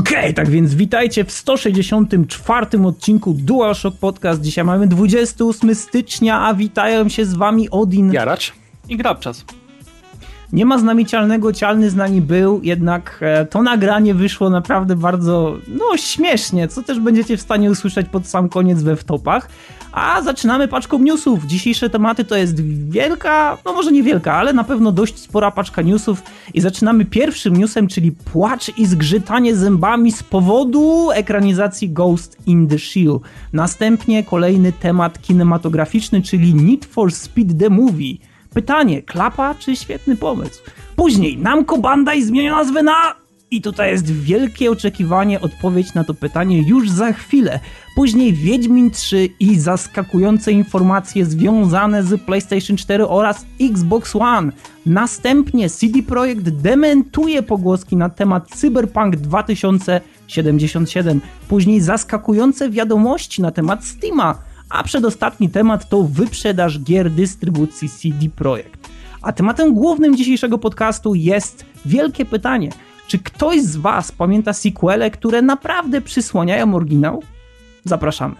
Okej, okay, tak więc witajcie w 164 odcinku DualShock Podcast. Dzisiaj mamy 28 stycznia, a witają się z wami Odin, Jaracz i Grabczas. Nie ma z nami cialnego, cialny z nami był, jednak e, to nagranie wyszło naprawdę bardzo, no śmiesznie, co też będziecie w stanie usłyszeć pod sam koniec we wtopach. A zaczynamy paczką newsów. Dzisiejsze tematy to jest wielka, no może nie wielka, ale na pewno dość spora paczka newsów. I zaczynamy pierwszym newsem, czyli płacz i zgrzytanie zębami z powodu ekranizacji Ghost in the Shell. Następnie kolejny temat kinematograficzny, czyli Need for Speed the Movie. Pytanie, klapa czy świetny pomysł? Później Namco Bandai zmienia nazwę na i tutaj jest wielkie oczekiwanie, odpowiedź na to pytanie już za chwilę. Później Wiedźmin 3 i zaskakujące informacje związane z PlayStation 4 oraz Xbox One. Następnie CD Projekt dementuje pogłoski na temat Cyberpunk 2077. Później zaskakujące wiadomości na temat Steama. A przedostatni temat to wyprzedaż gier dystrybucji CD Projekt. A tematem głównym dzisiejszego podcastu jest wielkie pytanie – czy ktoś z Was pamięta sequele, które naprawdę przysłaniają oryginał? Zapraszamy.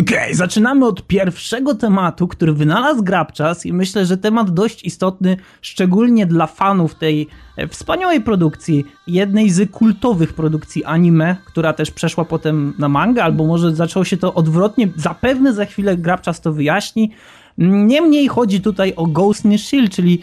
Okej, okay, zaczynamy od pierwszego tematu, który wynalazł Grabczas i myślę, że temat dość istotny, szczególnie dla fanów tej e, wspaniałej produkcji, jednej z kultowych produkcji anime, która też przeszła potem na manga, albo może zaczęło się to odwrotnie, zapewne za chwilę Grabczas to wyjaśni. Niemniej chodzi tutaj o Ghost in the Shell, czyli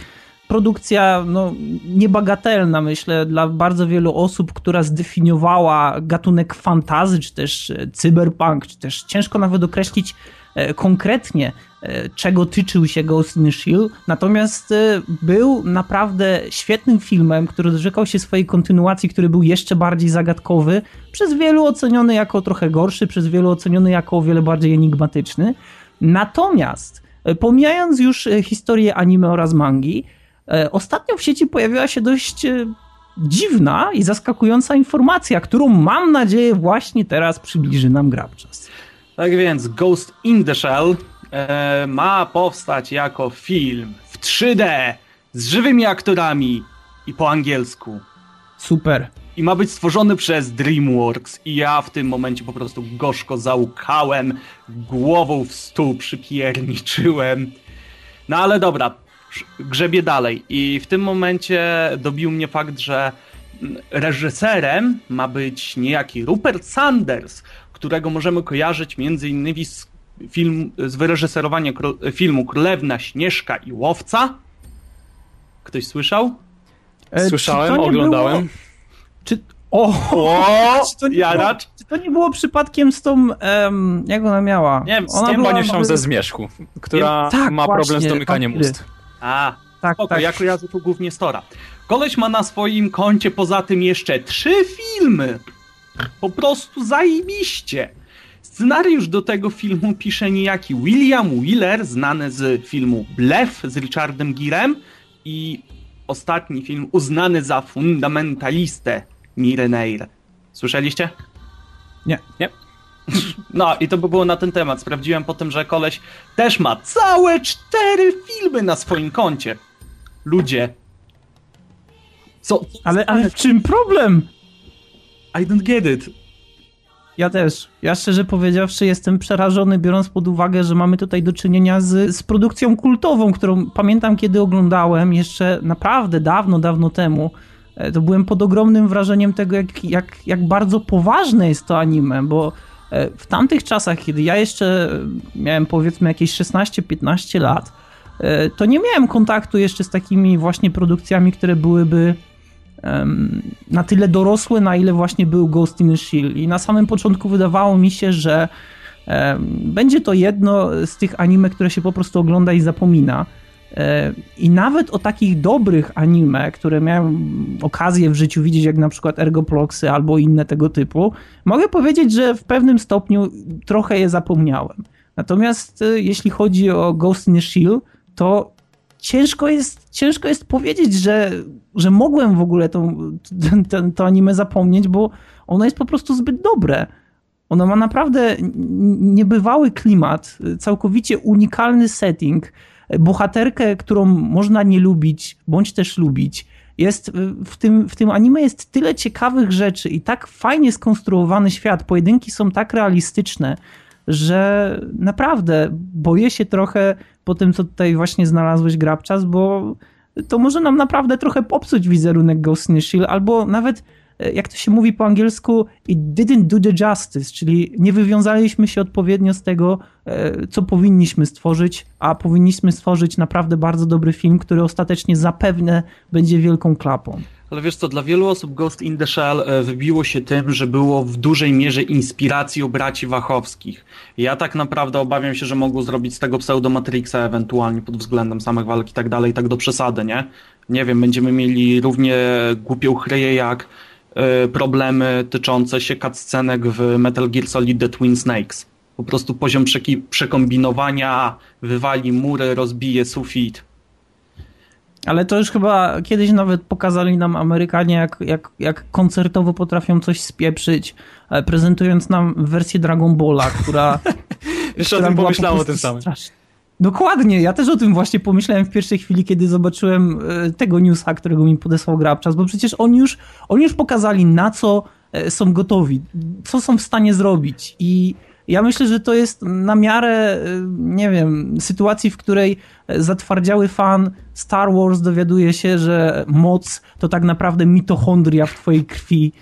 produkcja no, niebagatelna, myślę, dla bardzo wielu osób, która zdefiniowała gatunek fantazy, czy też e, cyberpunk, czy też ciężko nawet określić e, konkretnie, e, czego tyczył się Ghost in the Shell. Natomiast był naprawdę świetnym filmem, który doczekał się swojej kontynuacji, który był jeszcze bardziej zagadkowy, przez wielu oceniony jako trochę gorszy, przez wielu oceniony jako o wiele bardziej enigmatyczny. Natomiast pomijając już historię anime oraz mangi, ostatnio w sieci pojawiła się dość e, dziwna i zaskakująca informacja, którą mam nadzieję właśnie teraz przybliży nam Grabczas. Tak więc Ghost in the Shell e, ma powstać jako film w 3D z żywymi aktorami i po angielsku. Super. I ma być stworzony przez DreamWorks i ja w tym momencie po prostu gorzko załkałem, głową w stół przypierniczyłem. No ale dobra, grzebie dalej. I w tym momencie dobił mnie fakt, że reżyserem ma być niejaki Rupert Sanders, którego możemy kojarzyć między innymi z, film, z wyreżyserowania filmu Królewna Śnieżka i Łowca. Ktoś słyszał? E, Słyszałem, oglądałem. Było... Czy... O, o czy, to nie było, czy to nie było przypadkiem z tą, um, jak ona miała? Nie wiem, z ona była się ze Zmierzchu, która tak, ma właśnie, problem z domykaniem ust. A, tak, spoko, tak. ja kojarzę tu głównie Stora. Koleś ma na swoim koncie poza tym jeszcze trzy filmy. Po prostu zajebiście. Scenariusz do tego filmu pisze niejaki William Wheeler, znany z filmu Blef z Richardem Girem i ostatni film uznany za fundamentalistę Mireneir. Słyszeliście? Nie. Nie? No i to by było na ten temat. Sprawdziłem potem, że koleś też ma całe cztery filmy na swoim koncie. Ludzie. Co? Ale, ale w czym problem? I don't get it. Ja też. Ja szczerze powiedziawszy jestem przerażony, biorąc pod uwagę, że mamy tutaj do czynienia z, z produkcją kultową, którą pamiętam kiedy oglądałem jeszcze naprawdę dawno, dawno temu. E, to byłem pod ogromnym wrażeniem tego, jak, jak, jak bardzo poważne jest to anime, bo w tamtych czasach, kiedy ja jeszcze miałem powiedzmy jakieś 16-15 lat, e, to nie miałem kontaktu jeszcze z takimi właśnie produkcjami, które byłyby na tyle dorosłe, na ile właśnie był Ghost in the Shell. I na samym początku wydawało mi się, że będzie to jedno z tych anime, które się po prostu ogląda i zapomina. E, I nawet o takich dobrych anime, które miałem okazję w życiu widzieć, jak na przykład Ergoploxy albo inne tego typu, mogę powiedzieć, że w pewnym stopniu trochę je zapomniałem. Natomiast e, jeśli chodzi o Ghost in the Shell, to ciężko jest, ciężko jest powiedzieć, że, że mogłem w ogóle to, to, to anime zapomnieć, bo ono jest po prostu zbyt dobre. Ono ma naprawdę niebywały klimat, całkowicie unikalny setting bohaterkę, którą można nie lubić, bądź też lubić. Jest w tym, w tym anime jest tyle ciekawych rzeczy i tak fajnie skonstruowany świat. Pojedynki są tak realistyczne, że naprawdę boję się trochę po tym, co tutaj właśnie znalazłeś Grabczas, bo to może nam naprawdę trochę popsuć wizerunek Ghost in the Shell, albo nawet jak to się mówi po angielsku, it didn't do the justice, czyli nie wywiązaliśmy się odpowiednio z tego, e, co powinniśmy stworzyć, a powinniśmy stworzyć naprawdę bardzo dobry film, który ostatecznie zapewne będzie wielką klapą. Ale wiesz co, dla wielu osób Ghost in the Shell e, wybiło się tym, że było w dużej mierze inspiracją braci Wachowskich. Ja tak naprawdę obawiam się, że mogło zrobić z tego pseudo-Matrixa ewentualnie pod względem samych walk i tak dalej, tak do przesady, nie? Nie wiem, będziemy mieli równie głupią chryję jak problemy tyczące się cutscenek w Metal Gear Solid The Twin Snakes. Po prostu poziom przekombinowania wywali mury, rozbije sufit. Ale to już chyba kiedyś nawet pokazali nam Amerykanie, jak, jak, jak koncertowo potrafią coś spieprzyć, e, prezentując nam wersję Dragon Balla, która. Jeszcze o tym pomyślałem o tym samym. Strasznie. Dokładnie, ja też o tym właśnie pomyślałem w pierwszej chwili, kiedy zobaczyłem e, tego newsa, którego mi podesłał Grabczas, bo przecież oni już, oni już pokazali na co e, są gotowi, co są w stanie zrobić i ja myślę, że to jest na miarę, e, nie wiem, sytuacji, w której zatwardziały fan Star Wars dowiaduje się, że moc to tak naprawdę mitochondria w twojej krwi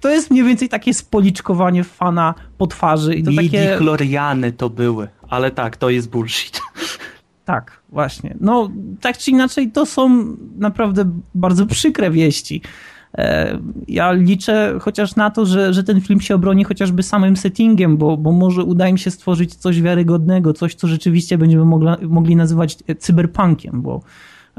to jest mniej więcej takie spoliczkowanie fana po twarzy. I to takie... chloriany to były, ale tak, to jest bullshit. Tak, właśnie. No, tak czy inaczej, to są naprawdę bardzo przykre wieści. E, ja liczę chociaż na to, że, że ten film się obroni chociażby samym settingiem, bo, bo może uda im się stworzyć coś wiarygodnego, coś, co rzeczywiście będziemy mogla, mogli nazywać cyberpunkiem, bo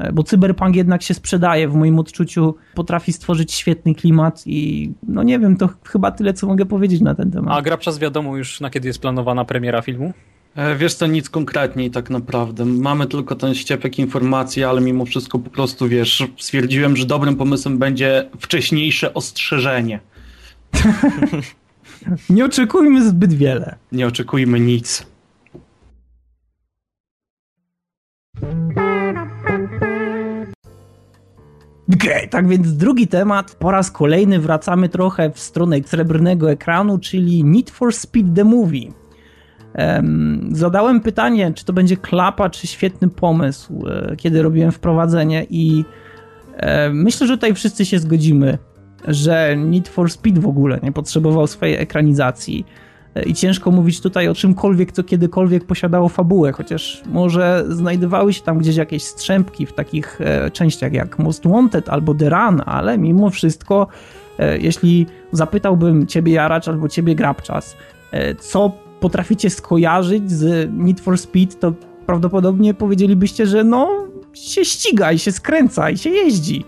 E, bo cyberpunk jednak się sprzedaje, w moim odczuciu potrafi stworzyć świetny klimat i no nie wiem, to chyba tyle, co mogę powiedzieć na ten temat. A Grabczas wiadomo już, na kiedy jest planowana premiera filmu? E, wiesz co, nic konkretniej tak naprawdę. Mamy tylko ten ściepek informacji, ale mimo wszystko po prostu, wiesz, stwierdziłem, że dobrym pomysłem będzie wcześniejsze ostrzeżenie. Nie oczekujmy zbyt wiele. Nie oczekujmy nic. Okej, okay, tak więc drugi temat. Po raz kolejny wracamy trochę w stronę srebrnego ekranu, czyli Need for Speed the Movie. Zadałem pytanie, czy to będzie klapa, czy świetny pomysł, e, kiedy robiłem wprowadzenie i e, myślę, że tutaj wszyscy się zgodzimy, że Need for Speed w ogóle nie potrzebował swojej ekranizacji. I ciężko mówić tutaj o czymkolwiek, co kiedykolwiek posiadało fabułę, chociaż może znajdowały się tam gdzieś jakieś strzępki w takich e, częściach jak Most Wanted albo The Run, ale mimo wszystko, e, jeśli zapytałbym ciebie Jaracz albo ciebie Grabczas, e, co potraficie skojarzyć z Need for Speed, to prawdopodobnie powiedzielibyście, że no się ściga i się skręca i się jeździ.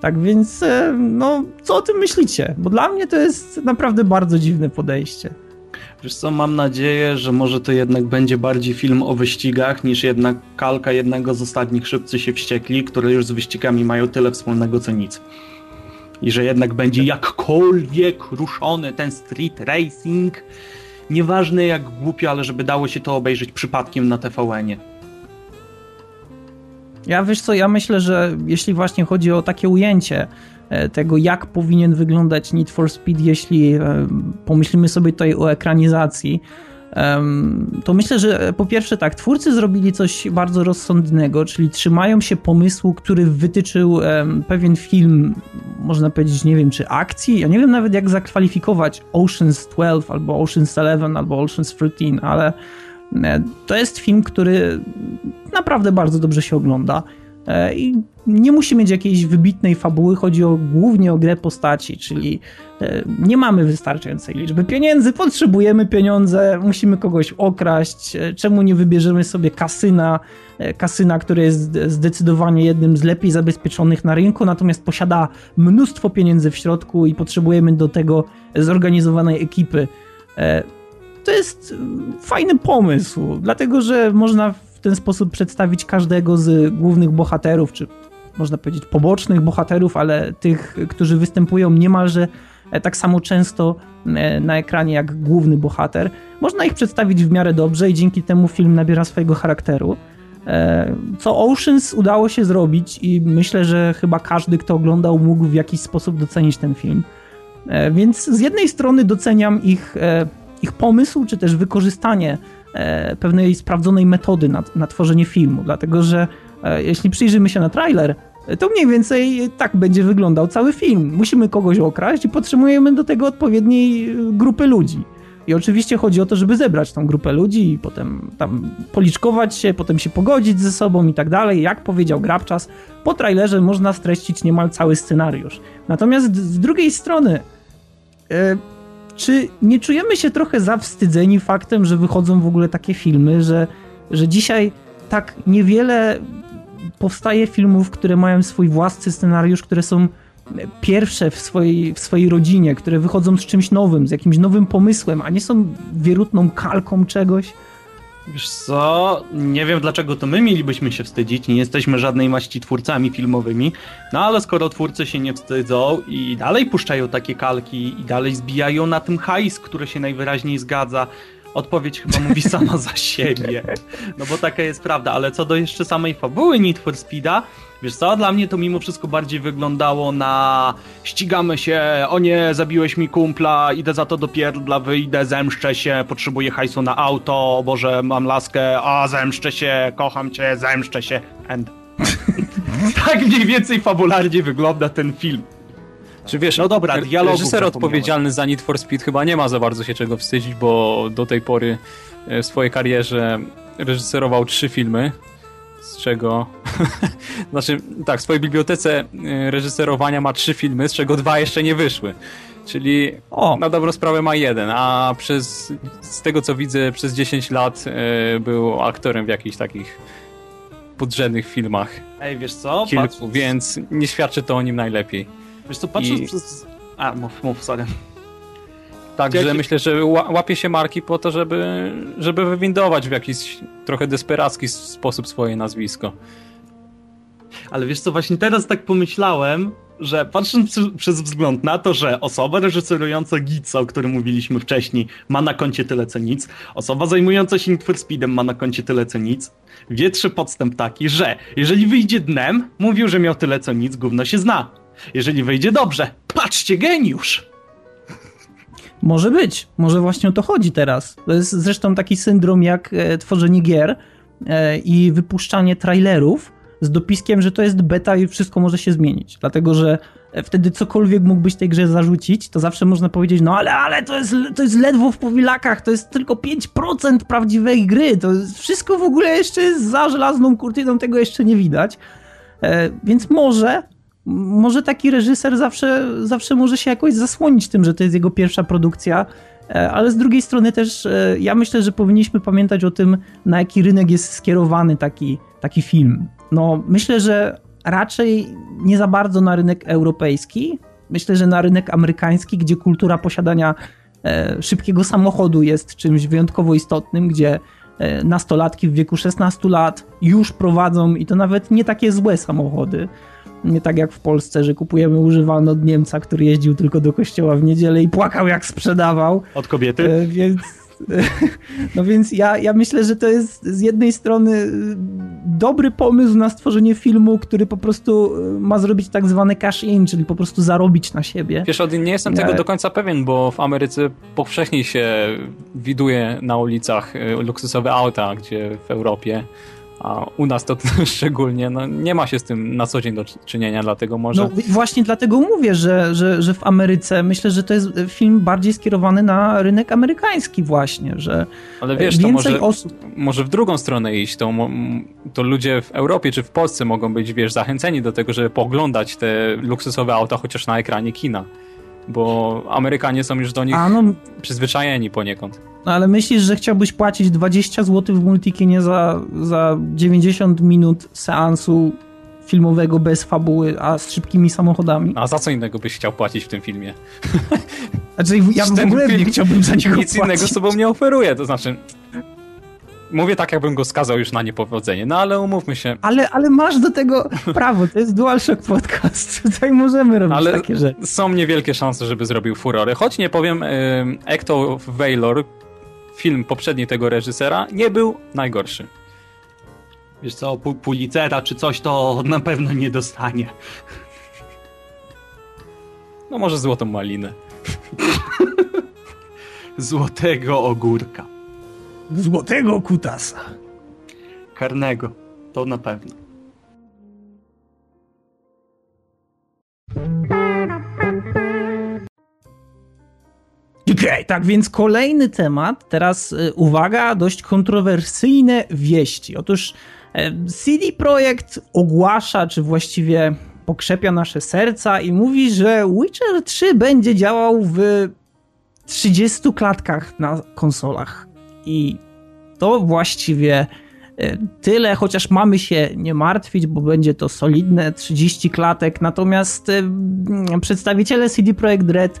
Tak więc, no, co o tym myślicie? Bo dla mnie to jest naprawdę bardzo dziwne podejście. Wiesz co, mam nadzieję, że może to jednak będzie bardziej film o wyścigach niż jednak kalka jednego z ostatnich Szybcy się wściekli, które już z wyścigami mają tyle wspólnego co nic. I że jednak będzie jakkolwiek ruszony ten street racing, nieważne jak głupio, ale żeby dało się to obejrzeć przypadkiem na TVN-ie. Ja wiesz co, ja myślę, że jeśli właśnie chodzi o takie ujęcie, E, tego, jak powinien wyglądać Need for Speed, jeśli e, pomyślimy sobie tutaj o ekranizacji, to myślę, że po pierwsze tak, twórcy zrobili coś bardzo rozsądnego, czyli trzymają się pomysłu, który wytyczył pewien film, można powiedzieć, nie wiem, czy akcji, ja nie wiem nawet jak zakwalifikować Ocean's 12 albo Ocean's 11 albo Ocean's 13, ale e, to jest film, który naprawdę bardzo dobrze się ogląda. E, I nie musi mieć jakiejś wybitnej fabuły, chodzi o, głównie o grę postaci, czyli e, nie mamy wystarczającej liczby pieniędzy, potrzebujemy pieniądze, musimy kogoś okraść, e, czemu nie wybierzemy sobie kasyna, kasyna, które jest zdecydowanie jednym z lepiej zabezpieczonych na rynku, natomiast posiada mnóstwo pieniędzy w środku i potrzebujemy do tego zorganizowanej ekipy. To jest fajny pomysł, dlatego że można w ten sposób przedstawić każdego z głównych bohaterów, czy można powiedzieć pobocznych bohaterów, ale tych, którzy występują niemalże e, tak samo często e, na ekranie jak główny bohater. Można ich przedstawić w miarę dobrze i dzięki temu film nabiera swojego charakteru. E, co Oceans udało się zrobić i myślę, że chyba każdy, kto oglądał, mógł w jakiś sposób docenić ten film. Więc z jednej strony doceniam ich, ich pomysł, czy też wykorzystanie pewnej sprawdzonej metody na, na tworzenie filmu, dlatego że jeśli przyjrzymy się na trailer, to mniej więcej tak będzie wyglądał cały film. Musimy kogoś okraść i potrzebujemy do tego odpowiedniej grupy ludzi. I oczywiście chodzi o to, żeby zebrać tą grupę ludzi i potem tam policzkować się, potem się pogodzić ze sobą i tak dalej. Jak powiedział Grabczas, po trailerze można streścić niemal cały scenariusz. Natomiast z drugiej strony, e, czy nie czujemy się trochę zawstydzeni faktem, że wychodzą w ogóle takie filmy, że, że dzisiaj tak niewiele powstaje filmów, które mają swój własny scenariusz, które są pierwsze w swojej, w swojej rodzinie, które wychodzą z czymś nowym, z jakimś nowym pomysłem, a nie są wierutną kalką czegoś. Wiesz co, nie wiem dlaczego to my mielibyśmy się wstydzić, nie jesteśmy żadnej maści twórcami filmowymi, no ale skoro twórcy się nie wstydzą i dalej puszczają takie kalki i dalej zbijają na tym hajs, który się najwyraźniej zgadza, odpowiedź chyba mówi sama za siebie. No bo taka jest prawda, ale co do jeszcze samej fabuły Need for Speeda, wiesz co, dla mnie to mimo wszystko bardziej wyglądało na ścigamy się, o nie, zabiłeś mi kumpla, idę za to do pierdla, wyjdę, zemszczę się, potrzebuję hajsu na auto, o Boże, mam laskę, a zemszczę się, kocham cię, zemszczę się, end. tak mniej więcej fabularnie wygląda ten film. Czy wiesz, no dobra, reżyser odpowiedzialny za Need for Speed chyba nie ma za bardzo się czego wstydzić, bo do tej pory e, w swojej karierze reżyserował trzy filmy, z czego... znaczy, tak, w swojej bibliotece e, reżyserowania ma trzy filmy, z czego dwa jeszcze nie wyszły. Czyli o. na dobrą sprawę ma jeden, a przez, z tego co widzę, przez 10 lat e, był aktorem w jakichś takich podrzędnych filmach. Ej, wiesz co? Kilku, Patrz... więc nie świadczy to o nim najlepiej. Wiesz co, patrząc I... przez... A, mów, mów, sorry. Także myślę, że łapie się marki po to, żeby, żeby wywindować w jakiś trochę desperacki sposób swoje nazwisko. Ale wiesz co, właśnie teraz tak pomyślałem, że patrząc przez wzgląd na to, że osoba reżyserująca Gitsa, o którym mówiliśmy wcześniej, ma na koncie tyle co nic, osoba zajmująca się Need for Speedem ma na koncie tyle co nic, wietrzy podstęp taki, że jeżeli wyjdzie dnem, mówił, że miał tyle co nic, gówno się zna. Jeżeli wyjdzie dobrze, patrzcie, geniusz! Może być, może właśnie o to chodzi teraz. To jest zresztą taki syndrom jak e, tworzenie gier e, i wypuszczanie trailerów z dopiskiem, że to jest beta i wszystko może się zmienić. Dlatego, że e, wtedy cokolwiek mógłbyś tej grze zarzucić, to zawsze można powiedzieć, no ale, ale to jest, to jest ledwo w powilakach, to jest tylko 5% prawdziwej gry, to wszystko w ogóle jeszcze jest za żelazną kurtyną, tego jeszcze nie widać. Więc może może taki reżyser zawsze, zawsze może się jakoś zasłonić tym, że to jest jego pierwsza produkcja, e, ale z drugiej strony też e, ja myślę, że powinniśmy pamiętać o tym, na jaki rynek jest skierowany taki, taki film. No, myślę, że raczej nie za bardzo na rynek europejski. Myślę, że na rynek amerykański, gdzie kultura posiadania e, szybkiego samochodu jest czymś wyjątkowo istotnym, gdzie nastolatki w wieku 16 lat już prowadzą i to nawet nie takie złe samochody. Nie tak jak w Polsce, że kupujemy używany od Niemca, który jeździł tylko do kościoła w niedzielę i płakał jak sprzedawał. Od kobiety? E, więc, no więc ja, ja myślę, że to jest z jednej strony e, dobry pomysł na stworzenie filmu, który po prostu e, ma zrobić tak zwany cash in, czyli po prostu zarobić na siebie. Wiesz, nie jestem tego do końca pewien, bo w Ameryce powszechnie się widuje na ulicach luksusowe auta, gdzie w Europie a u nas to szczególnie no, nie ma się z tym na co dzień do czynienia, dlatego może... No właśnie dlatego mówię, że, że, że w Ameryce myślę, że to jest film bardziej skierowany na rynek amerykański właśnie, że Ale wiesz, to może, osób... może w drugą stronę iść, to, to ludzie w Europie czy w Polsce mogą być, wiesz, zachęceni do tego, żeby poglądać te luksusowe auta chociaż na ekranie kina bo Amerykanie są już do nich no, przyzwyczajeni poniekąd. No ale myślisz, że chciałbyś płacić 20 zł w multikinie za, za 90 minut seansu filmowego bez fabuły, a z szybkimi samochodami? A za co innego byś chciał płacić w tym filmie? Znaczy, ja w ogóle nie chciałbym za niego Nic płacić. innego sobą nie oferuje, to znaczy Mówię tak, jakbym go skazał już na niepowodzenie, no ale umówmy się. Ale, ale masz do tego prawo, to jest DualShock Podcast, tutaj możemy robić ale takie rzeczy. są niewielkie szanse, żeby zrobił furorę, choć nie powiem, Ecto Valor, film poprzedni tego reżysera, nie był najgorszy. Wiesz co, Pulicera czy coś to na pewno nie dostanie. No może złotą malinę. Złotego ogórka. Złotego kutasa. Karnego, to na pewno. Okej, okay, tak więc kolejny temat. Teraz y, uwaga, dość kontrowersyjne wieści. Otóż y, CD Projekt ogłasza, czy właściwie pokrzepia nasze serca i mówi, że Witcher 3 będzie działał w 30 klatkach na konsolach. I to właściwie y, tyle, chociaż mamy się nie martwić, bo będzie to solidne 30 klatek. Natomiast przedstawiciele CD Projekt Red E,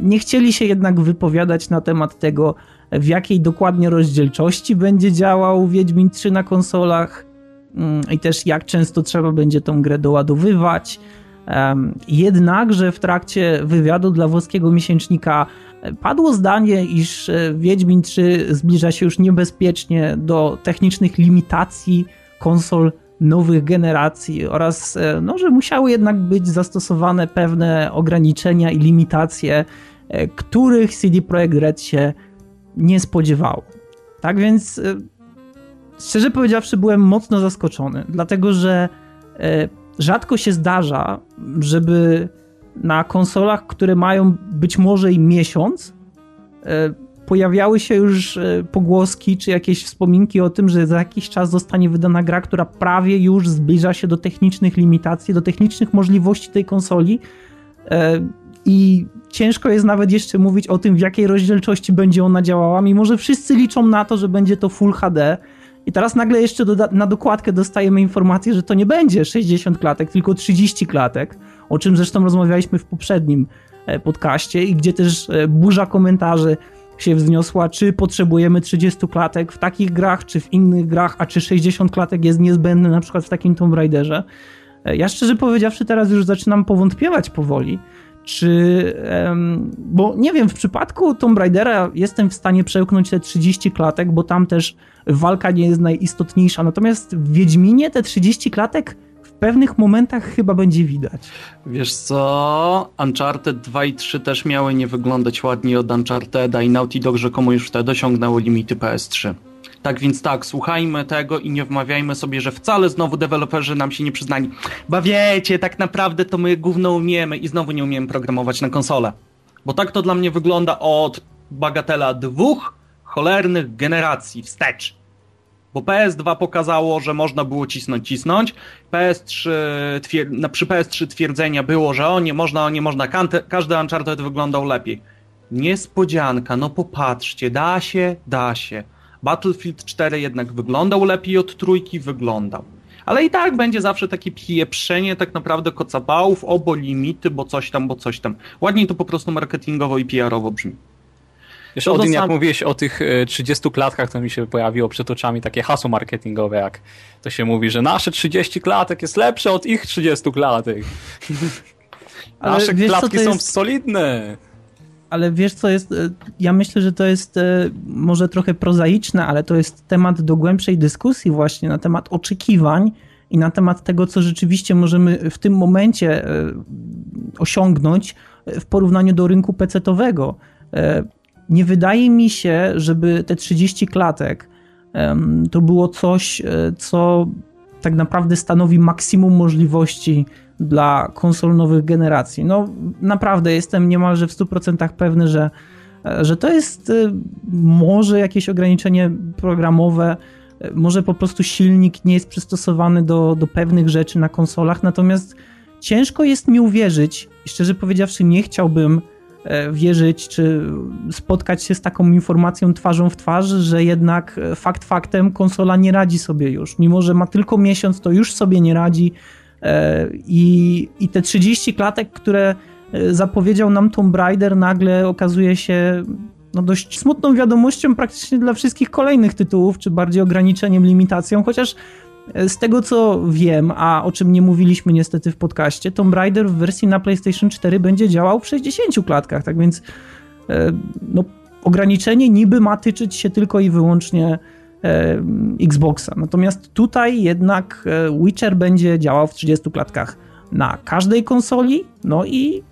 nie chcieli się jednak wypowiadać na temat tego, w jakiej dokładnie rozdzielczości będzie działał Wiedźmin 3 na konsolach mm, i też jak często trzeba będzie tą grę doładowywać. Jednakże w trakcie wywiadu dla włoskiego miesięcznika e, padło zdanie, iż e, Wiedźmin 3 zbliża się już niebezpiecznie do technicznych limitacji konsol nowych generacji oraz e, no, że musiały jednak być zastosowane pewne ograniczenia i limitacje, e, których CD Projekt Red się nie spodziewał. Tak więc e, szczerze powiedziawszy byłem mocno zaskoczony, dlatego że rzadko się zdarza, żeby na konsolach, które mają być może i miesiąc, pojawiały się już e, pogłoski czy jakieś wspominki o tym, że za jakiś czas zostanie wydana gra, która prawie już zbliża się do technicznych limitacji, do technicznych możliwości tej konsoli. E, I ciężko jest nawet jeszcze mówić o tym, w jakiej rozdzielczości będzie ona działała, mimo że wszyscy liczą na to, że będzie to Full HD. I teraz nagle jeszcze na dokładkę dostajemy informację, że to nie będzie 60 klatek, tylko 30 klatek, o czym zresztą rozmawialiśmy w poprzednim e, podcaście i gdzie też burza komentarzy się wzniosła, czy potrzebujemy 30 klatek w takich grach, czy w innych grach, a czy 60 klatek jest niezbędne na przykład w takim Tomb Raiderze. E, ja szczerze powiedziawszy teraz już zaczynam powątpiewać powoli, czy... bo nie wiem, w przypadku Tomb Raidera jestem w stanie przełknąć te 30 klatek, bo tam też walka nie jest najistotniejsza, natomiast w Wiedźminie te 30 klatek pewnych momentach chyba będzie widać. Wiesz co, Uncharted 2 i 3 też miały nie wyglądać ładnie od Uncharted'a i Naughty Dog rzekomo już wtedy osiągnęło limity PS3. Tak więc tak, słuchajmy tego i nie wmawiajmy sobie, że wcale znowu deweloperzy nam się nie przyznali. Bo wiecie, tak naprawdę to my gówno umiemy i znowu nie umiemy programować na konsolę. Bo tak to dla mnie wygląda od bagatela dwóch cholernych generacji wstecz. Bo PS2 pokazało, że można było cisnąć, cisnąć. PS3 twier... no, przy PS3 twierdzenia było, że o nie można, o nie można, każdy Uncharted wyglądał lepiej. Niespodzianka, no popatrzcie, da się, da się. Battlefield 4 jednak wyglądał lepiej od trójki, wyglądał. Ale i tak będzie zawsze takie pieprzenie tak naprawdę kocapałów, obo limity, bo coś tam, bo coś tam. Ładniej to po prostu marketingowo i PR-owo brzmi. Wiesz, Odin, jak mówiłeś o tych 30 e, klatkach, to mi się pojawiło przed oczami takie hasło marketingowe, jak to się mówi, że nasze 30 klatek jest lepsze od ich 30 klatek. nasze wiesz, klatki są jest... solidne. Ale wiesz co jest, e, ja myślę, że to jest e, może trochę prozaiczne, ale to jest temat do głębszej dyskusji właśnie na temat oczekiwań i na temat tego, co rzeczywiście możemy w tym momencie osiągnąć w porównaniu do rynku pecetowego nie wydaje mi się, żeby te 30 klatek to było coś, e, co tak naprawdę stanowi maksimum możliwości dla konsol nowych generacji. No naprawdę jestem niemalże w 100% pewny, że, e, że to jest e, może jakieś ograniczenie programowe, może po prostu silnik nie jest przystosowany do, do pewnych rzeczy na konsolach, natomiast ciężko jest mi uwierzyć, szczerze powiedziawszy nie chciałbym wierzyć, czy spotkać się z taką informacją twarzą w twarz, że jednak e, fakt faktem konsola nie radzi sobie już. Mimo, że ma tylko miesiąc, to już sobie nie radzi. E, I, i te 30 klatek, które zapowiedział nam Tomb Raider, nagle okazuje się no dość smutną wiadomością praktycznie dla wszystkich kolejnych tytułów, czy bardziej ograniczeniem, limitacją, chociaż z tego co wiem, a o czym nie mówiliśmy niestety w podcaście, Tomb Raider w wersji na PlayStation 4 będzie działał w 60 klatkach, tak więc e, no, ograniczenie niby ma tyczyć się tylko i wyłącznie e, Xboxa. Natomiast tutaj jednak e, Witcher będzie działał w 30 klatkach na każdej konsoli, no i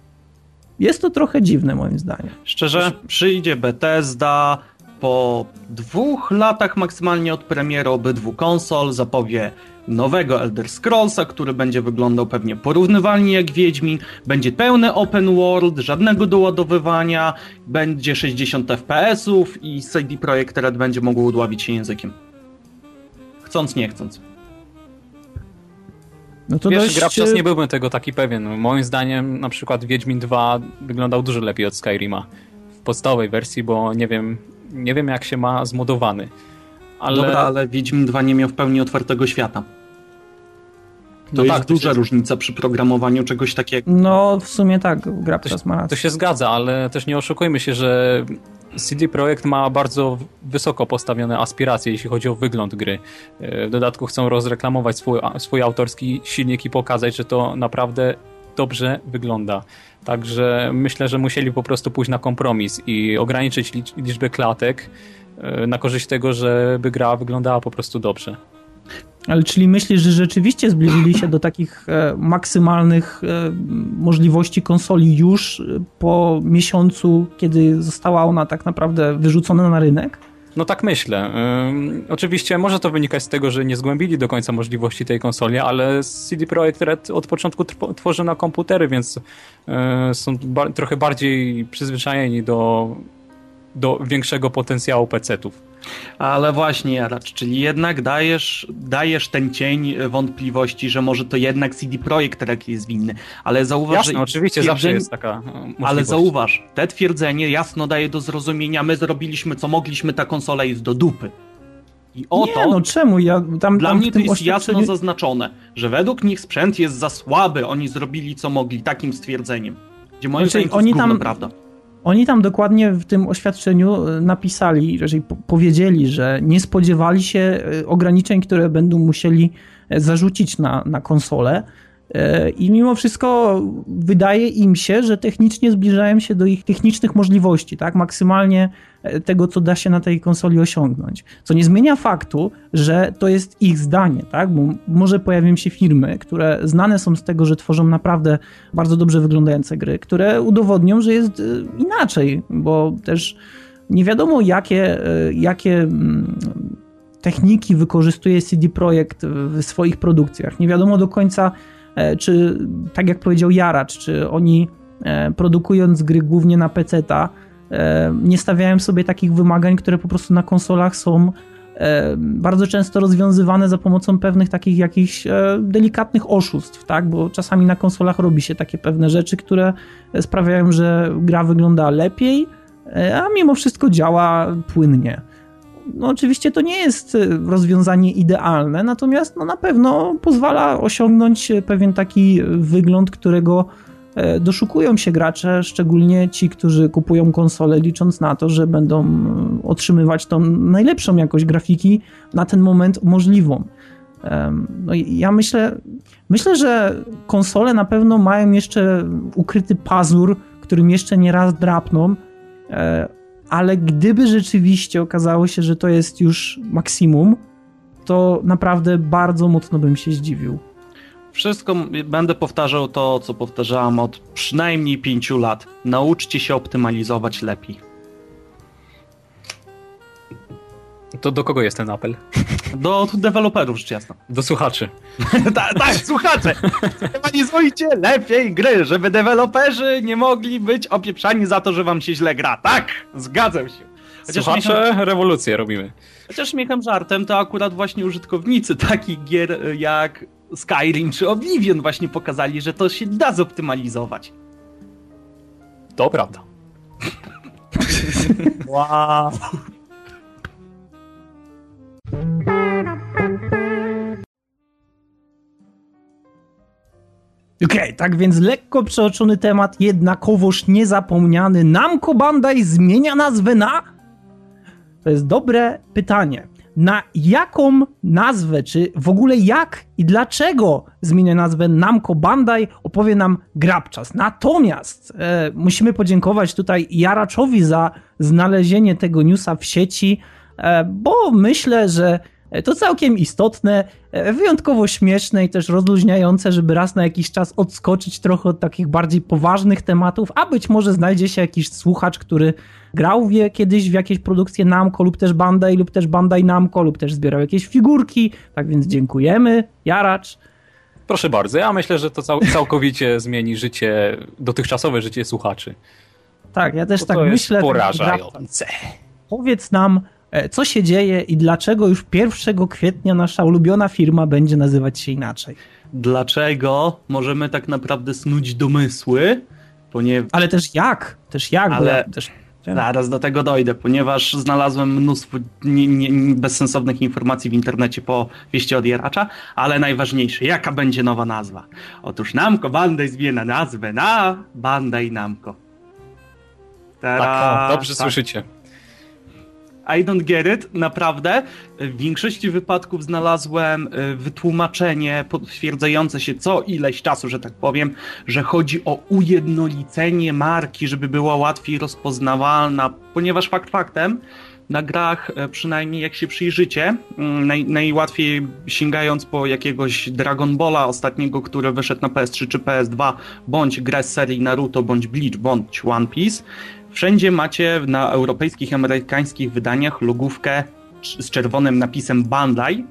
jest to trochę dziwne moim zdaniem. Szczerze, przyjdzie Bethesda po dwóch latach maksymalnie od premiery obydwu konsol, zapowie nowego Elder Scrollsa, który będzie wyglądał pewnie porównywalnie jak Wiedźmin, będzie pełny open world, żadnego doładowywania, będzie 60 FPS-ów i CD Projekt Red będzie mógł udławić się językiem. Chcąc, nie chcąc. No to Wiesz, dość... Grabczas nie byłbym tego taki pewien. Moim zdaniem na przykład Wiedźmin 2 wyglądał dużo lepiej od Skyrima w podstawowej wersji, bo nie wiem, nie wiem jak się ma zmodowany. Ale... Dobra, ale Wiedźmin 2 nie miał w pełni otwartego świata. To no jest tak, duża to się... różnica przy programowaniu czegoś takiego. No, w sumie tak, gra przez ma To się zgadza, ale też nie oszukujmy się, że CD Projekt ma bardzo wysoko postawione aspiracje, jeśli chodzi o wygląd gry. E, w dodatku chcą rozreklamować swój, swój autorski silnik i pokazać, że to naprawdę dobrze wygląda. Także myślę, że musieli po prostu pójść na kompromis i ograniczyć liczbę klatek e, na korzyść tego, żeby gra wyglądała po prostu dobrze. Ale czyli myślisz, że rzeczywiście zbliżyli się do takich e, maksymalnych e, możliwości konsoli już po miesiącu, kiedy została ona tak naprawdę wyrzucona na rynek? No tak myślę. oczywiście może to wynikać z tego, że nie zgłębili do końca możliwości tej konsoli, ale CD Projekt Red od początku tworzy na komputery, więc są ba trochę bardziej przyzwyczajeni do, do większego potencjału PC-ów. Ale właśnie, Jaracz, czyli jednak dajesz, dajesz ten cień wątpliwości, że może to jednak CD Projekt Red jest winny. Ale zauważ, Jasne, że oczywiście zawsze jest taka możliwość. Ale zauważ, te twierdzenie jasno daje do zrozumienia, my zrobiliśmy co mogliśmy, ta konsola jest do dupy. I oto, nie, no czemu? Ja, tam, dla tam mnie to jest jasno zaznaczone, że według nich sprzęt jest za słaby, oni zrobili co mogli takim stwierdzeniem. Gdzie moim znaczy, zdaniem oni tam, prawda. Oni tam dokładnie w tym oświadczeniu e, napisali, że powiedzieli, że nie spodziewali się e, ograniczeń, które będą musieli e, zarzucić na, na konsolę. I mimo wszystko wydaje im się, że technicznie zbliżają się do ich technicznych możliwości, tak? Maksymalnie tego, co da się na tej konsoli osiągnąć. Co nie zmienia faktu, że to jest ich zdanie, tak? Bo może pojawią się firmy, które znane są z tego, że tworzą naprawdę bardzo dobrze wyglądające gry, które udowodnią, że jest y, inaczej, bo też nie wiadomo, jakie, jakie mm, techniki wykorzystuje CD Projekt w swoich produkcjach. Nie wiadomo do końca, e, czy tak jak powiedział Jaracz, czy oni e, produkując gry głównie na PC-ta, E, nie stawiałem sobie takich wymagań, które po prostu na konsolach są e, bardzo często rozwiązywane za pomocą pewnych takich jakichś e, delikatnych oszustw, tak? Bo czasami na konsolach robi się takie pewne rzeczy, które sprawiają, że gra wygląda lepiej, a mimo wszystko działa płynnie. No oczywiście to nie jest rozwiązanie idealne, natomiast no na pewno pozwala osiągnąć pewien taki wygląd, którego E, doszukują się gracze, szczególnie ci, którzy kupują konsole, licząc na to, że będą otrzymywać tą najlepszą jakość grafiki na ten moment możliwą. No ja myślę, myślę, że konsole na pewno mają jeszcze ukryty pazur, którym jeszcze nie raz drapną, e, ale gdyby rzeczywiście okazało się, że to jest już maksimum, to naprawdę bardzo mocno bym się zdziwił. Wszystko będę powtarzał to, co powtarzałam od przynajmniej pięciu lat. Nauczcie się optymalizować lepiej. To do kogo jest ten apel? Do deweloperów, rzecz jasna. Do słuchaczy. tak, tak, słuchacze! Optymalizujcie lepiej gry, żeby deweloperzy nie mogli być opieprzani za to, że wam się źle gra. Tak, zgadzam się. Chociaż Słuchacze, śmiechem, rewolucję robimy. Chociaż śmiechem żartem, to akurat właśnie użytkownicy takich gier jak Skyrim czy Oblivion właśnie pokazali, że to się da zoptymalizować. To prawda. wow. Okej, okay, tak więc lekko przeoczony temat, jednakowoż niezapomniany. Namco Bandai zmienia nazwę na... To jest dobre pytanie na jaką nazwę, czy w ogóle jak i dlaczego zmienia nazwę Namco Bandai, opowie nam Grabczas. Natomiast e, musimy podziękować tutaj Jaraczowi za znalezienie tego newsa w sieci, bo myślę, że to całkiem istotne, e, wyjątkowo śmieszne i też rozluźniające, żeby raz na jakiś czas odskoczyć trochę od takich bardziej poważnych tematów, a być może znajdzie się jakiś słuchacz, który grał wie kiedyś w jakieś produkcje Namco lub też Bandai lub też Bandai Namco lub też zbierał jakieś figurki, tak więc dziękujemy, Jaracz. Proszę bardzo, ja myślę, że to cał całkowicie zmieni życie, dotychczasowe życie słuchaczy. Tak, ja też to tak myślę. Porażające. Powiedz nam, e, co się dzieje i dlaczego już 1 kwietnia nasza ulubiona firma będzie nazywać się inaczej. Dlaczego możemy tak naprawdę snuć domysły, ponieważ... Ale też jak? Też jak? Ale... Ja też Zaraz do tego dojdę, ponieważ znalazłem mnóstwo nie, nie, bezsensownych informacji w internecie po wieści od Jaracza, ale najważniejsze, jaka będzie nowa nazwa? Otóż Namco Bandai zmienia nazwę na Bandai Namco. Teraz, tak, o, dobrze tak. słyszycie. I don't get it, naprawdę. W większości wypadków znalazłem e, wytłumaczenie potwierdzające się co ileś czasu, że tak powiem, że chodzi o ujednolicenie marki, żeby była łatwiej rozpoznawalna, ponieważ fakt faktem, na grach, e, przynajmniej jak się przyjrzycie, mm, naj, najłatwiej sięgając po jakiegoś Dragon Balla ostatniego, który wyszedł na PS3 czy PS2, bądź grę z serii Naruto, bądź Bleach, bądź One Piece, Wszędzie macie na europejskich i amerykańskich wydaniach logówkę z czerwonym napisem Bandai,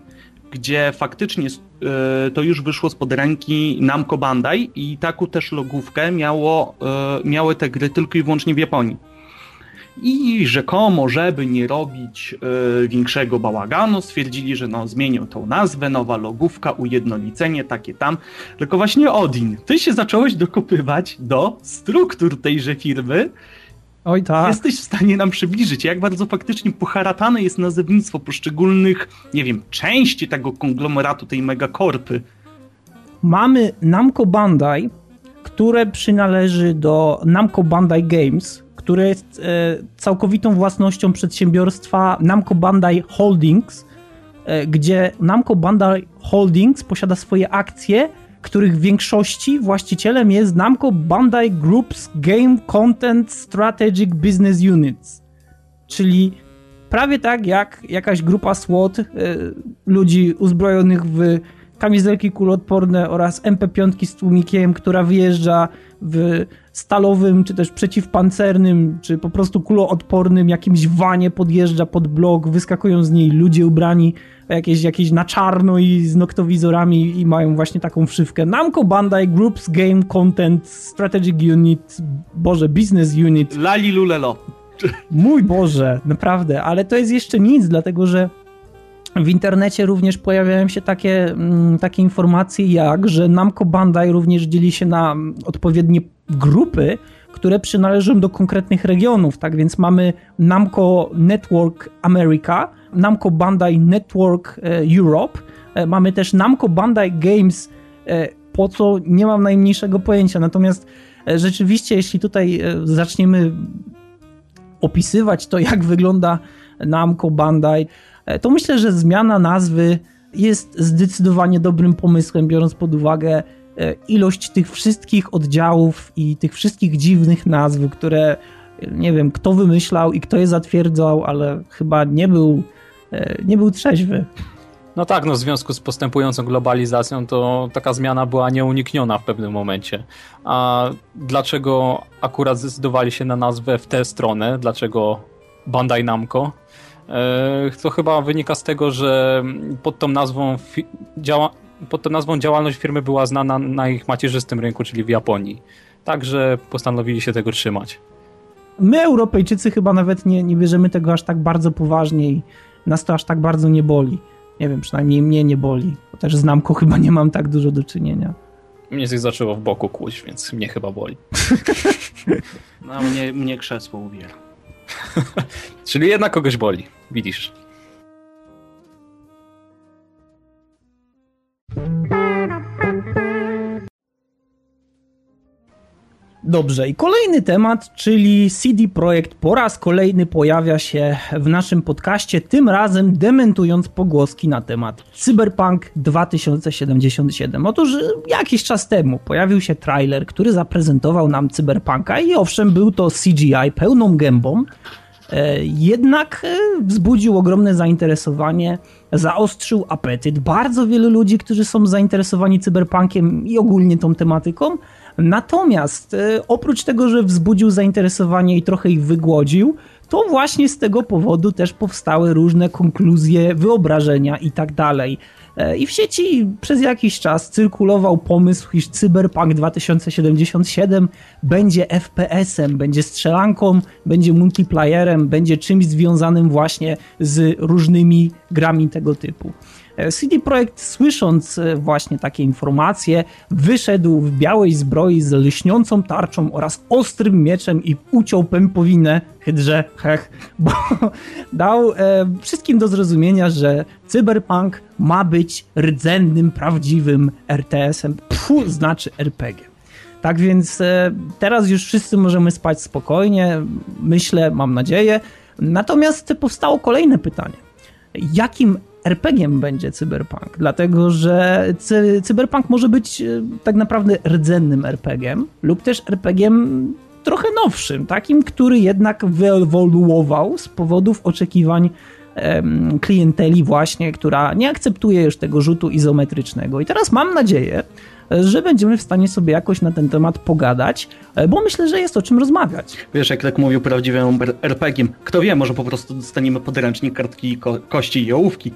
gdzie faktycznie e, to już wyszło spod ręki Namco Bandai i taką też logówkę miało, e, miały te gry tylko i wyłącznie w Japonii. I rzekomo, żeby nie robić y, większego bałaganu, stwierdzili, że no, zmienią tą nazwę, nowa logówka, ujednolicenie, takie tam. Tylko właśnie Odin, ty się zacząłeś dokopywać do struktur tejże firmy Oj tak. Jesteś w stanie nam przybliżyć, jak bardzo faktycznie poharatane jest nazewnictwo poszczególnych, nie wiem, części tego konglomeratu, tej megakorpy. Mamy Namco Bandai, które przynależy do Namco Bandai Games, które jest e, całkowitą własnością przedsiębiorstwa Namco Bandai Holdings, e, gdzie Namco Bandai Holdings posiada swoje akcje których w większości właścicielem jest Namco Bandai Group's Game Content Strategic Business Units. Czyli prawie tak jak jakaś grupa SWAT, y, ludzi uzbrojonych w kamizelki kuloodporne oraz MP5 z tłumikiem, która wyjeżdża w stalowym, czy też przeciwpancernym, czy po prostu kuloodpornym jakimś wanie podjeżdża pod blok, wyskakują z niej ludzie ubrani jakieś, jakieś na czarno i z noktowizorami i mają właśnie taką wszywkę. Namco Bandai Groups Game Content Strategic Unit, Boże, Business Unit. Lali lulelo. Mój Boże, naprawdę, ale to jest jeszcze nic, dlatego że w internecie również pojawiają się takie, mm, takie informacje jak, że Namco Bandai również dzieli się na odpowiednie grupy, które przynależą do konkretnych regionów, tak więc mamy Namco Network America, Namco Bandai Network e, Europe, e, mamy też Namco Bandai Games, e, po co nie mam najmniejszego pojęcia, natomiast rzeczywiście jeśli tutaj zaczniemy opisywać to, jak wygląda Namco Bandai, to myślę, że zmiana nazwy jest zdecydowanie dobrym pomysłem, biorąc pod uwagę ilość tych wszystkich oddziałów i tych wszystkich dziwnych nazw, które nie wiem, kto wymyślał i kto je zatwierdzał, ale chyba nie był E, nie był trzeźwy. No tak, no w związku z postępującą globalizacją to taka zmiana była nieunikniona w pewnym momencie. A dlaczego akurat zdecydowali się na nazwę w tę stronę? Dlaczego Bandai Namco? E, to chyba wynika z tego, że pod tą nazwą działa pod tą nazwą działalność firmy była znana na ich macierzystym rynku, czyli w Japonii. Także postanowili się tego trzymać. My, Europejczycy, chyba nawet nie, nie bierzemy tego aż tak bardzo poważnie i nas to aż tak bardzo nie boli. Nie wiem, przynajmniej mnie nie boli. Bo też znam ko, chyba nie mam tak dużo do czynienia. Mnie coś zaczęło w boku kłuć, więc mnie chyba boli. No, mnie, mnie krzesło uwiera. Czyli jednak kogoś boli, widzisz. Dobrze, i kolejny temat, czyli CD Projekt po raz kolejny pojawia się w naszym podcaście, tym razem dementując pogłoski na temat Cyberpunk 2077. Otóż jakiś czas temu pojawił się trailer, który zaprezentował nam Cyberpunka i owszem, był to CGI pełną gębą, E, jednak e, wzbudził ogromne zainteresowanie, zaostrzył apetyt. Bardzo wielu ludzi, którzy są zainteresowani cyberpunkiem i ogólnie tą tematyką. Natomiast e, oprócz tego, że wzbudził zainteresowanie i trochę ich wygłodził, to właśnie z tego powodu też powstały różne konkluzje, wyobrażenia i tak dalej. E, I w sieci przez jakiś czas cyrkulował pomysł, iż Cyberpunk 2077 będzie FPS-em, będzie strzelanką, będzie multiplayerem, będzie czymś związanym właśnie z różnymi grami tego typu. E, CD Projekt, słysząc e, właśnie takie informacje, wyszedł w białej zbroi z lśniącą tarczą oraz ostrym mieczem i uciął pępowinę hydrze, hech, bo dał e, wszystkim do zrozumienia, że Cyberpunk ma być rdzennym, prawdziwym RTS-em, pfu, znaczy RPG. Tak więc e, teraz już wszyscy możemy spać spokojnie, myślę, mam nadzieję. Natomiast powstało kolejne pytanie. Jakim RPG-iem będzie Cyberpunk, dlatego że cy Cyberpunk może być e, tak naprawdę rdzennym RPG-iem lub też RPG-iem trochę nowszym, takim, który jednak wyewoluował z powodów oczekiwań klienteli właśnie, która nie akceptuje już tego rzutu izometrycznego. I teraz mam nadzieję, że będziemy w stanie sobie jakoś na ten temat pogadać, e, bo myślę, że jest o czym rozmawiać. Wiesz, jak tak mówił prawdziwym RPG-iem, kto wie, może po prostu dostaniemy podręcznik, kartki, ko kości i ołówki.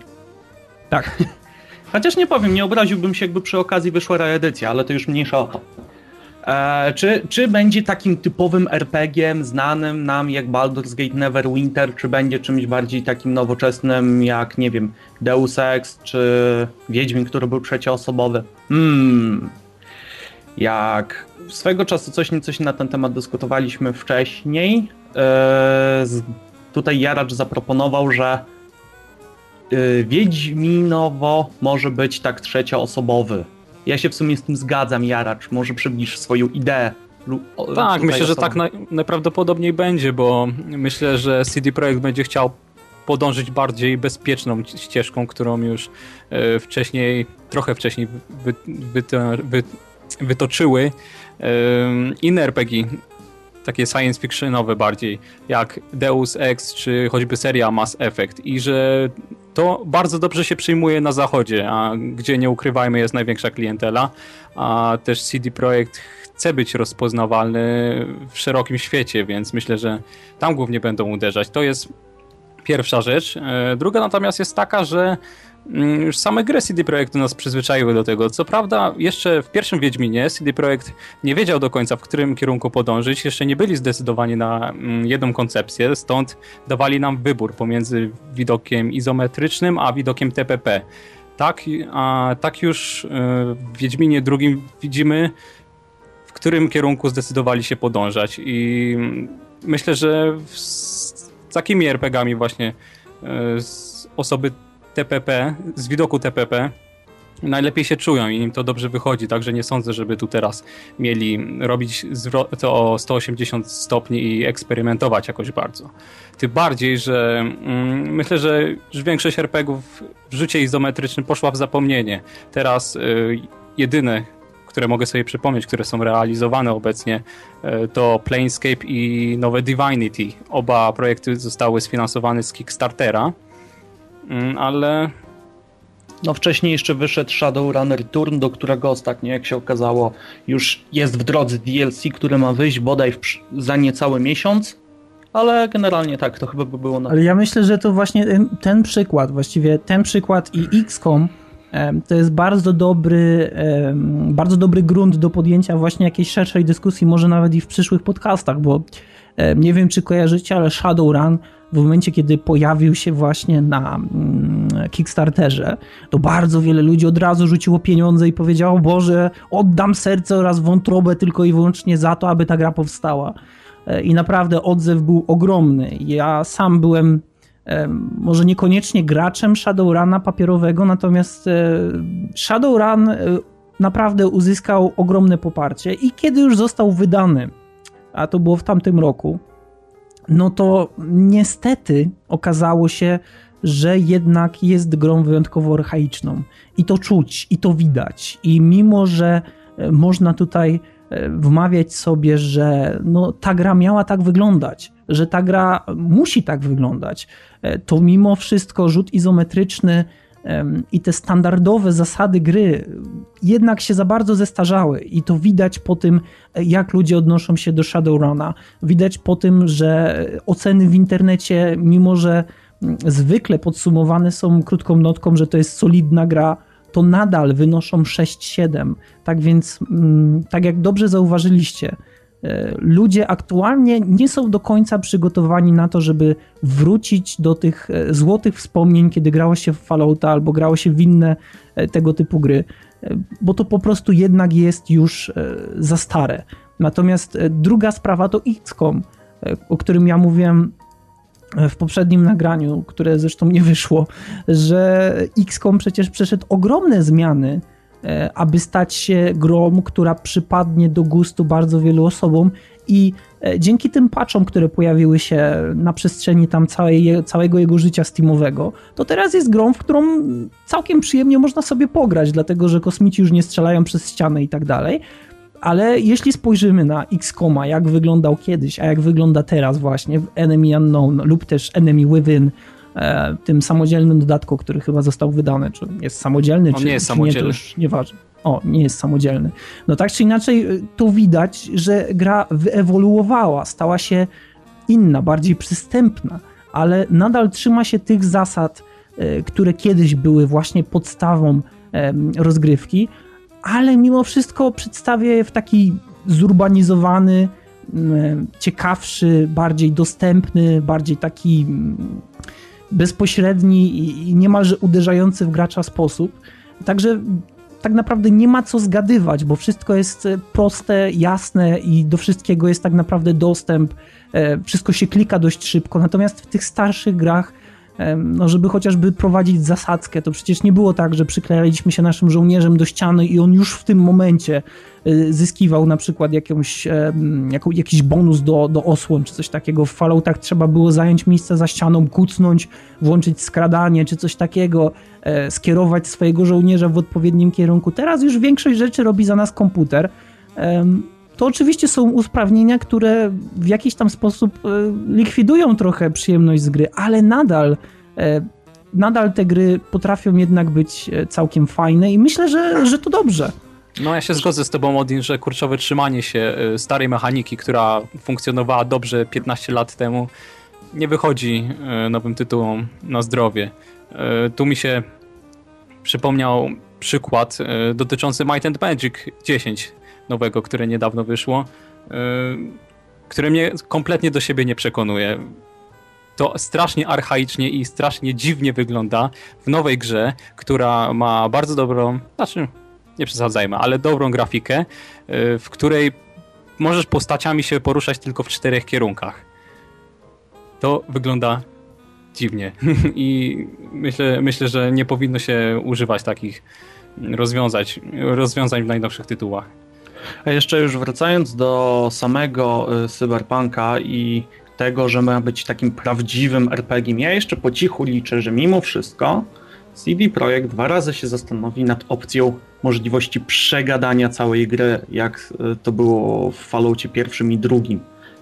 Tak. Chociaż nie powiem, nie obraziłbym się, jakby przy okazji wyszła reedycja, ale to już mniejsza o to. E, czy, czy będzie takim typowym RPG-iem znanym nam jak Baldur's Gate Neverwinter, czy będzie czymś bardziej takim nowoczesnym jak, nie wiem, Deus Ex, czy Wiedźmin, który był trzecioosobowy? Hmm. Jak swego czasu coś coś na ten temat dyskutowaliśmy wcześniej, e, tutaj Jaracz zaproponował, że Wiedźminowo może być tak trzecioosobowy. Ja się w sumie z tym zgadzam, Jaracz. Może przybliż swoją ideę. Tak, myślę, że tak na, najprawdopodobniej będzie, bo myślę, że CD Projekt będzie chciał podążyć bardziej bezpieczną ścieżką, którą już y, wcześniej, trochę wcześniej wy, wy, wy, wytoczyły y, inne RPG, takie science fictionowe bardziej, jak Deus Ex czy choćby seria Mass Effect i że to bardzo dobrze się przyjmuje na zachodzie, a gdzie nie ukrywajmy jest największa klientela, a też CD Projekt chce być rozpoznawalny w szerokim świecie, więc myślę, że tam głównie będą uderzać. To jest pierwsza rzecz. E, druga natomiast jest taka, że już same gry CD Projektu nas przyzwyczaiły do tego. Co prawda, jeszcze w pierwszym Wiedźminie CD Projekt nie wiedział do końca, w którym kierunku podążyć. Jeszcze nie byli zdecydowani na mm, jedną koncepcję, stąd dawali nam wybór pomiędzy widokiem izometrycznym a widokiem TPP. Tak, a tak już e, w Wiedźminie drugim widzimy, w którym kierunku zdecydowali się podążać. I mm, myślę, że z takimi RPGami właśnie e, osoby TPP, z widoku TPP najlepiej się czują i im to dobrze wychodzi, także nie sądzę, żeby tu teraz mieli robić to o 180 stopni i eksperymentować jakoś bardzo. Tym bardziej, że mm, myślę, że większość RPGów w rzucie izometrycznym poszła w zapomnienie. Teraz y, jedyne, które mogę sobie przypomnieć, które są realizowane obecnie, y, to Planescape i nowe Divinity. Oba projekty zostały sfinansowane z Kickstartera ale... No wcześniej jeszcze wyszedł Shadowrun Return, do którego ostatnio, jak się okazało, już jest w drodze DLC, który ma wyjść bodaj w, za niecały miesiąc, ale generalnie tak, to chyba by było na... Ale ja myślę, że to właśnie ten przykład, właściwie ten przykład i XCOM to jest bardzo dobry, bardzo dobry grunt do podjęcia właśnie jakiejś szerszej dyskusji, może nawet i w przyszłych podcastach, bo nie wiem, czy kojarzycie, ale Shadowrun w momencie, kiedy pojawił się właśnie na mm, Kickstarterze, to bardzo wiele ludzi od razu rzuciło pieniądze i powiedziało, Boże, oddam serce oraz wątrobę tylko i wyłącznie za to, aby ta gra powstała. E, I naprawdę odzew był ogromny. Ja sam byłem może niekoniecznie graczem Shadowruna papierowego, natomiast e, Shadowrun e, naprawdę uzyskał ogromne poparcie i kiedy już został wydany, a to było w tamtym roku, no to niestety okazało się, że jednak jest grą wyjątkowo archaiczną. I to czuć, i to widać. I mimo, że e, można tutaj e, wmawiać sobie, że no, ta gra miała tak wyglądać, że ta gra musi tak wyglądać, e, to mimo wszystko rzut izometryczny i te standardowe zasady gry jednak się za bardzo zestarzały i to widać po tym, jak ludzie odnoszą się do Shadowruna. Widać po tym, że oceny w internecie, mimo że mm, zwykle podsumowane są krótką notką, że to jest solidna gra, to nadal wynoszą 6-7. Tak więc, mm, tak jak dobrze zauważyliście, ludzie aktualnie nie są do końca przygotowani na to, żeby wrócić do tych e, złotych wspomnień, kiedy grało się w Fallouta albo grało się w inne e, tego typu gry, bo to po prostu jednak jest już za stare. Natomiast druga sprawa to XCOM, o którym ja mówiłem w poprzednim nagraniu, które zresztą nie wyszło, że XCOM przecież przeszedł ogromne zmiany, e, aby stać się grą, która przypadnie do gustu bardzo wielu osobom i e, dzięki tym patchom, które pojawiły się na przestrzeni tam całej, całego jego życia Steamowego, to teraz jest grą, w którą całkiem przyjemnie można sobie pograć, dlatego że kosmici już nie strzelają przez ścianę i tak dalej. Ale jeśli spojrzymy na X-Koma, jak wyglądał kiedyś, a jak wygląda teraz właśnie w Enemy Unknown lub też Enemy Within, e, tym samodzielnym dodatku, który chyba został wydany, czy jest samodzielny, On czy nie jest samodzielny. Nie, to już nieważne. O, nie jest samodzielny. No tak czy inaczej, e, tu widać, że gra wyewoluowała, stała się inna, bardziej przystępna, ale nadal trzyma się tych zasad, e, które kiedyś były właśnie podstawą rozgrywki, ale mimo wszystko przedstawia je w taki zurbanizowany, ciekawszy, bardziej dostępny, bardziej taki bezpośredni i niemalże uderzający w gracza sposób. Także tak naprawdę nie ma co zgadywać, bo wszystko jest e, proste, jasne i do wszystkiego jest tak naprawdę dostęp. E, wszystko się klika dość szybko. Natomiast w tych starszych grach no żeby chociażby prowadzić zasadzkę, to przecież nie było tak, że przyklejaliśmy się naszym żołnierzem do ściany i on już w tym momencie y, zyskiwał na przykład jakąś, jakiś bonus do, do osłon czy coś takiego. W Falloutach trzeba było zająć miejsce za ścianą, kucnąć, włączyć skradanie czy coś takiego, e, skierować swojego żołnierza w odpowiednim kierunku. Teraz już większość rzeczy robi za nas komputer. To oczywiście są usprawnienia, które w jakiś tam sposób e, likwidują trochę przyjemność z gry, ale nadal e, nadal te gry potrafią jednak być e, całkiem fajne i myślę, że, że to dobrze. No ja się zgodzę z tobą, Odin, że kurczowe trzymanie się starej mechaniki, która funkcjonowała dobrze 15 lat temu, nie wychodzi nowym tytułom na zdrowie. Tu mi się przypomniał przykład dotyczący Might and Magic 10 nowego, które niedawno wyszło, yy, które mnie kompletnie do siebie nie przekonuje. To strasznie archaicznie i strasznie dziwnie wygląda w nowej grze, która ma bardzo dobrą, znaczy nie przesadzajmy, ale dobrą grafikę, yy, w której możesz postaciami się poruszać tylko w czterech kierunkach. To wygląda dziwnie i myślę, myślę, że nie powinno się używać takich rozwiązać, rozwiązań w najnowszych tytułach. A jeszcze już wracając do samego y, Cyberpunka i tego, że ma być takim prawdziwym RPG, ja jeszcze po cichu liczę, że mimo wszystko CD Projekt dwa razy się zastanowi nad opcją możliwości przegadania całej gry, jak y, to było w Falloutie pierwszym i drugim.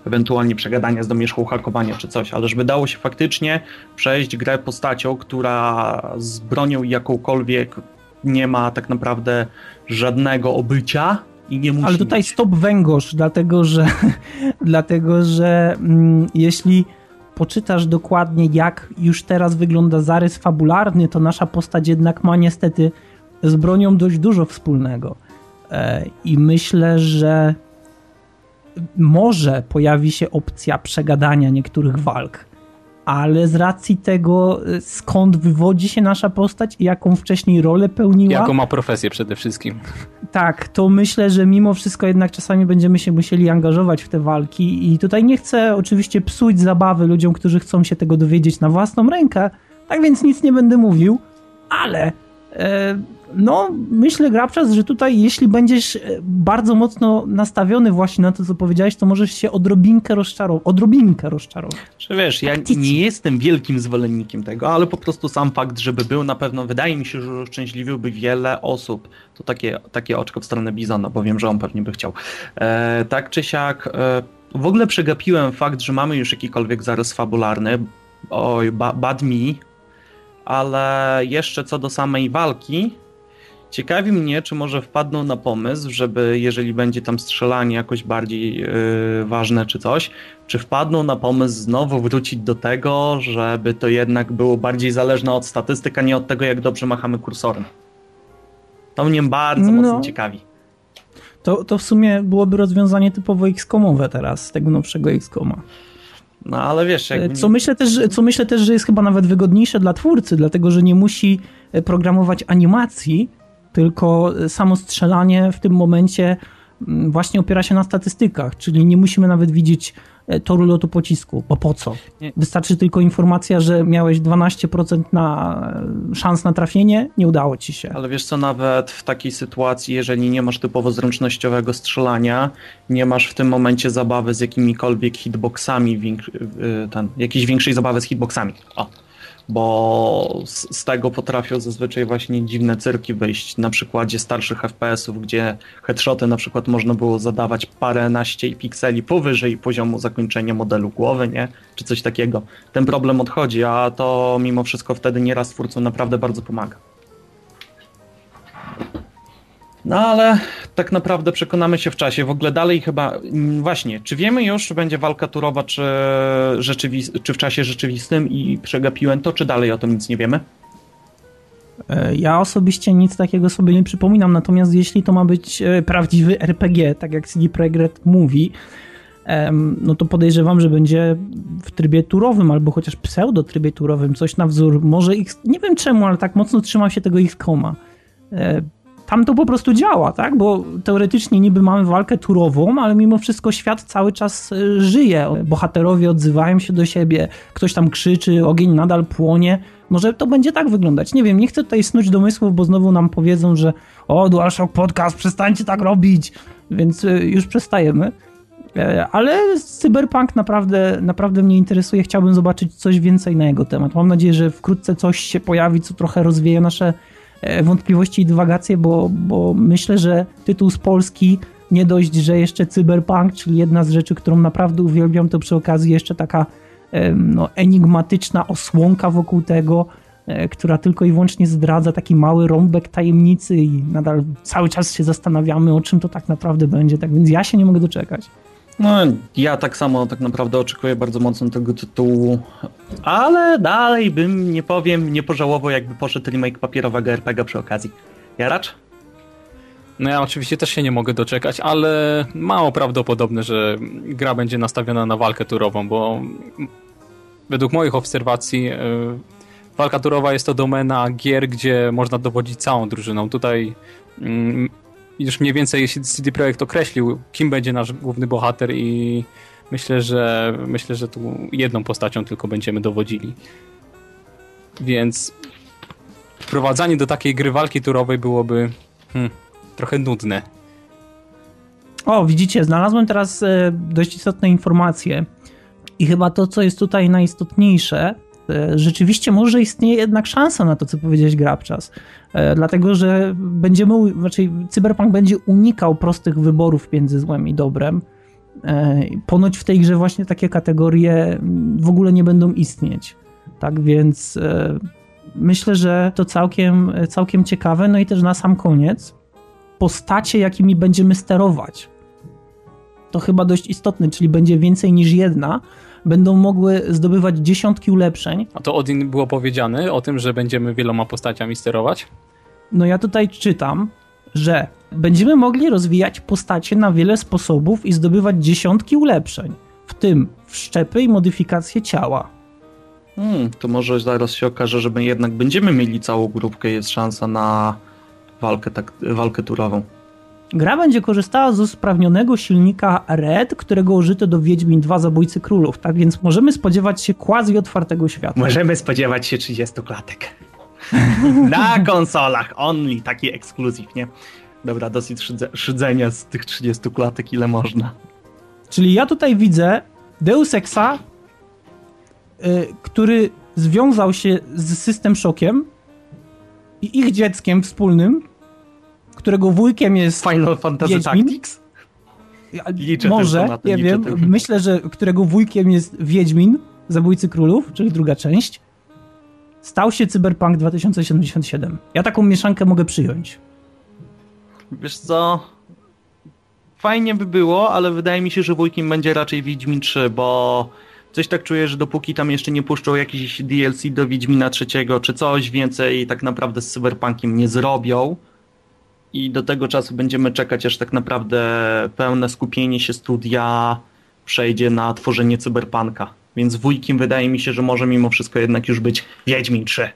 Ewentualnie przegadania z domieszką hakowania czy coś, ale żeby dało się faktycznie przejść grę postacią, która z bronią jakąkolwiek nie ma tak naprawdę żadnego obycia, i nie musi Ale tutaj mieć. stop węgorz, dlatego że, dlatego, że mm, jeśli poczytasz dokładnie, jak już teraz wygląda zarys fabularny, to nasza postać jednak ma niestety z bronią dość dużo wspólnego. E, I myślę, że może pojawi się opcja przegadania niektórych walk ale z racji tego, y, skąd wywodzi się nasza postać i jaką wcześniej rolę pełniła. Jaką ma profesję przede wszystkim. Tak, to myślę, że mimo wszystko jednak czasami będziemy się musieli angażować w te walki i tutaj nie chcę oczywiście psuć zabawy ludziom, którzy chcą się tego dowiedzieć na własną rękę, tak więc nic nie będę mówił, ale e, no, myślę, Grabczas, że tutaj jeśli będziesz e, bardzo mocno nastawiony właśnie na to, co powiedziałeś, to możesz się odrobinkę rozczarować. Odrobinkę rozczarować. Że wiesz, ja nie jestem wielkim zwolennikiem tego, ale po prostu sam fakt, żeby był na pewno, wydaje mi się, że uszczęśliwiłby wiele osób. To takie, takie oczko w stronę Bizona, bo wiem, że on pewnie by chciał. E, tak czy siak, e, w ogóle przegapiłem fakt, że mamy już jakikolwiek zarys fabularny. Oj, ba bad me. Ale jeszcze co do samej walki, ciekawi mnie, czy może wpadną na pomysł, żeby jeżeli będzie tam strzelanie jakoś bardziej yy, ważne czy coś, czy wpadną na pomysł znowu wrócić do tego, żeby to jednak było bardziej zależne od statystyk, a nie od tego, jak dobrze machamy kursorem. To mnie bardzo no. mocno ciekawi. To, to w sumie byłoby rozwiązanie typowo X-komowe teraz, z tego nowszego X-koma. No ale wiesz, jakby... co, myślę też, co myślę też, że jest chyba nawet wygodniejsze dla twórcy, dlatego że nie musi e, programować animacji, tylko samo strzelanie w tym momencie mm, właśnie opiera się na statystykach, czyli nie musimy nawet widzieć E, toru lotu pocisku, bo po co? Wystarczy tylko informacja, że miałeś 12% na e, szans na trafienie, nie udało ci się. Ale wiesz co, nawet w takiej sytuacji, jeżeli nie masz typowo zręcznościowego strzelania, nie masz w tym momencie zabawy z jakimikolwiek hitboxami, ten, jakiejś większej zabawy z hitboxami. O bo z, z, tego potrafią zazwyczaj właśnie dziwne cyrki wyjść. Na przykładzie starszych FPS-ów, gdzie headshoty na przykład można było zadawać paręnaście pikseli powyżej poziomu zakończenia modelu głowy, nie? Czy coś takiego. Ten problem odchodzi, a to mimo wszystko wtedy nieraz twórcom naprawdę bardzo pomaga. No ale tak naprawdę przekonamy się w czasie. W ogóle dalej chyba. Mm, właśnie, czy wiemy już, czy będzie walka turowa, czy, czy w czasie rzeczywistym i przegapiłem to, czy dalej o tym nic nie wiemy? E, ja osobiście nic takiego sobie nie przypominam, natomiast jeśli to ma być e, prawdziwy RPG, tak jak CD Projekt mówi, no to podejrzewam, że będzie w trybie turowym, albo chociaż pseudo trybie turowym, coś na wzór, może X, nie wiem czemu, ale tak mocno trzymam się tego X-Koma e, tam to po prostu działa, tak? Bo teoretycznie niby mamy walkę turową, ale mimo wszystko świat cały czas e, żyje. Bohaterowie odzywają się do siebie, ktoś tam krzyczy, ogień nadal płonie. Może to będzie tak wyglądać. Nie wiem, nie chcę tutaj snuć domysłów, bo znowu nam powiedzą, że o, DualShock Podcast, przestańcie tak robić, więc e, już przestajemy. E, ale cyberpunk naprawdę, naprawdę mnie interesuje. Chciałbym zobaczyć coś więcej na jego temat. Mam nadzieję, że wkrótce coś się pojawi, co trochę rozwieje nasze wątpliwości i dywagacje, bo, bo myślę, że tytuł z Polski nie dość, że jeszcze cyberpunk, czyli jedna z rzeczy, którą naprawdę uwielbiam, to przy okazji jeszcze taka no, enigmatyczna osłonka wokół tego, e, która tylko i wyłącznie zdradza taki mały rąbek tajemnicy i nadal cały czas się zastanawiamy, o czym to tak naprawdę będzie. Tak więc ja się nie mogę doczekać. No, ja tak samo tak naprawdę oczekuję bardzo mocno tego tytułu, ale dalej bym, nie powiem, nie pożałował, jakby poszedł remake papierowego RPG przy okazji. Jaracz? No ja oczywiście też się nie mogę doczekać, ale mało prawdopodobne, że gra będzie nastawiona na walkę turową, bo według moich obserwacji yy, walka turowa jest to domena gier, gdzie można dowodzić całą drużyną. Tutaj yy, już mniej więcej CD Projekt określił, kim będzie nasz główny bohater i myślę, że myślę, że tu jedną postacią tylko będziemy dowodzili. Więc wprowadzanie do takiej gry walki turowej byłoby hmm, trochę nudne. O, widzicie, znalazłem teraz e, dość istotne informacje. I chyba to, co jest tutaj najistotniejsze, rzeczywiście może istnieje jednak szansa na to, co powiedziałeś Grabczas. E, dlatego, że będziemy, znaczy Cyberpunk będzie unikał prostych wyborów między złem i dobrem. E, ponoć w tej grze właśnie takie kategorie w ogóle nie będą istnieć. Tak więc myślę, że to całkiem, całkiem ciekawe. No i też na sam koniec postacie, jakimi będziemy sterować. To chyba dość istotne, czyli będzie więcej niż jedna, będą mogły zdobywać dziesiątki ulepszeń. A to Odin było powiedziane o tym, że będziemy wieloma postaciami sterować? No ja tutaj czytam, że będziemy mogli rozwijać postacie na wiele sposobów i zdobywać dziesiątki ulepszeń, w tym wszczepy i modyfikacje ciała. Hmm, to może zaraz się okaże, że my jednak będziemy mieli całą grupkę, jest szansa na walkę, tak, walkę turową. Gra będzie korzystała z usprawnionego silnika Red, którego użyto do Wiedźmin 2 Zabójcy Królów, tak więc możemy spodziewać się quasi otwartego świata. Możemy spodziewać się 30 klatek. Na konsolach only, taki ekskluzyw, nie? Dobra, dosyć szydze, szydzenia z tych 30 klatek, ile można. Czyli ja tutaj widzę Deus Exa, yy, który związał się z System Shockiem i ich dzieckiem wspólnym, którego wujkiem jest Final Fantasy Wiedźmin. Tactics? Liczę może, na to, ja wiem, myślę, że którego wujkiem jest Wiedźmin, Zabójcy Królów, czyli druga część, stał się Cyberpunk 2077. Ja taką mieszankę mogę przyjąć. Wiesz co? Fajnie by było, ale wydaje mi się, że wujkiem będzie raczej Wiedźmin 3, bo coś tak czuję, że dopóki tam jeszcze nie puszczą jakiś DLC do Wiedźmina trzeciego, czy coś więcej tak naprawdę z Cyberpunkiem nie zrobią i do tego czasu będziemy czekać, aż tak naprawdę pełne skupienie się studia przejdzie na tworzenie Cyberpunka. Więc wujkiem wydaje mi się, że może mimo wszystko jednak już być Wiedźmin 3.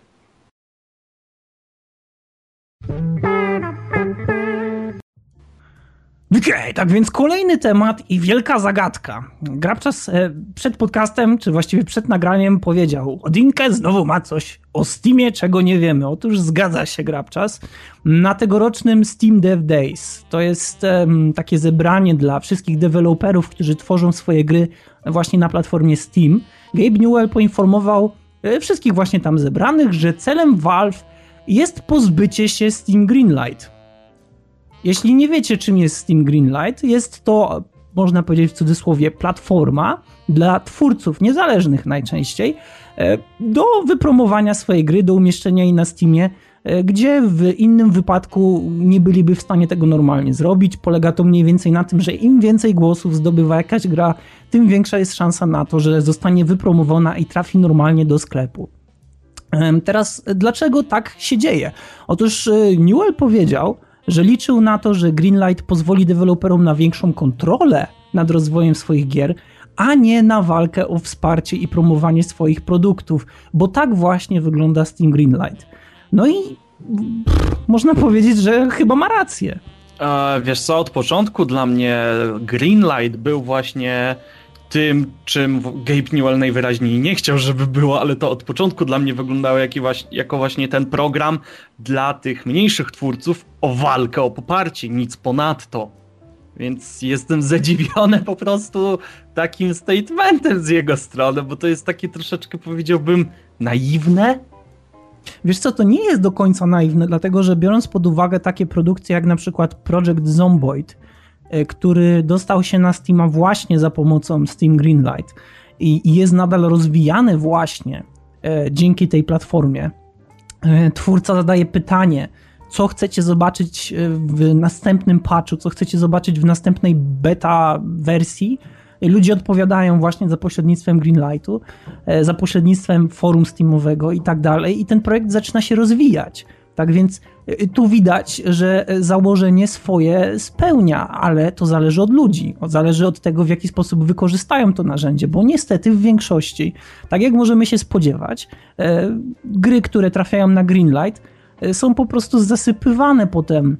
okay, tak więc kolejny temat i wielka zagadka. Grabczas e, przed podcastem, czy właściwie przed nagraniem powiedział Odinkę znowu ma coś o Steamie, czego nie wiemy. Otóż zgadza się Grabczas. Na tegorocznym Steam Dev Days, to jest um, takie zebranie dla wszystkich deweloperów, którzy tworzą swoje gry właśnie na platformie Steam, Gabe Newell poinformował e, wszystkich właśnie tam zebranych, że celem Valve jest pozbycie się Steam Greenlight jeśli nie wiecie, czym jest Steam Greenlight, jest to, można powiedzieć w cudzysłowie, platforma dla twórców niezależnych najczęściej e, do wypromowania swojej gry, do umieszczenia jej na Steamie, e, gdzie w innym wypadku nie byliby w stanie tego normalnie zrobić. Polega to mniej więcej na tym, że im więcej głosów zdobywa jakaś gra, tym większa jest szansa na to, że zostanie wypromowana i trafi normalnie do sklepu. Teraz, dlaczego tak się dzieje? Otóż e, Newell powiedział, że liczył na to, że Greenlight pozwoli deweloperom na większą kontrolę nad rozwojem swoich gier, a nie na walkę o wsparcie i promowanie swoich produktów, bo tak właśnie wygląda Steam Greenlight. No i pff, można powiedzieć, że chyba ma rację. E, wiesz co, od początku dla mnie Greenlight był właśnie tym, czym Gabe Newell najwyraźniej nie chciał, żeby było, ale to od początku dla mnie wyglądało jako właśnie ten program dla tych mniejszych twórców o walkę, o poparcie, nic ponadto. Więc jestem zadziwiony po prostu takim statementem z jego strony, bo to jest takie troszeczkę powiedziałbym naiwne. Wiesz co, to nie jest do końca naiwne, dlatego że biorąc pod uwagę takie produkcje jak na przykład Project Zomboid, który dostał się na Steama właśnie za pomocą Steam Greenlight i, jest nadal rozwijany właśnie e, dzięki tej platformie. E, twórca zadaje pytanie, co chcecie zobaczyć w następnym patchu, co chcecie zobaczyć w następnej beta wersji. Ludzie odpowiadają właśnie za pośrednictwem Greenlightu, za pośrednictwem forum Steamowego i tak dalej, i ten projekt zaczyna się rozwijać. Tak więc y, tu widać, że założenie swoje spełnia, ale to zależy od ludzi. Zależy od tego, w jaki sposób wykorzystają to narzędzie, bo niestety w większości, tak jak możemy się spodziewać, gry, które trafiają na Greenlight, są po prostu zasypywane potem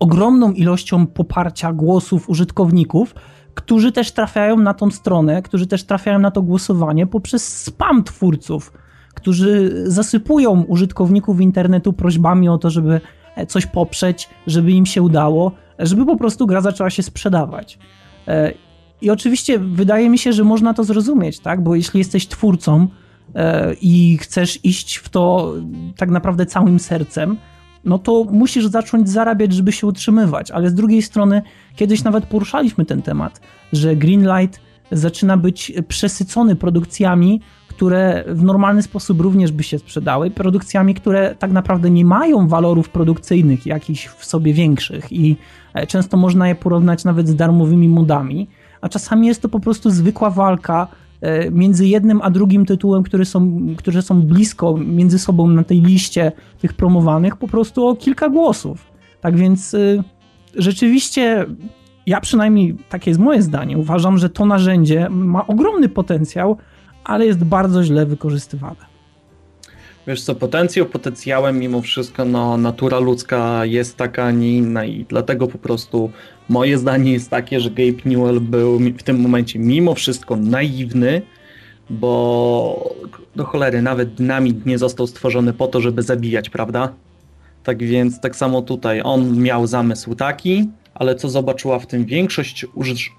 ogromną ilością poparcia głosów użytkowników, którzy też trafiają na tą stronę, którzy też trafiają na to głosowanie poprzez spam twórców którzy zasypują użytkowników internetu prośbami o to, żeby coś poprzeć, żeby im się udało, żeby po prostu gra zaczęła się sprzedawać. E, I oczywiście wydaje mi się, że można to zrozumieć, tak? Bo jeśli jesteś twórcą e, i chcesz iść w to tak naprawdę całym sercem, no to musisz zacząć zarabiać, żeby się utrzymywać. Ale z drugiej strony, kiedyś nawet poruszaliśmy ten temat, że Greenlight zaczyna być przesycony produkcjami, które w normalny sposób również by się sprzedały, produkcjami, które tak naprawdę nie mają walorów produkcyjnych jakichś w sobie większych i e, często można je porównać nawet z darmowymi modami, a czasami jest to po prostu zwykła walka e, między jednym a drugim tytułem, które są, które są blisko między sobą na tej liście tych promowanych, po prostu o kilka głosów. Tak więc e, rzeczywiście ja przynajmniej takie jest moje zdanie. Uważam, że to narzędzie ma ogromny potencjał, ale jest bardzo źle wykorzystywane. Wiesz co, potencjał potencjałem, mimo wszystko no, natura ludzka jest taka, a nie inna i dlatego po prostu moje zdanie jest takie, że Gabe Newell był w tym momencie mimo wszystko naiwny, bo do cholery nawet dynamit nie został stworzony po to, żeby zabijać, prawda? Tak więc tak samo tutaj on miał zamysł taki, ale co zobaczyła w tym większość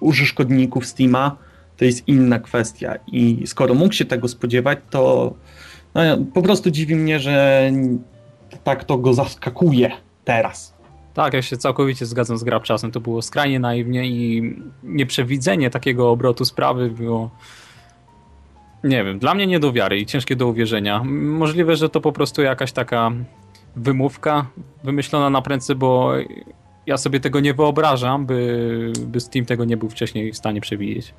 użytkowników Steama, to jest inna kwestia. I skoro mógł się tego spodziewać, to no, po prostu dziwi mnie, że tak to go zaskakuje teraz. Tak, ja się całkowicie zgadzam z Grabczasem. To było skrajnie naiwnie i nieprzewidzenie takiego obrotu sprawy było nie wiem, dla mnie nie do wiary i ciężkie do uwierzenia. Możliwe, że to po prostu jakaś taka wymówka wymyślona na prędce, bo ja sobie tego nie wyobrażam, by, by Steam tego nie był wcześniej w stanie przewidzieć.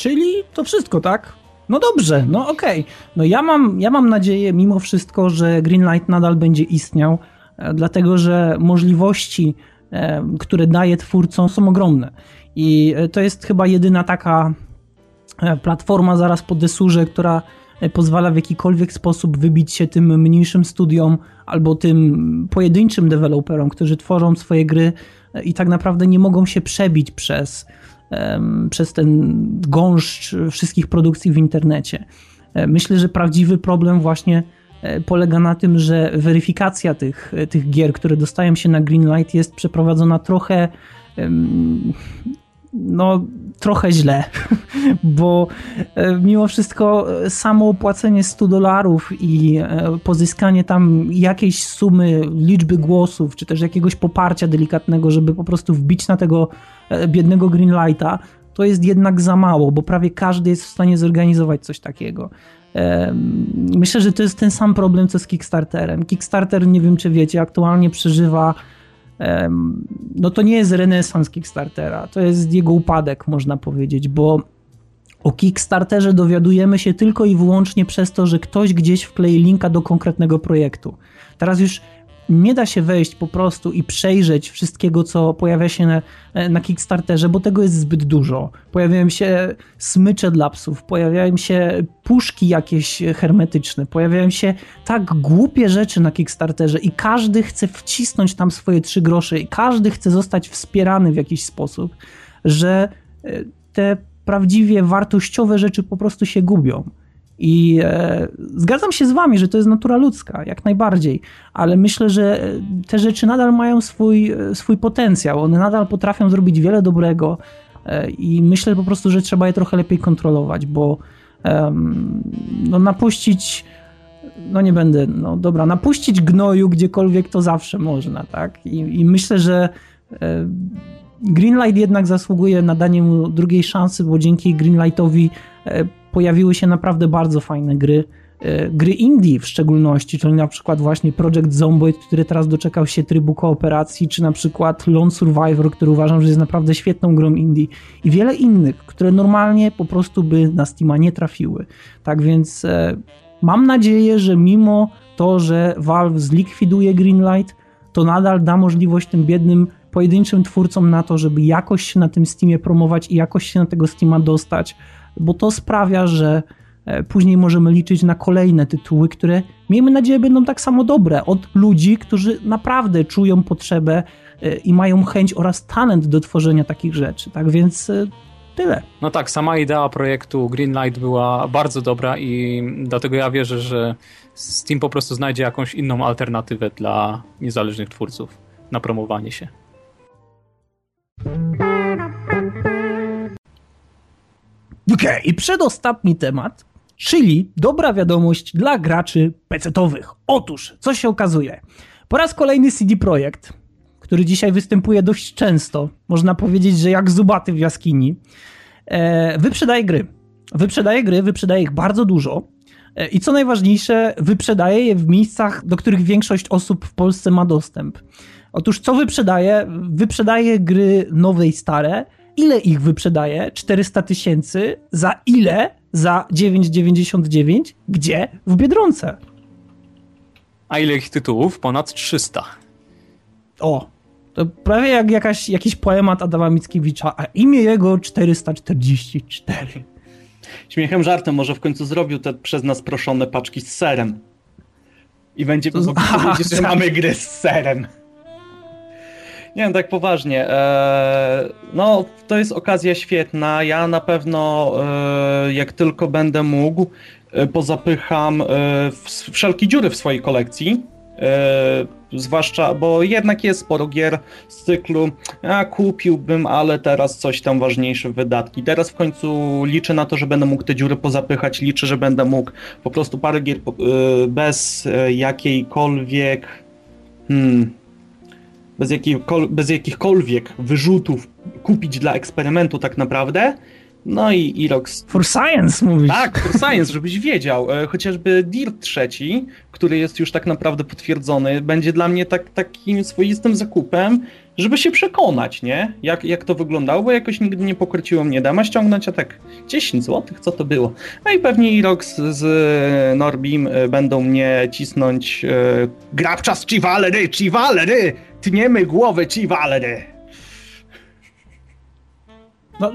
Czyli to wszystko, tak? No dobrze, no okej. Okay. No ja mam, ja mam nadzieję mimo wszystko, że Greenlight nadal będzie istniał, e, dlatego że możliwości, e, które daje twórcom są ogromne. I e, to jest chyba jedyna taka platforma zaraz po desurze, która pozwala w jakikolwiek sposób wybić się tym mniejszym studiom albo tym pojedynczym deweloperom, którzy tworzą swoje gry i tak naprawdę nie mogą się przebić przez przez ten gąszcz wszystkich produkcji w internecie. E, myślę, że prawdziwy problem właśnie e, polega na tym, że weryfikacja tych, tych gier, które dostają się na Greenlight jest przeprowadzona trochę no trochę źle, bo e, mimo wszystko samo opłacenie 100 dolarów i pozyskanie tam jakiejś sumy liczby głosów, czy też jakiegoś poparcia delikatnego, żeby po prostu wbić na tego E, biednego Greenlighta, to jest jednak za mało, bo prawie każdy jest w stanie zorganizować coś takiego. E, myślę, że to jest ten sam problem co z Kickstarterem. Kickstarter, nie wiem czy wiecie, aktualnie przeżywa. No to nie jest renesans Kickstartera, to jest jego upadek, można powiedzieć, bo o Kickstarterze dowiadujemy się tylko i wyłącznie przez to, że ktoś gdzieś wklei linka do konkretnego projektu. Teraz już nie da się wejść po prostu i przejrzeć wszystkiego, co pojawia się na, na Kickstarterze, bo tego jest zbyt dużo. Pojawiają się smycze dla psów, pojawiają się puszki jakieś hermetyczne, pojawiają się tak głupie rzeczy na Kickstarterze i każdy chce wcisnąć tam swoje trzy grosze i każdy chce zostać wspierany w jakiś sposób, że e, te prawdziwie wartościowe rzeczy po prostu się gubią. I e, zgadzam się z wami, że to jest natura ludzka, jak najbardziej, ale myślę, że te rzeczy nadal mają swój, e, swój potencjał. One nadal potrafią zrobić wiele dobrego e, i myślę po prostu, że trzeba je trochę lepiej kontrolować, bo e, no, napuścić. No nie będę, no dobra, napuścić gnoju gdziekolwiek to zawsze można, tak? I, i myślę, że e, Greenlight jednak zasługuje na danie mu drugiej szansy, bo dzięki Greenlightowi e, pojawiły się naprawdę bardzo fajne gry. E, gry indie w szczególności, czyli na przykład właśnie Project Zomboid, który teraz doczekał się trybu kooperacji, czy na przykład Lone Survivor, który uważam, że jest naprawdę świetną grą indie i wiele innych, które normalnie po prostu by na Steama nie trafiły. Tak więc e, mam nadzieję, że mimo to, że Valve zlikwiduje Greenlight, to nadal da możliwość tym biednym pojedynczym twórcom na to, żeby jakoś się na tym Steamie promować i jakoś się na tego Steama dostać, bo to sprawia, że e, później możemy liczyć na kolejne tytuły, które miejmy nadzieję będą tak samo dobre od ludzi, którzy naprawdę czują potrzebę e, i mają chęć oraz talent do tworzenia takich rzeczy. Tak więc e, tyle. No tak, sama idea projektu Greenlight była bardzo dobra i dlatego ja wierzę, że Steam po prostu znajdzie jakąś inną alternatywę dla niezależnych twórców na promowanie się. Ok, i przedostatni temat, czyli dobra wiadomość dla graczy PC-owych. Otóż, co się okazuje? Po raz kolejny CD Projekt, który dzisiaj występuje dość często, można powiedzieć, że jak zubaty w jaskini, e, wyprzedaje gry. Wyprzedaje gry, wyprzedaje ich bardzo dużo. E, I co najważniejsze, wyprzedaje je w miejscach, do których większość osób w Polsce ma dostęp. Otóż co wyprzedaje? Wyprzedaje gry nowe i stare. Ile ich wyprzedaje? 400 tysięcy. Za ile? Za 9,99. Gdzie? W Biedronce. A ile ich tytułów? Ponad 300. O, to prawie jak jakaś, jakiś poemat Adama Mickiewicza, a imię jego 444. Śmiechem, żartem, może w końcu zrobił te przez nas proszone paczki z serem. I będzie to... powiedzieć, że mamy gry z serem. Nie wiem, tak poważnie. E, no, to jest okazja świetna. Ja na pewno, e, jak tylko będę mógł, e, pozapycham wszelkie dziury w swojej kolekcji zwłaszcza, bo jednak jest sporo gier z cyklu, a kupiłbym, ale teraz coś tam ważniejsze wydatki. Teraz w końcu liczę na to, że będę mógł te dziury pozapychać, liczę, że będę mógł po prostu parę gier bez jakiejkolwiek hmm, bez, bez jakichkolwiek wyrzutów kupić dla eksperymentu tak naprawdę. No i Irox. For science mówisz. Tak, for science, żebyś wiedział. E, chociażby Dirt trzeci, który jest już tak naprawdę potwierdzony, będzie dla mnie tak, takim swoistym zakupem, żeby się przekonać, nie? Jak, jak to wyglądało, bo jakoś nigdy nie pokróciło mnie dama ściągnąć, a tak 10 zł, co to było? No i pewnie Irox z Norbim e, będą mnie cisnąć e, grabczas Chivalery, Chivalery! Tniemy głowę Chivalery! No,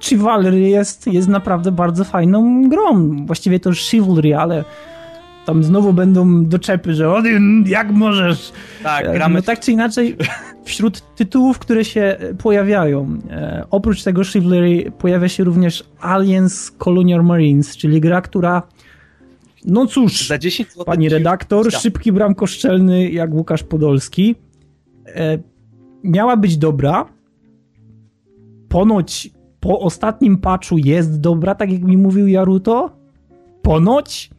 Chivalry jest, jest naprawdę bardzo fajną grą. Właściwie to Chivalry, ale tam znowu będą doczepy, że Odin, jak możesz? Tak, e, gramy. No, tak czy inaczej, wśród tytułów, które się pojawiają, e, oprócz tego Chivalry pojawia się również Aliens Colonial Marines, czyli gra, która no cóż, Za 10 zł pani redaktor, szybki bramkoszczelny jak Łukasz Podolski, e, miała być dobra, ponoć po ostatnim patchu jest dobra, tak jak mi mówił Jaruto. Ponoć.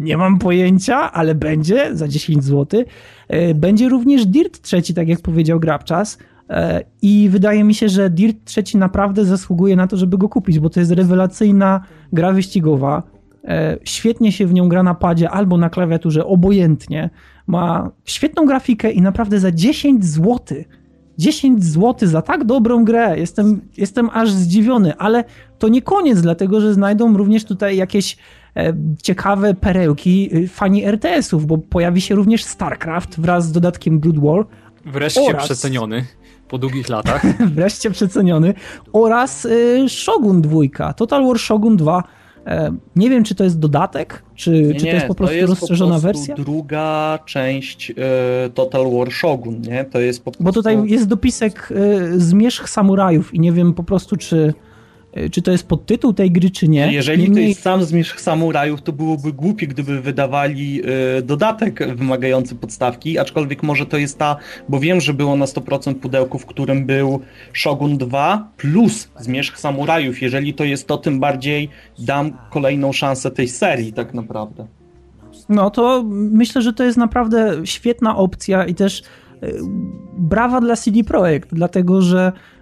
Nie mam pojęcia, ale będzie za 10 zł. E, będzie również Dirt trzeci, tak jak powiedział Grabczas. E, I wydaje mi się, że Dirt trzeci naprawdę zasługuje na to, żeby go kupić, bo to jest rewelacyjna gra wyścigowa. E, świetnie się w nią gra na padzie albo na klawiaturze, obojętnie. Ma świetną grafikę i naprawdę za 10 złotych 10 zł za tak dobrą grę. Jestem, jestem aż zdziwiony, ale to nie koniec, dlatego że znajdą również tutaj jakieś e, ciekawe perełki y, fani RTS-ów, bo pojawi się również StarCraft wraz z dodatkiem Brood War. Wreszcie oraz... przeceniony po długich latach. wreszcie przeceniony. Oraz y, Shogun 2, Total War Shogun 2 E, nie wiem, czy to jest dodatek, czy, nie, czy to jest po prostu jest rozszerzona po prostu wersja? druga część y, Total War Shogun, nie? To jest po prostu... Bo tutaj jest dopisek y, Zmierzch Samurajów i nie wiem po prostu, czy E, czy to jest podtytuł tej gry, czy nie. Jeżeli Niemniej... to jest sam Zmierzch Samurajów, to byłoby głupie, gdyby wydawali y, dodatek wymagający podstawki, aczkolwiek może to jest ta, bo wiem, że było na 100% pudełku, w którym był Shogun 2 plus Zmierzch Samurajów. Jeżeli to jest to, tym bardziej dam kolejną szansę tej serii tak naprawdę. No to myślę, że to jest naprawdę świetna opcja i też y, brawa dla CD Projekt, dlatego że E,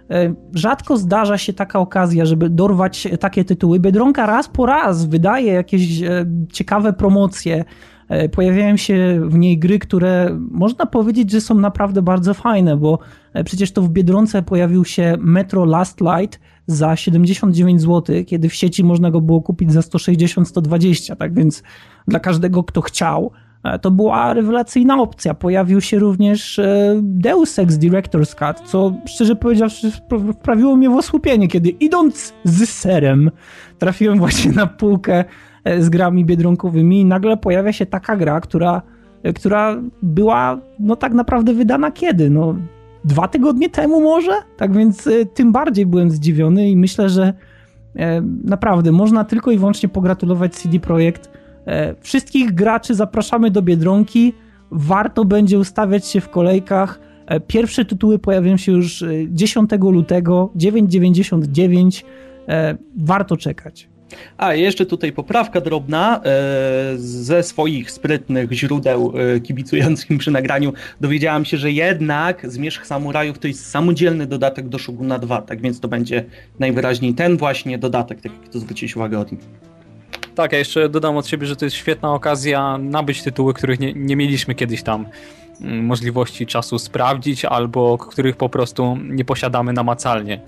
rzadko zdarza się taka okazja, żeby dorwać takie tytuły. Biedronka raz po raz wydaje jakieś e, ciekawe promocje. E, pojawiają się w niej gry, które można powiedzieć, że są naprawdę bardzo fajne, bo przecież to w Biedronce pojawił się Metro Last Light za 79 zł, kiedy w sieci można go było kupić za 160-120, tak więc dla każdego, kto chciał, E, to była rewelacyjna opcja. Pojawił się również e, Deus Ex Director's Cut, co szczerze powiedziawszy wprawiło mnie w osłupienie, kiedy idąc z serem trafiłem właśnie na półkę e, z grami biedronkowymi i nagle pojawia się taka gra, która, która była no tak naprawdę wydana kiedy? No dwa tygodnie temu może? Tak więc tym bardziej byłem zdziwiony i myślę, że naprawdę można tylko i wyłącznie pogratulować CD Projekt E, wszystkich graczy zapraszamy do Biedronki. Warto będzie ustawiać się w kolejkach. E, pierwsze tytuły pojawią się już 10 e, lutego, 9,99. Warto czekać. A jeszcze tutaj poprawka drobna. Ze swoich sprytnych źródeł kibicujących przy nagraniu dowiedziałam się, że jednak Zmierzch Samurajów to jest samodzielny dodatek do Shoguna 2, tak więc to będzie najwyraźniej ten właśnie dodatek, tak jak to zwróciłeś uwagę o tym. Tak, ja jeszcze dodam od siebie, że to jest świetna okazja nabyć tytuły, których nie, nie mieliśmy kiedyś tam mm, możliwości czasu sprawdzić, albo których po prostu nie posiadamy namacalnie.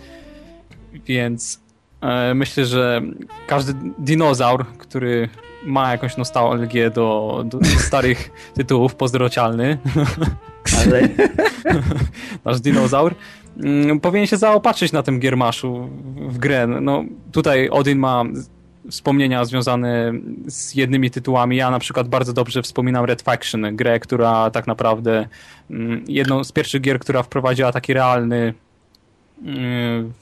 Więc e, myślę, że każdy dinozaur, który ma jakąś nostalgię do, do starych tytułów, pozdrocialny, ale nasz dinozaur, mm, powinien się zaopatrzyć na tym giermaszu w grę. No, tutaj Odin ma wspomnienia związane z jednymi tytułami. Ja na przykład bardzo dobrze wspominam Red Faction, grę, która tak naprawdę mm, jedną z pierwszych gier, która wprowadziła taki realny mm,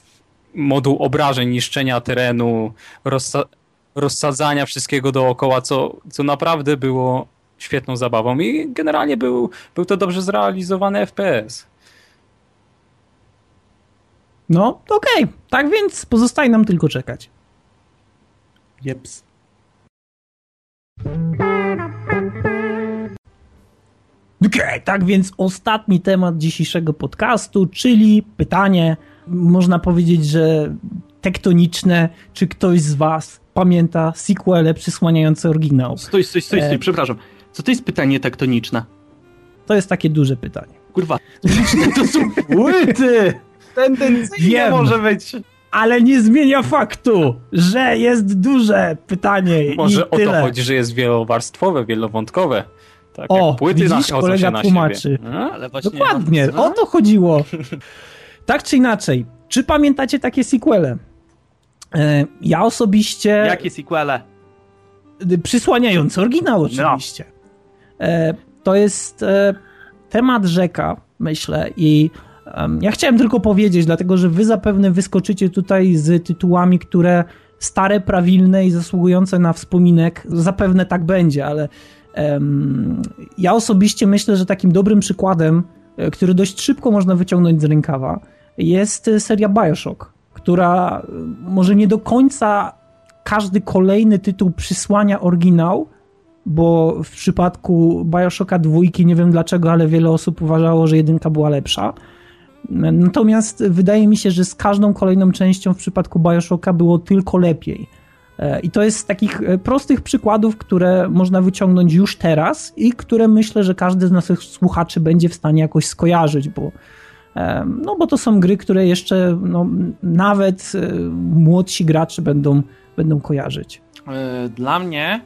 moduł obrażeń, niszczenia terenu, rozsa rozsadzania wszystkiego dookoła, co, co naprawdę było świetną zabawą i generalnie był, był to dobrze zrealizowany FPS. No, okej. Okay. Tak więc pozostaje nam tylko czekać. Jeps. Okay, tak więc ostatni temat dzisiejszego podcastu, czyli pytanie, można powiedzieć, że tektoniczne, czy ktoś z was pamięta sequele przysłaniające oryginał? Stój, stój, stój, stój, e... przepraszam. Co to jest pytanie tektoniczne? To jest takie duże pytanie. Kurwa, to są płyty! Tendencyjnie może być. Ale nie zmienia faktu, że jest duże pytanie. Może o to chodzi, że jest wielowarstwowe, wielowątkowe. Tak, o, płyty widzisz, kolega tłumaczy. Dokładnie, no. o to chodziło. tak czy inaczej, czy pamiętacie takie sequele? E, ja osobiście... Jakie sequele? Przysłaniające oryginał oczywiście. No. To jest e, temat rzeka, myślę, i ja chciałem tylko powiedzieć, dlatego że wy zapewne wyskoczycie tutaj z tytułami, które stare, prawilne i zasługujące na wspominek. Zapewne tak będzie, ale um, ja osobiście myślę, że takim dobrym przykładem, e, który dość szybko można wyciągnąć z rękawa, jest seria Bioshock, która e, może nie do końca każdy kolejny tytuł przysłania oryginał, bo w przypadku Bioshocka dwójki nie wiem dlaczego, ale wiele osób uważało, że jedynka była lepsza. Natomiast wydaje mi się, że z każdą kolejną częścią w przypadku Bioshocka było tylko lepiej. E, I to jest z takich e, prostych przykładów, które można wyciągnąć już teraz i które myślę, że każdy z naszych słuchaczy będzie w stanie jakoś skojarzyć, bo, e, no bo to są gry, które jeszcze no, nawet młodsi gracze będą, będą kojarzyć. Dla mnie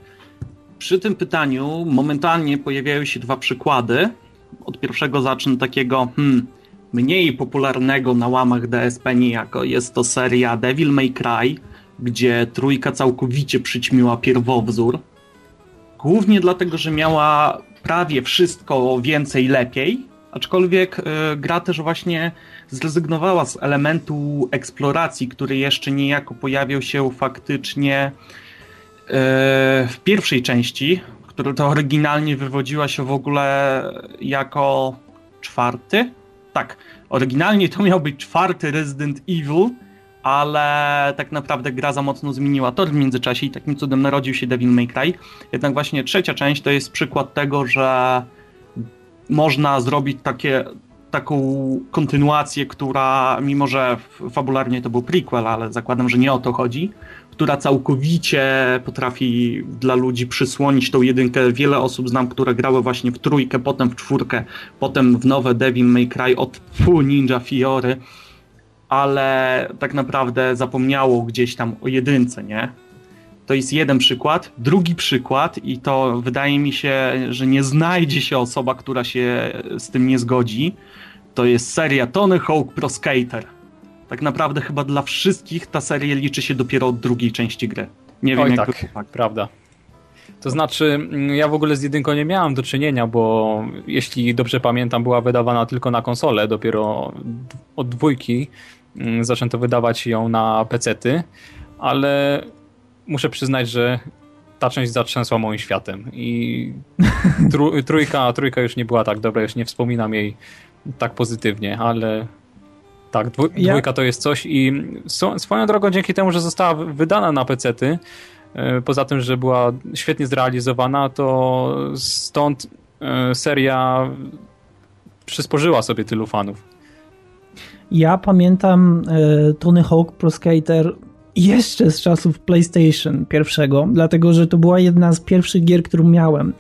przy tym pytaniu momentalnie pojawiają się dwa przykłady. Od pierwszego zacznę takiego, hmm, mniej popularnego na łamach DSP niejako. Jest to seria Devil May Cry, gdzie trójka całkowicie przyćmiła pierwowzór. Głównie dlatego, że miała prawie wszystko więcej lepiej, aczkolwiek y, gra też właśnie zrezygnowała z elementu eksploracji, który jeszcze niejako pojawiał się faktycznie y, w pierwszej części, która to oryginalnie wywodziła się w ogóle jako czwarty tak, oryginalnie to miał być czwarty Resident Evil, ale tak naprawdę gra za mocno zmieniła tor w międzyczasie i takim cudem narodził się Devil May Cry. Jednak właśnie trzecia część to jest przykład tego, że można zrobić takie, taką kontynuację, która mimo, że fabularnie to był prequel, ale zakładam, że nie o to chodzi, która całkowicie potrafi dla ludzi przysłonić tą jedynkę. Wiele osób znam, które grały właśnie w trójkę, potem w czwórkę, potem w nowe Devil May Cry od Fu Ninja Fiory, ale tak naprawdę zapomniało gdzieś tam o jedynce, nie? To jest jeden przykład. Drugi przykład, i to wydaje mi się, że nie znajdzie się osoba, która się z tym nie zgodzi, to jest seria Tony Hawk Pro Skater tak naprawdę chyba dla wszystkich ta seria liczy się dopiero od drugiej części gry. Nie wiem Oj, jak tak, tak, prawda. To znaczy, mm, ja w ogóle z jedynką nie miałem do czynienia, bo jeśli dobrze pamiętam, była wydawana tylko na konsolę, dopiero od dwójki mm, zaczęto wydawać ją na pecety, ale muszę przyznać, że ta część zatrzęsła moim światem i trójka, trójka już nie była tak dobra, już nie wspominam jej tak pozytywnie, ale tak, dwójka to jest coś i swoją drogą dzięki temu, że została wydana na pecety, e, poza tym, że była świetnie zrealizowana, to stąd e, seria przysporzyła sobie tylu fanów. Ja pamiętam e, Tony Hawk Pro Skater jeszcze z czasów PlayStation pierwszego, dlatego że to była jedna z pierwszych gier, którą miałem.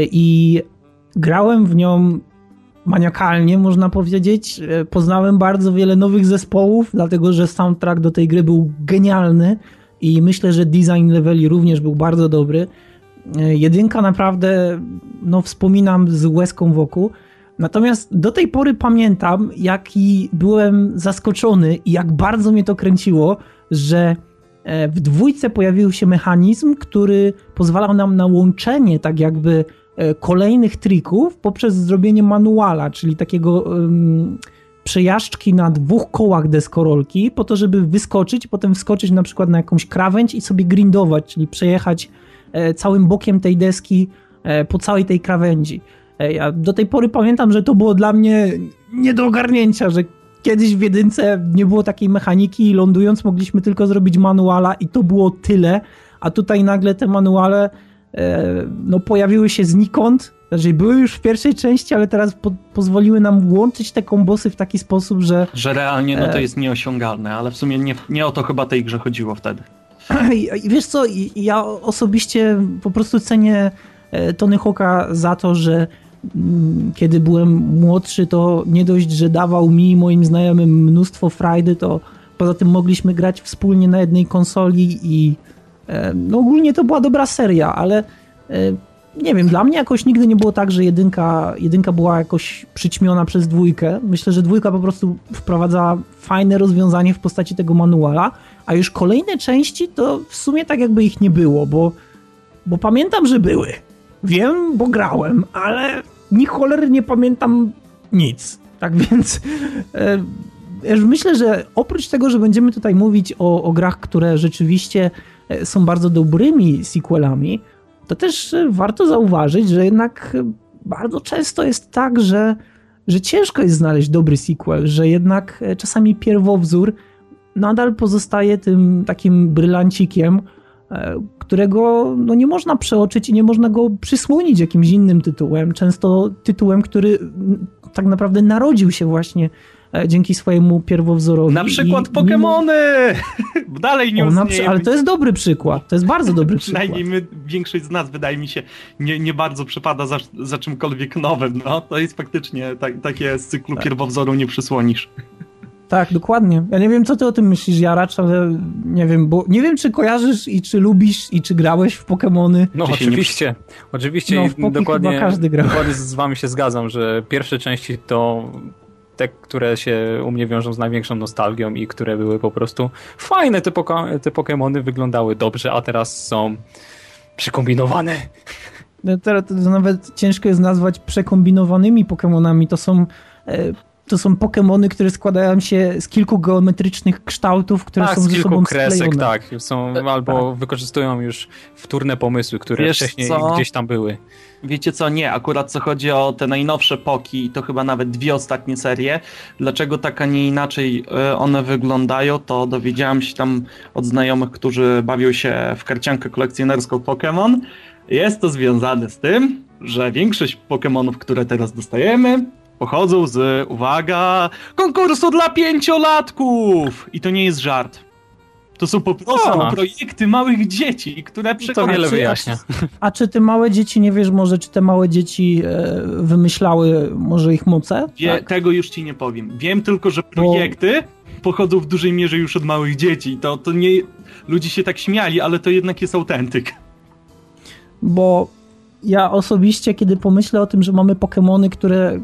I grałem w nią maniakalnie, można powiedzieć. E, poznałem bardzo wiele nowych zespołów, dlatego że soundtrack do tej gry był genialny i myślę, że design leveli również był bardzo dobry. E, jedynka naprawdę, no wspominam z łezką wokół. Natomiast do tej pory pamiętam, jaki byłem zaskoczony i jak bardzo mnie to kręciło, że e, w dwójce pojawił się mechanizm, który pozwalał nam na łączenie tak jakby kolejnych trików poprzez zrobienie manuala, czyli takiego um, przejażdżki na dwóch kołach deskorolki, po to, żeby wyskoczyć, potem wskoczyć na przykład na jakąś krawędź i sobie grindować, czyli przejechać e, całym bokiem tej deski e, po całej tej krawędzi. E, ja do tej pory pamiętam, że to było dla mnie nie do ogarnięcia, że kiedyś w jedynce nie było takiej mechaniki i lądując mogliśmy tylko zrobić manuala i to było tyle, a tutaj nagle te manuale e, no, pojawiły się znikąd, znaczy były już w pierwszej części, ale teraz po pozwoliły nam łączyć te kombosy w taki sposób, że... Że realnie no to jest nieosiągalne, ale w sumie nie, nie o to chyba tej grze chodziło wtedy. I wiesz co, ja osobiście po prostu cenię Tony Hawka za to, że Mm, kiedy byłem młodszy, to nie dość, że dawał mi i moim znajomym mnóstwo frajdy, to poza tym mogliśmy grać wspólnie na jednej konsoli i e, no ogólnie to była dobra seria, ale e, nie wiem, dla mnie jakoś nigdy nie było tak, że jedynka, jedynka była jakoś przyćmiona przez dwójkę. Myślę, że dwójka po prostu wprowadzała fajne rozwiązanie w postaci tego manuala, a już kolejne części to w sumie tak jakby ich nie było, bo, bo pamiętam, że były. Wiem, bo grałem, ale ni cholery nie pamiętam nic. Tak więc e, myślę, że oprócz tego, że będziemy tutaj mówić o, o grach, które rzeczywiście e, są bardzo dobrymi sequelami, to też e, warto zauważyć, że jednak bardzo często jest tak, że, że ciężko jest znaleźć dobry sequel, że jednak czasami pierwowzór nadal pozostaje tym takim brylancikiem, którego no, nie można przeoczyć i nie można go przysłonić jakimś innym tytułem, często tytułem, który tak naprawdę narodził się właśnie e, dzięki swojemu pierwowzorowi. Na przykład Pokémony! Mimo... Dalej nie o, Ale to jest dobry przykład, to jest bardzo dobry przykład. Przynajmniej my, większość z nas, wydaje mi się, nie, nie bardzo przypada za, za czymkolwiek nowym. No, to jest faktycznie tak, takie z cyklu tak. pierwowzoru nie przysłonisz. Tak, dokładnie. Ja nie wiem, co ty o tym myślisz, Jaracz, ale nie wiem, bo nie wiem, czy kojarzysz i czy lubisz i czy grałeś w Pokémony. No oczywiście, nie... oczywiście no, i dokładnie, każdy grał. dokładnie z wami się zgadzam, że pierwsze części to te, które się u mnie wiążą z największą nostalgią i które były po prostu fajne, te, poko- te wyglądały dobrze, a teraz są przekombinowane. No, teraz to nawet ciężko jest nazwać przekombinowanymi Pokémonami, to są e, to są Pokémony, które składają się z kilku geometrycznych kształtów, które tak, są ze sobą kresek, sklejone. tak. Są, albo tak. wykorzystują już wtórne pomysły, które Wiesz wcześniej co? gdzieś tam były. Wiecie co, nie, akurat co chodzi o te najnowsze poki, to chyba nawet dwie ostatnie serie, dlaczego tak, a nie inaczej e, one wyglądają, to dowiedziałem się tam od znajomych, którzy bawią się w karciankę kolekcjonerską Pokémon. Jest to związane z tym, że większość Pokémonów, które teraz dostajemy, pochodzą z, uwaga, konkursu dla pięciolatków! I to nie jest żart. To są po prostu o. projekty małych dzieci, które przekonają... To wiele wyjaśnia. A czy te małe dzieci, nie wiesz może, czy te małe dzieci e, wymyślały może ich moce? Wie, tak. Tego już ci nie powiem. Wiem tylko, że projekty Bo... pochodzą w dużej mierze już od małych dzieci. To, to nie... Ludzie się tak śmiali, ale to jednak jest autentyk. Bo ja osobiście, kiedy pomyślę o tym, że mamy Pokémony, które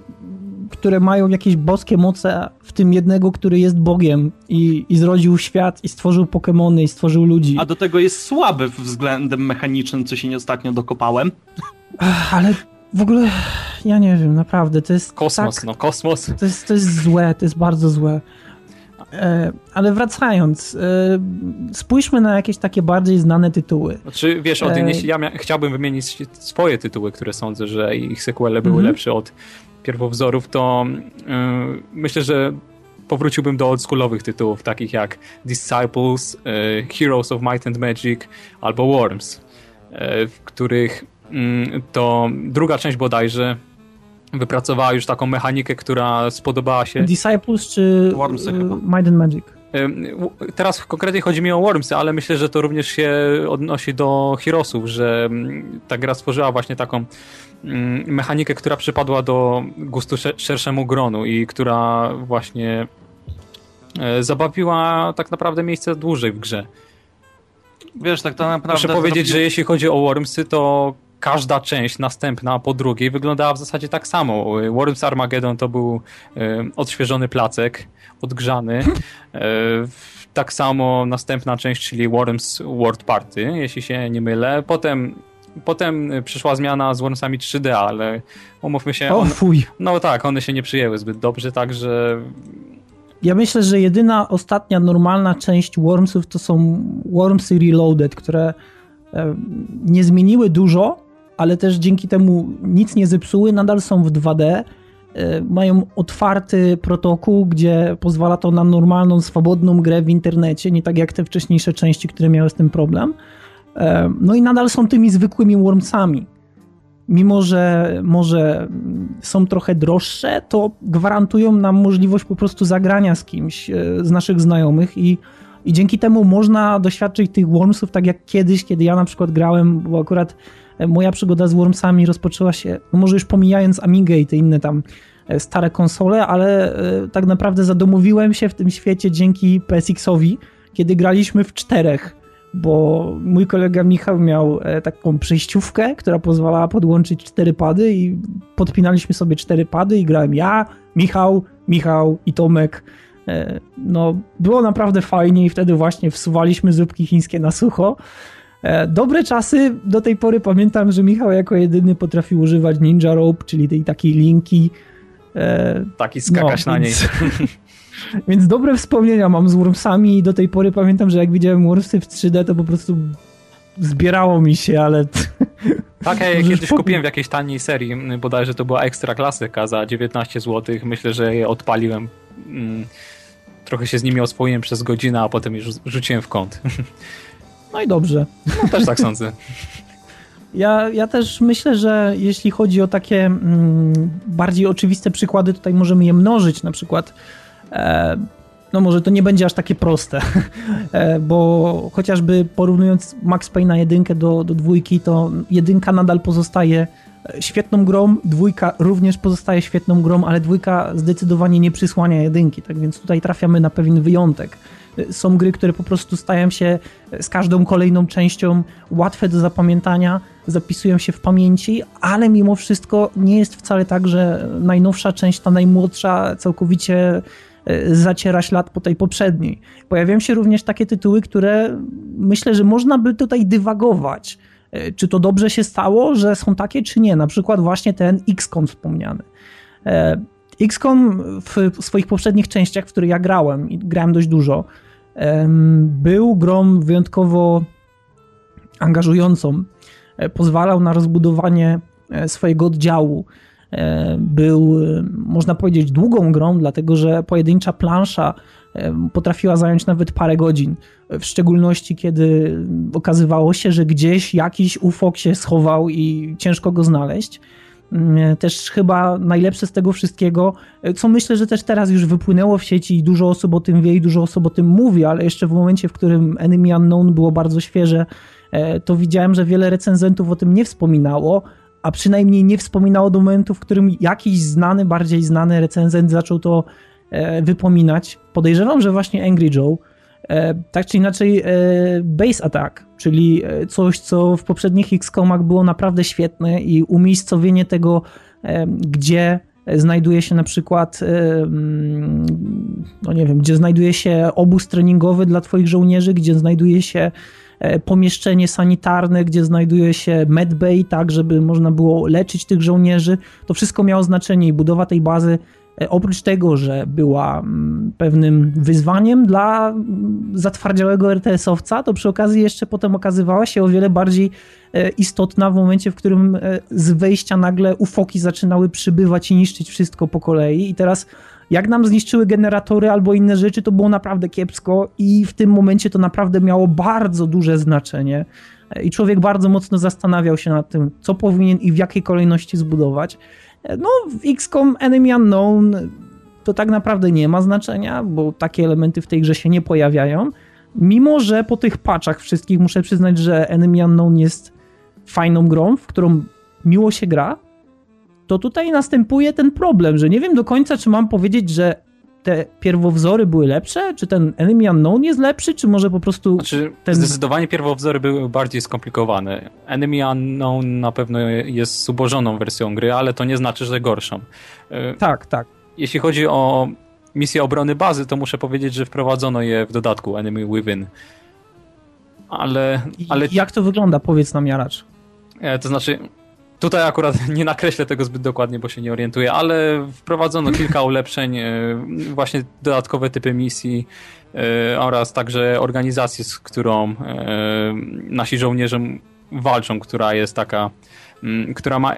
które mają jakieś boskie moce, w tym jednego, który jest Bogiem i, i zrodził świat i stworzył Pokémony i stworzył ludzi. A do tego jest słaby względem mechanicznym, co się nie ostatnio dokopałem. Ale w ogóle, ja nie wiem, naprawdę, to jest Kosmos, tak, no kosmos. To jest, to jest złe, to jest bardzo złe. E, ale wracając, e, spójrzmy na jakieś takie bardziej znane tytuły. Znaczy, wiesz, e... jeśli ja chciałbym wymienić swoje tytuły, które sądzę, że ich sequele były mm -hmm. lepsze od pierwowzorów, to yy, myślę, że powróciłbym do oldschoolowych tytułów, takich jak Disciples, yy, Heroes of Might and Magic albo Worms, yy, w których mm, to druga część bodajże wypracowała już taką mechanikę, która spodobała się. Disciples czy Worms, Might and Magic? Teraz konkretnie chodzi mi o Wormsy, ale myślę, że to również się odnosi do Heroesów, że ta gra stworzyła właśnie taką mechanikę, która przypadła do gustu szerszemu gronu i która właśnie e, zabawiła tak naprawdę miejsce dłużej w grze. Wiesz, tak to naprawdę... Muszę powiedzieć, że jeśli chodzi o Wormsy, to każda część następna po drugiej wyglądała w zasadzie tak samo. Worms Armageddon to był e, odświeżony placek, odgrzany. E, tak samo następna część, czyli Worms World Party, jeśli się nie mylę. Potem Potem przyszła zmiana z Wormsami 3D, ale umówmy się... O fuj! no tak, one się nie przyjęły zbyt dobrze, także... Ja myślę, że jedyna ostatnia normalna część Wormsów to są Wormsy Reloaded, które e, nie zmieniły dużo, ale też dzięki temu nic nie zepsuły, nadal są w 2D. Mają otwarty protokół, gdzie pozwala to na normalną, swobodną grę w internecie, nie tak jak te wcześniejsze części, które miały z tym problem. No i nadal są tymi zwykłymi Wormsami mimo że może są trochę droższe, to gwarantują nam możliwość po prostu zagrania z kimś e, z naszych znajomych i, i dzięki temu można doświadczyć tych Wormsów tak jak kiedyś, kiedy ja na przykład grałem, bo akurat e, moja przygoda z Wormsami rozpoczęła się, no może już pomijając Amigę i te inne tam e, stare konsole, ale tak naprawdę zadomowiłem się w tym świecie dzięki PSX-owi, kiedy graliśmy w czterech bo mój kolega Michał miał e, taką przejściówkę, która pozwalała podłączyć cztery pady i podpinaliśmy sobie cztery pady i grałem ja, Michał, Michał i Tomek. E, no, było naprawdę fajnie i wtedy właśnie wsuwaliśmy zupki chińskie na sucho. E, dobre czasy, do tej pory pamiętam, że Michał jako jedyny potrafił używać Ninja Rope, czyli tej takiej linki. Taki skakać no, na niej. Więc dobre wspomnienia mam z Wormsami i do tej pory pamiętam, że jak widziałem Wormsy w 3D, to po prostu zbierało mi się, ale... Tak, ja kiedyś kupiłem w jakiejś taniej serii, bodajże to była ekstra klasyka za 19 zł. Myślę, że je odpaliłem. Trochę się z nimi oswoiłem przez godzinę, a potem już rzuciłem w kąt. No i dobrze. No też tak sądzę. Ja, ja też myślę, że jeśli chodzi o takie mm, bardziej oczywiste przykłady, tutaj możemy je mnożyć. Na przykład E, no może to nie będzie aż takie proste, e, bo chociażby porównując Max Payne na jedynkę do, do dwójki, to jedynka nadal pozostaje e, świetną grą, dwójka również pozostaje świetną grą, ale dwójka zdecydowanie nie przysłania jedynki, tak więc tutaj trafiamy na pewien wyjątek. Są gry, które po prostu stają się z każdą kolejną częścią łatwe do zapamiętania, zapisują się w pamięci, ale mimo wszystko nie jest wcale tak, że najnowsza część, ta najmłodsza, całkowicie E, zaciera ślad po tej poprzedniej. Pojawiają się również takie tytuły, które myślę, że można by tutaj dywagować. E, czy to dobrze się stało, że są takie, czy nie? Na przykład właśnie ten XCOM wspomniany. E, XCOM w swoich poprzednich częściach, w których ja grałem i grałem dość dużo, był grą wyjątkowo angażującą. Pozwalał na rozbudowanie swojego oddziału, E, był, e, można powiedzieć, długą grą, dlatego że pojedyncza plansza e, potrafiła zająć nawet parę godzin. W szczególności, kiedy okazywało się, że gdzieś jakiś ufok się schował i ciężko go znaleźć. Mm, też chyba najlepsze z tego wszystkiego, co myślę, że też teraz już wypłynęło w sieci i dużo osób o tym wie i dużo osób o tym mówi, ale jeszcze w momencie, w którym Enemy Unknown było bardzo świeże, to widziałem, że wiele recenzentów o tym nie wspominało, a przynajmniej nie wspominało do momentu, w którym jakiś znany, bardziej znany recenzent zaczął to e, wypominać. Podejrzewam, że właśnie Angry Joe, e, tak czy inaczej e, Base Attack, czyli e, coś, co w poprzednich XCOMach było naprawdę świetne i umiejscowienie tego, e, gdzie znajduje się na przykład, e, mm, no nie wiem, gdzie znajduje się obóz treningowy dla twoich żołnierzy, gdzie znajduje się E, pomieszczenie sanitarne, gdzie znajduje się medbay, tak, żeby można było leczyć tych żołnierzy. To wszystko miało znaczenie i budowa tej bazy e, oprócz tego, że była mm, pewnym wyzwaniem dla mm, zatwardziałego RTS-owca, to przy okazji jeszcze potem okazywała się o wiele bardziej e, istotna w momencie, w którym z wejścia nagle ufoki zaczynały przybywać i niszczyć wszystko po kolei i teraz jak nam zniszczyły generatory albo inne rzeczy, to było naprawdę kiepsko i w tym momencie to naprawdę miało bardzo duże znaczenie. I człowiek bardzo mocno zastanawiał się nad tym, co powinien i w jakiej kolejności zbudować. No, w XCOM Enemy Unknown to tak naprawdę nie ma znaczenia, bo takie elementy w tej grze się nie pojawiają. Mimo, że po tych patchach wszystkich muszę przyznać, że Enemy Unknown jest fajną grą, w którą miło się gra, to tutaj następuje ten problem, że nie wiem do końca, czy mam powiedzieć, że te pierwowzory były lepsze, czy ten Enemy Unknown jest lepszy, czy może po prostu znaczy, ten... Zdecydowanie pierwowzory były bardziej skomplikowane. Enemy Unknown na pewno jest zubożoną wersją gry, ale to nie znaczy, że gorszą. E, tak, tak. Jeśli chodzi o misję obrony bazy, to muszę powiedzieć, że wprowadzono je w dodatku Enemy Within. Ale... ale... Jak to wygląda? Powiedz nam, Jaracz. E, to znaczy, Tutaj akurat nie nakreślę tego zbyt dokładnie, bo się nie orientuję, ale wprowadzono kilka ulepszeń, e, właśnie dodatkowe typy misji e, oraz także organizację, z którą e, nasi żołnierze walczą, która jest taka, która ma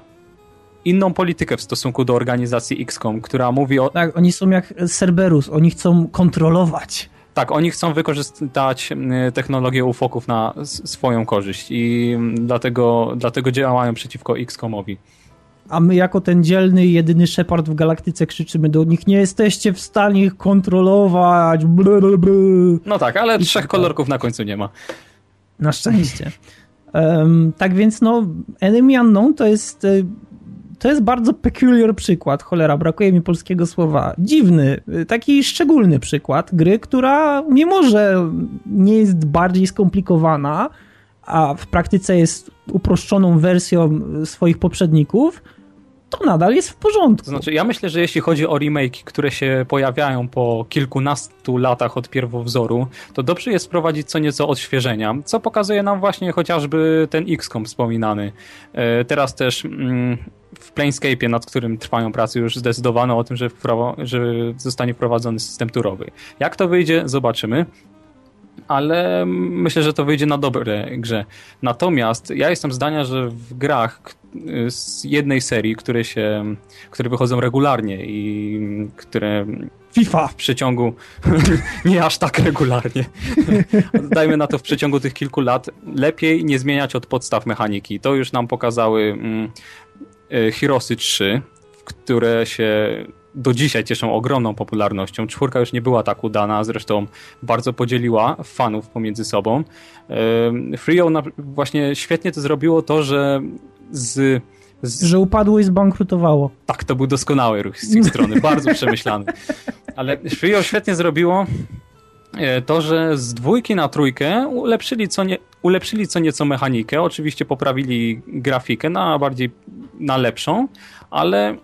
inną politykę w stosunku do organizacji XCOM, która mówi o... Tak, oni są jak Cerberus, oni chcą kontrolować. Tak, oni chcą wykorzystać mm, technologię ufoków na swoją korzyść i mm, dlatego, dlatego działają przeciwko XCOMowi a my jako ten dzielny, jedyny Shepard w galaktyce krzyczymy do nich, nie jesteście w stanie ich kontrolować. No tak, ale I trzech kolorków na końcu nie ma. Na szczęście. Um, tak więc no, Enemy Unknown to jest e, to jest bardzo peculiar przykład, cholera, brakuje mi polskiego słowa. Dziwny, e, taki szczególny przykład gry, która mimo, że nie jest bardziej skomplikowana, a w praktyce jest uproszczoną wersją swoich poprzedników, to nadal jest w porządku. Znaczy, ja myślę, że jeśli chodzi o remake, które się pojawiają po kilkunastu latach od pierwowzoru, to dobrze jest wprowadzić co nieco odświeżenia, co pokazuje nam właśnie chociażby ten XCOM wspominany. E, teraz też mm, w Planescape, nad którym trwają prace, już zdecydowano o tym, że, że zostanie wprowadzony system turowy. Jak to wyjdzie, zobaczymy ale myślę, że to wyjdzie na dobre grze. Natomiast ja jestem zdania, że w grach z jednej serii, które się, które wychodzą regularnie i które FIFA w przeciągu nie aż tak regularnie. Dajmy na to w przeciągu tych kilku lat lepiej nie zmieniać od podstaw mechaniki. To już nam pokazały mm, Heroesy 3, które się do dzisiaj cieszą ogromną popularnością. Czwórka już nie była tak udana, zresztą bardzo podzieliła fanów pomiędzy sobą. Frio właśnie świetnie to zrobiło to, że z, z... Że upadło i zbankrutowało. Tak, to był doskonały ruch z ich strony, bardzo przemyślany. Ale Frio świetnie zrobiło e, to, że z dwójki na trójkę ulepszyli co, nie, ulepszyli co nieco mechanikę, oczywiście poprawili grafikę na bardziej na lepszą, ale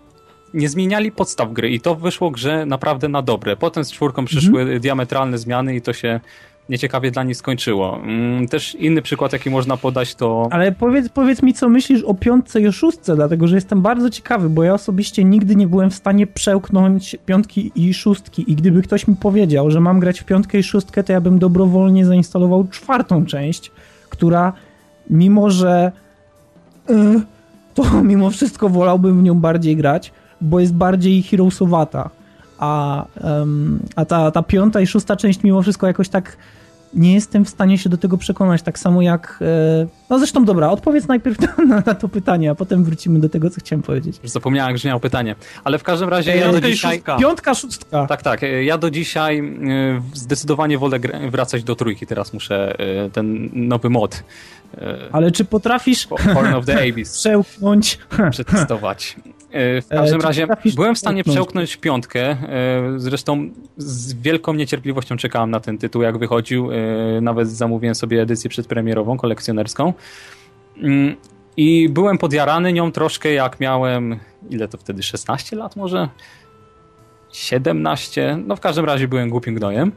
nie zmieniali podstaw gry i to wyszło grze naprawdę na dobre. Potem z czwórką przyszły mhm. diametralne zmiany i to się nieciekawie dla nich skończyło. Mm, też inny przykład, jaki można podać, to. Ale powiedz, powiedz mi, co myślisz o piątce i o szóstce, dlatego że jestem bardzo ciekawy, bo ja osobiście nigdy nie byłem w stanie przełknąć piątki i szóstki. I gdyby ktoś mi powiedział, że mam grać w piątkę i szóstkę, to ja bym dobrowolnie zainstalował czwartą część, która mimo, że. Yy, to mimo wszystko wolałbym w nią bardziej grać bo jest bardziej heroesowata. A, um, a ta, ta piąta i szósta część mimo wszystko jakoś tak nie jestem w stanie się do tego przekonać, tak samo jak... E... No zresztą dobra, odpowiedz najpierw na, na, to pytanie, a potem wrócimy do tego, co chciałem powiedzieć. Już zapomniałem, że miał pytanie. Ale w każdym razie ja do dzisiaj... Szóstka. Piątka, szóstka. Tak, tak. Ja do dzisiaj e, zdecydowanie wolę wracać do trójki. Teraz muszę e, ten nowy mod ale czy potrafisz Horn of the Abyss przełknąć? Przetestować. E, w każdym e, razie byłem w stanie przełknąć piątkę. E, zresztą z wielką niecierpliwością czekałem na ten tytuł, jak wychodził. Nawet zamówiłem sobie edycję przedpremierową, kolekcjonerską. Mm, I byłem podjarany nią troszkę, jak miałem, ile to wtedy, 16 lat może? 17? No w każdym razie byłem głupim gnojem.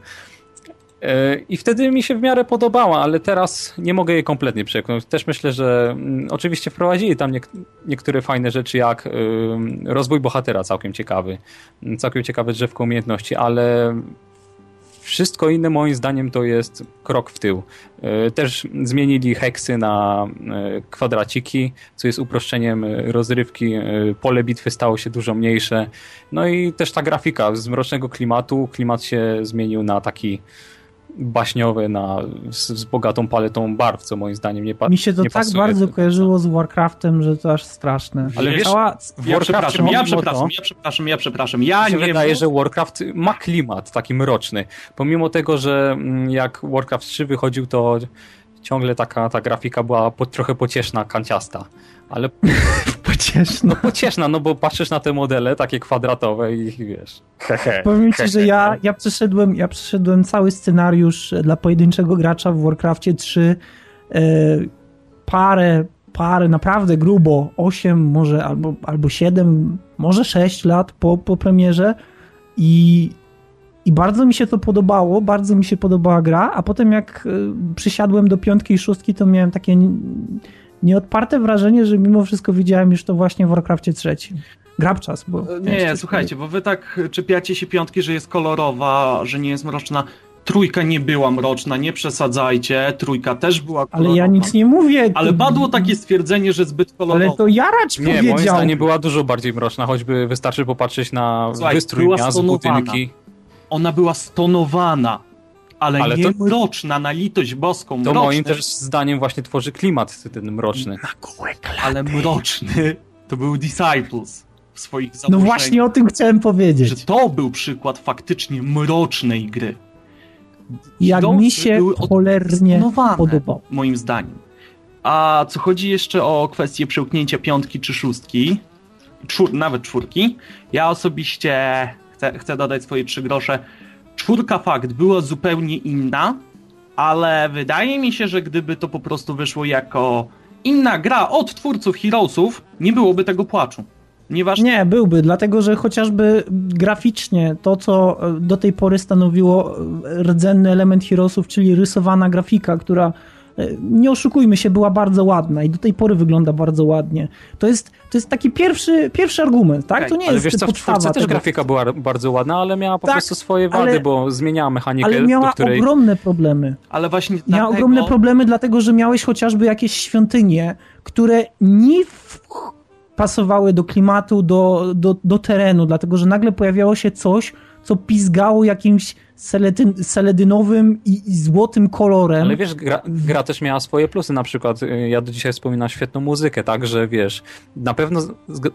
E, I wtedy mi się w miarę podobała, ale teraz nie mogę jej kompletnie przekonać. Też myślę, że mm, oczywiście wprowadzili tam niektóre fajne rzeczy, jak rozwój bohatera, całkiem ciekawy, całkiem ciekawe drzewko umiejętności, ale wszystko inne moim zdaniem to jest krok w tył. E, też zmienili heksy na e, kwadraciki, co jest uproszczeniem rozrywki. Pole bitwy stało się dużo mniejsze. No i też ta grafika z mrocznego klimatu, klimat się zmienił na taki baśniowy na, z, z, bogatą paletą barw, co moim zdaniem nie, pa, Mi się to tak pasuje. bardzo kojarzyło z Warcraftem, że to aż straszne. Ale wiesz, Cała... ja, przepraszam, ja przepraszam, ja przepraszam, ja przepraszam, ja nie wydaje, że Warcraft ma klimat taki mroczny. Pomimo tego, że mm, jak Warcraft 3 wychodził, to ciągle taka ta grafika była po, trochę pocieszna, kanciasta. Ale pocieszna. No pocieszna, no bo patrzysz na te modele takie kwadratowe i wiesz. Powiem ci, że ja, ja, przeszedłem, ja przeszedłem cały scenariusz dla pojedynczego gracza w Warcraftie 3 e, parę, parę, naprawdę grubo, 8 może albo, albo 7, może 6 lat po, po premierze i i bardzo mi się to podobało, bardzo mi się podobała gra, a potem jak e, przysiadłem do piątki i szóstki, to miałem takie nieodparte wrażenie, że mimo wszystko widziałem już to właśnie w Warcraftie trzecim. Grabczas, bo... Nie, nie słuchajcie, bo wy tak czepiacie się piątki, że jest kolorowa, że nie jest mroczna. Trójka nie była mroczna, nie przesadzajcie. Trójka też była kolorowa. Ale ja nic nie mówię. Ale padło takie stwierdzenie, że zbyt kolorowa. Ale to Jaracz nie, powiedział. Nie, moim zdaniem była dużo bardziej mroczna, choćby wystarczy popatrzeć na Słuchaj, wystrój miast, budynki. Ona była stonowana ale, ale nie to, mroczna, na litość boską. To mroczny. moim też zdaniem właśnie tworzy klimat ten mroczny. Na Ale mroczny to był Disciples w swoich założeniach. No właśnie o tym chciałem powiedzieć. Że to był przykład faktycznie mrocznej gry. Jak mi się cholernie podobał. Moim zdaniem. A co chodzi jeszcze o kwestię przełknięcia piątki czy szóstki, czwór, nawet czwórki, ja osobiście chcę, dodać swoje trzy grosze czwórka fakt była zupełnie inna, ale wydaje mi się, że gdyby to po prostu wyszło jako inna gra od twórców Heroesów, nie byłoby tego płaczu. Ponieważ... Nie, byłby, dlatego że chociażby graficznie to, co do tej pory stanowiło rdzenny element Heroesów, czyli rysowana grafika, która E, nie oszukujmy się, była bardzo ładna i do tej pory wygląda bardzo ładnie. To jest, to jest taki pierwszy, pierwszy argument, tak? To nie ale jest wiesz co, w czwórce też grafika była bardzo ładna, ale miała po tak, prostu swoje wady, ale, bo zmieniała mechanikę, Ale miała której... ogromne problemy. Ale właśnie Miała dlatego... ogromne problemy, dlatego że miałeś chociażby jakieś świątynie, które nie pasowały do klimatu, do, do, do terenu, dlatego że nagle pojawiało się coś, co pizgało jakimś seledyn, seledynowym i, i, złotym kolorem. Ale wiesz, gra, gra, też miała swoje plusy, na przykład y, ja do dzisiaj wspominam świetną muzykę, tak, że wiesz, na pewno,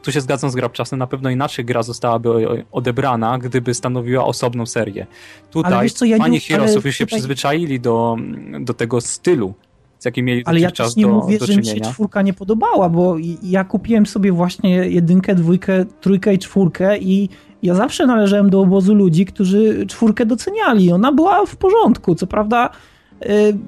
tu się zgadzam z grabczasem, na pewno inaczej gra zostałaby odebrana, gdyby stanowiła osobną serię. Tutaj co, ja fani Heroesów już się przyzwyczaili do, do tego stylu, z jakim mieli Ale ja też nie do, mówię, do że mi się czwórka nie podobała, bo ja kupiłem sobie właśnie jedynkę, dwójkę, trójkę i czwórkę i ja zawsze należałem do obozu ludzi, którzy czwórkę doceniali. Ona była w porządku. Co prawda, y,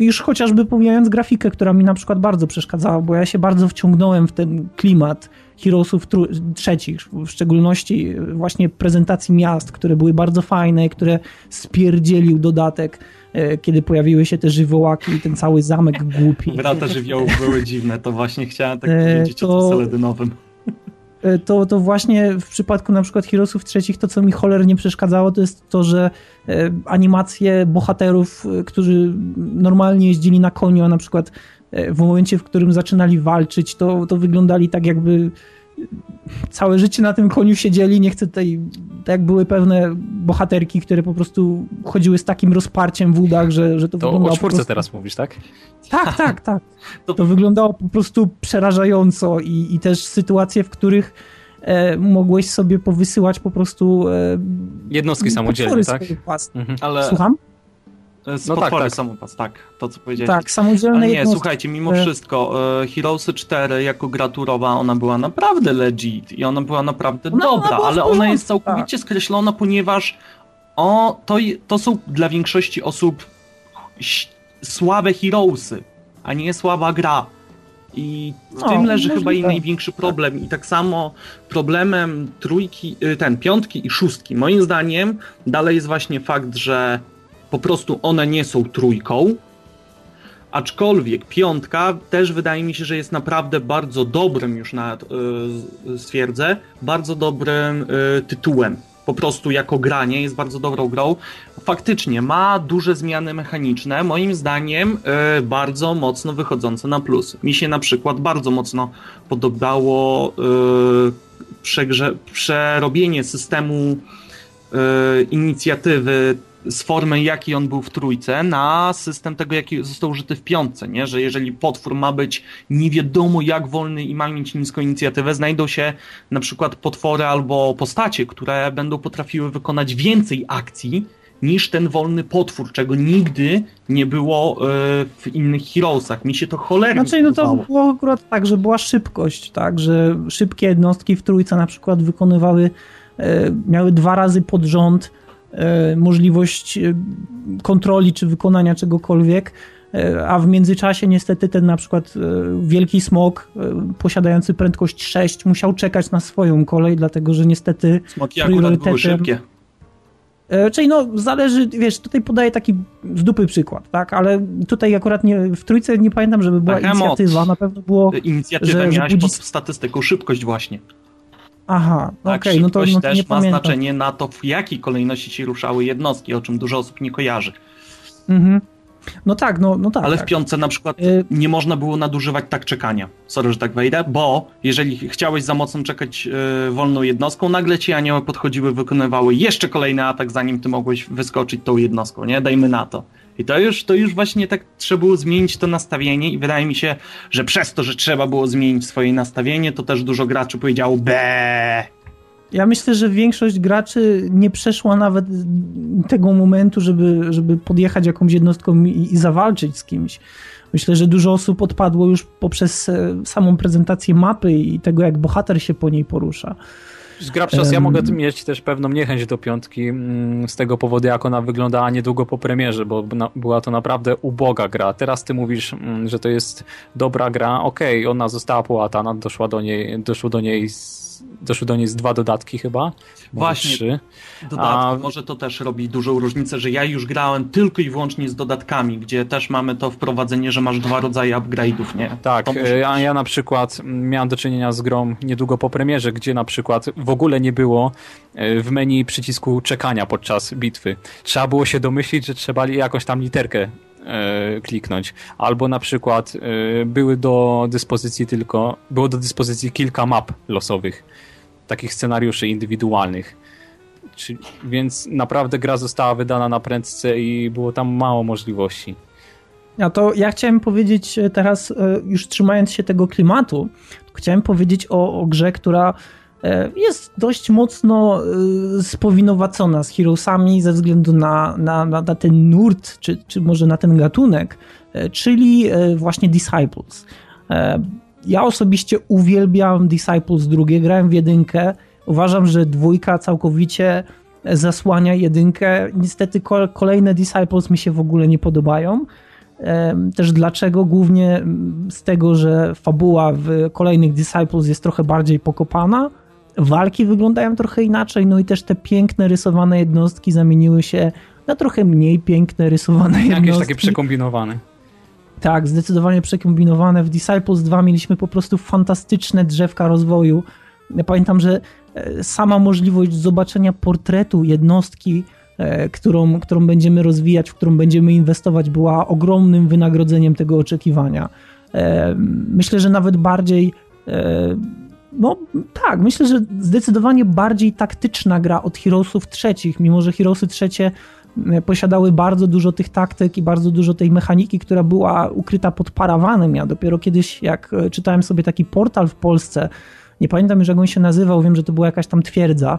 już chociażby pomijając grafikę, która mi na przykład bardzo przeszkadzała, bo ja się bardzo wciągnąłem w ten klimat Heroesów trzecich, w szczególności właśnie prezentacji miast, które były bardzo fajne, które spierdzielił dodatek, y, kiedy pojawiły się te żywiołaki i ten cały zamek głupi. Brata żywiołów były dziwne, to właśnie chciałem tak y, powiedzieć to... o Seledynowym. E, to, to właśnie w przypadku na przykład Heroesów trzecich to, co mi cholernie przeszkadzało, to jest to, że e, animacje bohaterów, e, którzy normalnie jeździli na koniu, a na przykład w momencie, w którym zaczynali walczyć, to, to wyglądali tak jakby całe życie na tym koniu siedzieli, nie chcę tutaj, tak jak były pewne bohaterki, które po prostu chodziły z takim rozparciem w udach, że, że to, to wyglądało o czwórce prostu... teraz mówisz, tak? Tak, tak, tak. To, to wyglądało po prostu przerażająco i, i też sytuacje, w których e, mogłeś sobie powysyłać po prostu e, jednostki samodzielne, tak? Mhm. Ale... Słucham? Z no tak, tak. samopas, tak, to co powiedziałeś. Tak, samodzielne Ale nie, jednostki. słuchajcie, mimo wszystko, e, Heroesy 4 jako graturowa, ona była naprawdę legit i ona była naprawdę dobra, ona ale ona jest całkowicie tak. skreślona, ponieważ o, to, to są dla większości osób słabe Heroesy, a nie słaba gra. I w no, tym leży chyba i największy problem. I tak samo problemem trójki, y, ten, piątki i szóstki, moim zdaniem, dalej jest właśnie fakt, że po prostu one nie są trójką. Aczkolwiek piątka też wydaje mi się, że jest naprawdę bardzo dobrym, już nawet stwierdzę, bardzo dobrym yy, tytułem. Po prostu jako granie jest bardzo dobrą grą. Faktycznie ma duże zmiany mechaniczne, moim zdaniem yy, bardzo mocno wychodzące na plus. Mi się na przykład bardzo mocno podobało przegrze- przerobienie systemu inicjatywy z formy, jaki on był w trójce, na system tego, jaki został użyty w piątce, nie? Że jeżeli potwór ma być nie wiadomo jak wolny i ma mieć niską inicjatywę, znajdą się na przykład potwory albo postacie, które będą potrafiły wykonać więcej akcji niż ten wolny potwór, czego nigdy nie było yy, w innych Heroesach. Mi się to cholernie Znaczy, no to było akurat tak, że była szybkość, tak, że szybkie jednostki w trójce na przykład wykonywały, yy, miały dwa razy pod rząd E, możliwość e, kontroli czy wykonania czegokolwiek, e, a w międzyczasie niestety ten na przykład wielki smok posiadający prędkość 6 musiał czekać na swoją kolej, dlatego że niestety Smoki akurat były szybkie. Czyli no, zależy, wiesz, tutaj podaję taki z dupy przykład, tak, ale tutaj akurat nie, w trójce nie pamiętam, żeby była inicjatywa, na pewno było... Inicjatywę że, miałaś budzi... pod statystyką, szybkość właśnie. Aha, tak, okej, okay, no to, no też ma pamiętam. znaczenie na to, w jakiej kolejności się ruszały jednostki, o czym dużo osób nie kojarzy. Mhm. No tak, no, no tak. Ale tak. w piątce na przykład Y- nie można było nadużywać tak czekania. Sorry, że tak wejdę, bo jeżeli chciałeś za mocno czekać y, wolną jednostką, nagle ci anioły podchodziły, wykonywały jeszcze kolejny atak, zanim ty mogłeś wyskoczyć tą jednostką, nie? Dajmy na to. I to już, to już właśnie tak trzeba było zmienić to nastawienie i wydaje mi się, że przez to, że trzeba było zmienić swoje nastawienie, to też dużo graczy powiedziało be. Ja myślę, że większość graczy nie przeszła nawet tego momentu, żeby, żeby podjechać jakąś jednostką i, i zawalczyć z kimś. Myślę, że dużo osób odpadło już poprzez e, samą prezentację mapy i tego, jak bohater się po niej porusza. Grabczas, ja mogę mieć też pewną niechęć do piątki mm, z tego powodu, jak ona wyglądała niedługo po premierze, bo była to naprawdę uboga gra. Teraz ty mówisz, mm, że to jest dobra gra. Okej, okay, ona została połatana, doszła do niej, doszło do niej z, doszły do niej z dwa dodatki chyba. Właśnie. Trzy. Dodatki. A... Może to też robi dużą różnicę, że ja już grałem tylko i wyłącznie z dodatkami, gdzie też mamy to wprowadzenie, że masz dwa rodzaje upgrade'ów, nie? Tak, ja, ja na przykład miałem do czynienia z grą niedługo po premierze, gdzie na przykład w ogóle nie było e, w menu przycisku czekania podczas bitwy. Trzeba było się domyślić, że trzeba jakąś tam literkę e, kliknąć. Albo na przykład e, były do dyspozycji tylko, było do dyspozycji kilka map losowych, takich scenariuszy indywidualnych. Więc naprawdę gra została wydana na prędce i było tam mało możliwości. Ja to ja chciałem powiedzieć teraz, już trzymając się tego klimatu, chciałem powiedzieć o, o grze, która jest dość mocno spowinowacona z Heroesami ze względu na, na, na ten nurt, czy, czy może na ten gatunek, czyli właśnie Disciples. Ja osobiście uwielbiam Disciples drugie, grałem w jedynkę, uważam, że dwójka całkowicie zasłania jedynkę. Niestety kolejne Disciples mi się w ogóle nie podobają. Też dlaczego? Głównie z tego, że fabuła w kolejnych Disciples jest trochę bardziej pokopana, walki wyglądają trochę inaczej, no i też te piękne rysowane jednostki zamieniły się na trochę mniej piękne rysowane jednostki. Jakieś takie przekombinowane. Tak, zdecydowanie przekombinowane. W Disciples 2 mieliśmy po prostu fantastyczne drzewka rozwoju. Ja pamiętam, że sama możliwość zobaczenia portretu jednostki, którą, którą będziemy rozwijać, w którą będziemy inwestować, była ogromnym wynagrodzeniem tego oczekiwania. Myślę, że nawet bardziej. No tak, myślę, że zdecydowanie bardziej taktyczna gra od Heroesów trzecich, mimo że Heroesy trzecie posiadały bardzo dużo tych taktyk i bardzo dużo tej mechaniki, która była ukryta pod parawanem. Ja dopiero kiedyś, jak czytałem sobie taki portal w Polsce, nie pamiętam już jak on się nazywał, wiem, że to była jakaś tam twierdza.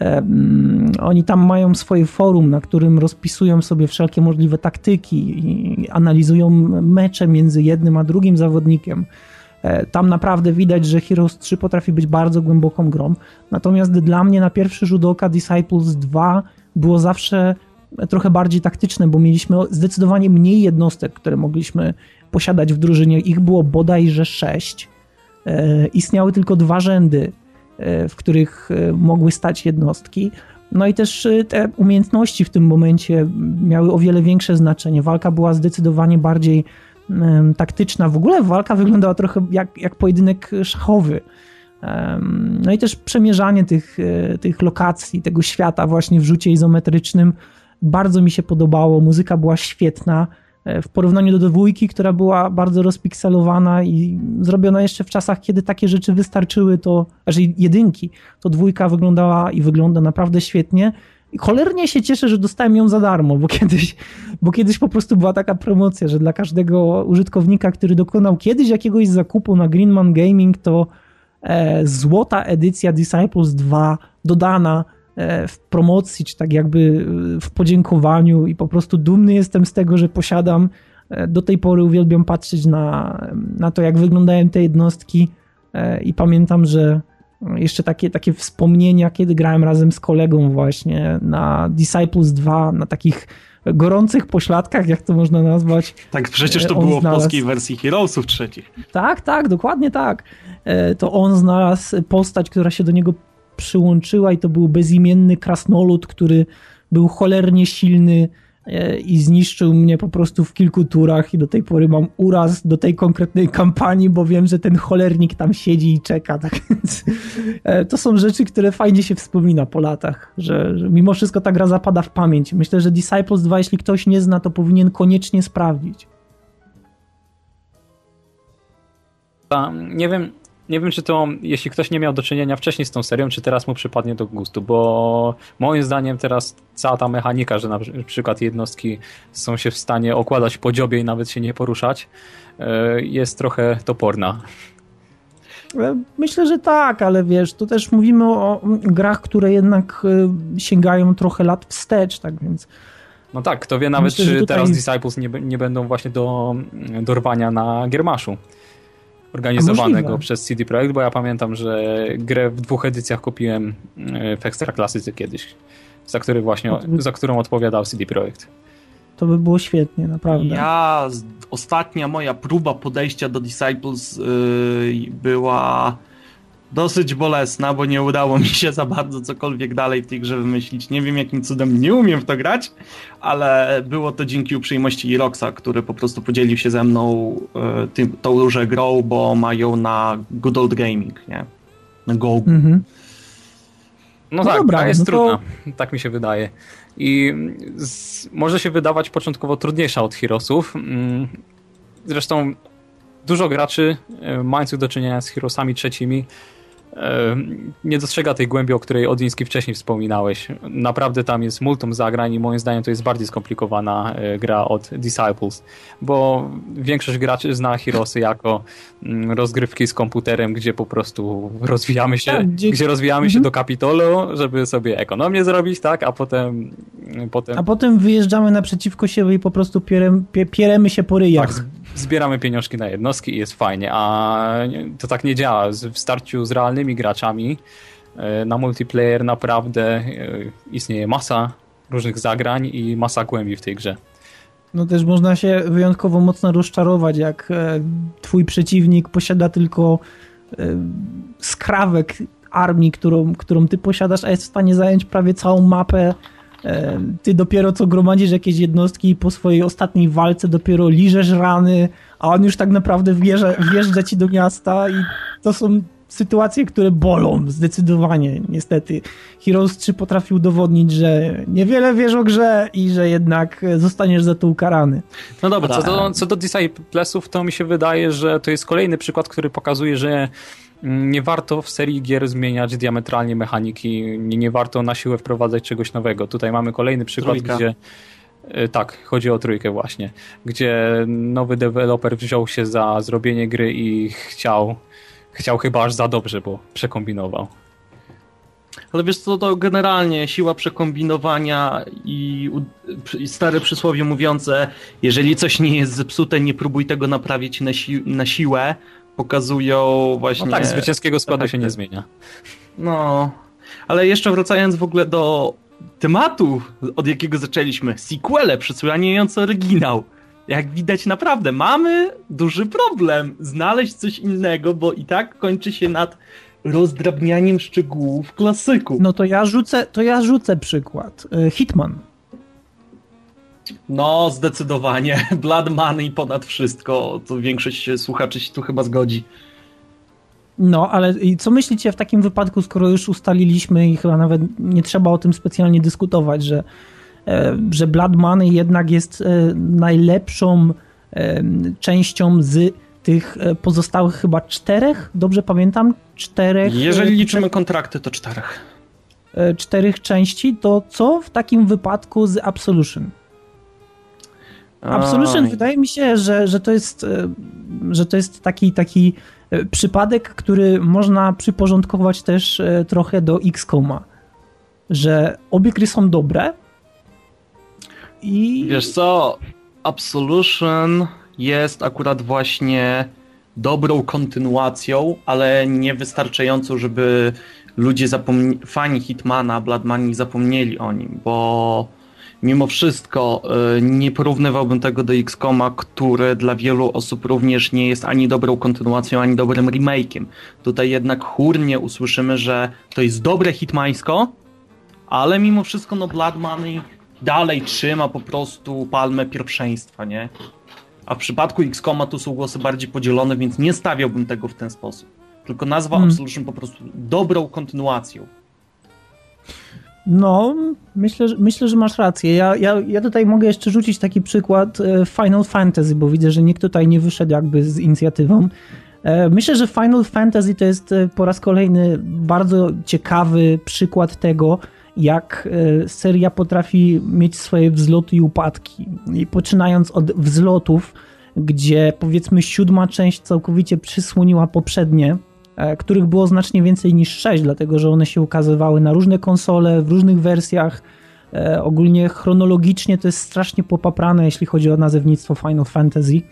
Um, oni tam mają swoje forum, na którym rozpisują sobie wszelkie możliwe taktyki i analizują mecze między jednym a drugim zawodnikiem. E, tam naprawdę widać, że Heroes 3 potrafi być bardzo głęboką grą. Natomiast dla mnie na pierwszy rzut oka Disciples 2 było zawsze trochę bardziej taktyczne, bo mieliśmy zdecydowanie mniej jednostek, które mogliśmy posiadać w drużynie. Ich było bodajże sześć. E, istniały tylko dwa rzędy, e, w których mogły stać jednostki. No i też te umiejętności w tym momencie miały o wiele większe znaczenie. Walka była zdecydowanie bardziej taktyczna. W ogóle walka wyglądała trochę jak, jak pojedynek szachowy. No i też przemierzanie tych, tych lokacji, tego świata właśnie w rzucie izometrycznym bardzo mi się podobało. Muzyka była świetna w porównaniu do dwójki, która była bardzo rozpikselowana i zrobiona jeszcze w czasach, kiedy takie rzeczy wystarczyły, to, znaczy jedynki, to dwójka wyglądała i wygląda naprawdę świetnie. I cholernie się cieszę, że dostałem ją za darmo, bo kiedyś, bo kiedyś po prostu była taka promocja, że dla każdego użytkownika, który dokonał kiedyś jakiegoś zakupu na Greenman Gaming, to e, złota edycja Disciples 2 dodana e, w promocji, czy tak jakby w podziękowaniu i po prostu dumny jestem z tego, że posiadam. E, do tej pory uwielbiam patrzeć na, na to, jak wyglądają te jednostki e, i pamiętam, że jeszcze takie, takie wspomnienia, kiedy grałem razem z kolegą właśnie na Disciples 2, na takich gorących pośladkach, jak to można nazwać. Tak, przecież to było znalazł... w polskiej wersji Heroesów trzecich. Tak, tak, dokładnie tak. To on znalazł postać, która się do niego przyłączyła i to był bezimienny krasnolud, który był cholernie silny, e, i zniszczył mnie po prostu w kilku turach i do tej pory mam uraz do tej konkretnej kampanii, bo wiem, że ten cholernik tam siedzi i czeka, tak więc e, to są rzeczy, które fajnie się wspomina po latach, że, że mimo wszystko ta gra zapada w pamięć. Myślę, że Disciples 2, jeśli ktoś nie zna, to powinien koniecznie sprawdzić. Nie wiem, nie wiem, czy to, jeśli ktoś nie miał do czynienia wcześniej z tą serią, czy teraz mu przypadnie do gustu, bo moim zdaniem teraz cała ta mechanika, że na przykład jednostki są się w stanie okładać po dziobie i nawet się nie poruszać, e, jest trochę toporna. E, myślę, że tak, ale wiesz, tu też mówimy o grach, które jednak e, sięgają trochę lat wstecz, tak więc. No tak, kto wie nawet, Myślę, czy tutaj... teraz Disciples nie, nie będą właśnie do dorwania na Giermaszu organizowanego przez CD Projekt, bo ja pamiętam, że grę w dwóch edycjach kupiłem e, w Extra Klasyce kiedyś, za, który właśnie, by... za którą odpowiadał CD Projekt. To by było świetnie, naprawdę. Ja, ostatnia moja próba podejścia do Disciples yy, była dosyć bolesna, bo nie udało mi się za bardzo cokolwiek dalej w tej grze wymyślić. Nie wiem, jakim cudem nie umiem w to grać, ale było to dzięki uprzejmości Iroxa, który po prostu podzielił się ze mną e, tym, tą różę grą, bo mają na Good Old Gaming, nie? Na Go. Mhm. No, no, tak, dobra, jest no trudna, to... tak mi się wydaje. I z, może się wydawać początkowo trudniejsza od Heroesów. Mm, zresztą dużo graczy, e, mających do czynienia z Heroesami trzecimi, nie dostrzega tej głębi, o której Odiński wcześniej wspominałeś. Naprawdę tam jest multum zagrań i moim zdaniem to jest bardziej skomplikowana e, gra od Disciples, bo większość graczy zna Heroesy jako mm, rozgrywki z komputerem, gdzie po prostu rozwijamy się, tak, gdzie... gdzie... rozwijamy mhm. się do Kapitolu, żeby sobie ekonomię zrobić, tak, a potem potem... A potem wyjeżdżamy naprzeciwko siebie i po prostu pierem, pieremy się po ryjach. Tak, zbieramy pieniążki na jednostki i jest fajnie, a to tak nie działa. W starciu z realnymi graczami e, na multiplayer naprawdę e, istnieje masa różnych zagrań i masa głębi w tej grze. No też można się wyjątkowo mocno rozczarować, jak e, twój przeciwnik posiada tylko skrawek armii, którą, którą ty posiadasz, a jest w stanie zająć prawie całą mapę ty dopiero co gromadzisz jakieś jednostki i po swojej ostatniej walce dopiero liżesz rany, a on już tak naprawdę wjeżdża, wjeżdża ci do miasta i to są sytuacje, które bolą zdecydowanie, niestety. Heroes 3 potrafił udowodnić, że niewiele wiesz o grze i że jednak zostaniesz za to ukarany. No dobra, co do, co do to mi się wydaje, że to jest kolejny przykład, który pokazuje, że nie warto w serii gier zmieniać diametralnie mechaniki, nie, nie warto na siłę wprowadzać czegoś nowego. Tutaj mamy kolejny przykład, Trójka. gdzie e, tak, chodzi o trójkę właśnie, gdzie nowy deweloper wziął się za zrobienie gry i chciał, chciał chyba aż za dobrze, bo przekombinował. Ale wiesz co, to generalnie siła przekombinowania i, i stare przysłowie mówiące, jeżeli coś nie jest zepsute, nie próbuj tego naprawić na, si na siłę, pokazują właśnie... No tak, zwycięskiego składu się nie zmienia. No, ale jeszcze wracając w ogóle do tematu, od jakiego zaczęliśmy, sequele przesłaniające oryginał. Jak widać naprawdę mamy duży problem znaleźć coś innego, bo i tak kończy się nad rozdrabnianiem szczegółów klasyku. No to ja rzucę, to ja rzucę przykład. E, Hitman. No, zdecydowanie. Blood Money ponad wszystko. To większość słuchaczy się tu chyba zgodzi. No, ale co myślicie w takim wypadku, skoro już ustaliliśmy i chyba nawet nie trzeba o tym specjalnie dyskutować, że, e, że Blood Money jednak jest e, najlepszą e, częścią z tych pozostałych chyba czterech, dobrze pamiętam? Czterech. Jeżeli liczymy kontrakty, to czterech. Czterech części, to co w takim wypadku z Absolution? Absolution wydaje mi się, że, że, to jest, e, że to jest taki, taki e, przypadek, który można przyporządkować też e, trochę do X-Koma. Że obie gry są dobre i... Wiesz co, Absolution jest akurat właśnie dobrą kontynuacją, ale niewystarczającą, żeby ludzie zapomnieli, fani Hitmana, Blood zapomnieli o nim, bo mimo wszystko y, nie porównywałbym tego do XCOMa, który dla wielu osób również nie jest ani dobrą kontynuacją, ani dobrym remake'iem. Tutaj jednak chórnie usłyszymy, że to jest dobre hitmańsko, ale mimo wszystko no Blood Money dalej trzyma po prostu palmę pierwszeństwa, nie? A w przypadku X-Koma tu są głosy bardziej podzielone, więc nie stawiałbym tego w ten sposób. Tylko nazwa hmm. Absolution po prostu dobrą kontynuacją. No, myślę, że, myślę, że masz rację. Ja, ja, ja tutaj mogę jeszcze rzucić taki przykład e, Final Fantasy, bo widzę, że nikt tutaj nie wyszedł jakby z inicjatywą. E, myślę, że Final Fantasy to jest e, po raz kolejny bardzo ciekawy przykład tego, jak seria potrafi mieć swoje wzloty i upadki. I poczynając od wzlotów, gdzie powiedzmy siódma część całkowicie przysłoniła poprzednie, których było znacznie więcej niż 6, dlatego że one się ukazywały na różne konsole, w różnych wersjach. E, ogólnie chronologicznie to jest strasznie popaprane, jeśli chodzi o nazewnictwo Final Fantasy.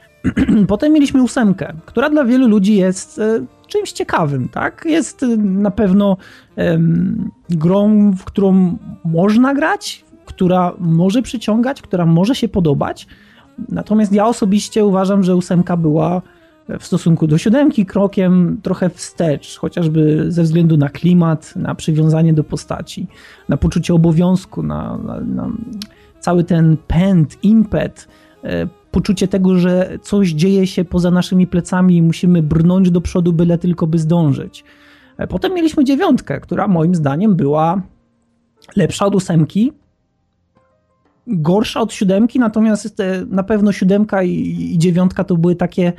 Potem mieliśmy ósemkę, która dla wielu ludzi jest e, czymś ciekawym, tak? Jest na pewno grą, w którą można grać, która może przyciągać, która może się podobać. Natomiast ja osobiście uważam, że ósemka była w stosunku do siódemki krokiem trochę wstecz, chociażby ze względu na klimat, na przywiązanie do postaci, na poczucie obowiązku, na, na, na cały ten pęd, impet, e, poczucie tego, że coś dzieje się poza naszymi plecami i musimy brnąć do przodu, byle tylko by zdążyć. E, potem mieliśmy dziewiątkę, która moim zdaniem była lepsza od ósemki, gorsza od siódemki, natomiast e, na pewno siódemka i, i dziewiątka to były takie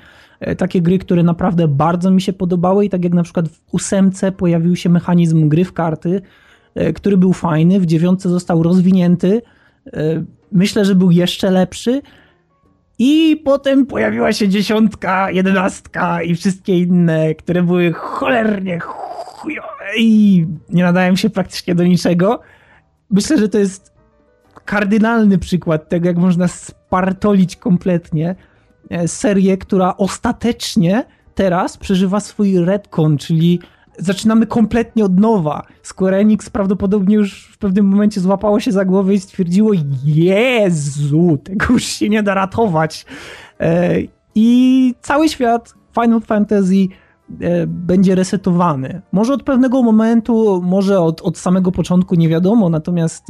takie gry, które naprawdę bardzo mi się podobały i tak jak na przykład w ósemce pojawił się mechanizm gry w karty, e, który był fajny, w dziewiątce został rozwinięty, e, myślę, że był jeszcze lepszy i potem pojawiła się dziesiątka, jedenastka i wszystkie inne, które były cholernie chujowe i nie nadają się praktycznie do niczego. Myślę, że to jest kardynalny przykład tego, jak można spartolić kompletnie E, serię, która ostatecznie teraz przeżywa swój retcon, czyli zaczynamy kompletnie od nowa. Square Enix prawdopodobnie już w pewnym momencie złapało się za głowę i stwierdziło, Jezu, tego już się nie da ratować. E, I cały świat Final Fantasy e, będzie resetowany. Może od pewnego momentu, może od, od samego początku, nie wiadomo, natomiast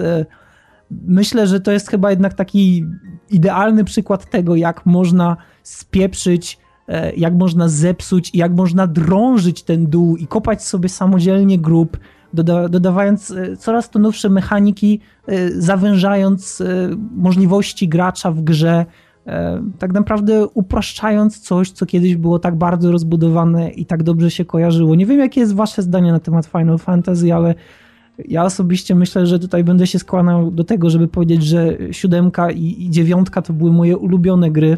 myślę, że to jest chyba jednak taki idealny przykład tego, jak można spieprzyć, e, jak można zepsuć jak można drążyć ten dół i kopać sobie samodzielnie grób, doda dodawając e, coraz to nowsze mechaniki, e, zawężając możliwości gracza w grze, tak naprawdę upraszczając coś, co kiedyś było tak bardzo rozbudowane i tak dobrze się kojarzyło. Nie wiem, jakie jest wasze zdanie na temat Final Fantasy, ale ja osobiście myślę, że tutaj będę się skłaniał do tego, żeby powiedzieć, że siódemka i, dziewiątka to były moje ulubione gry.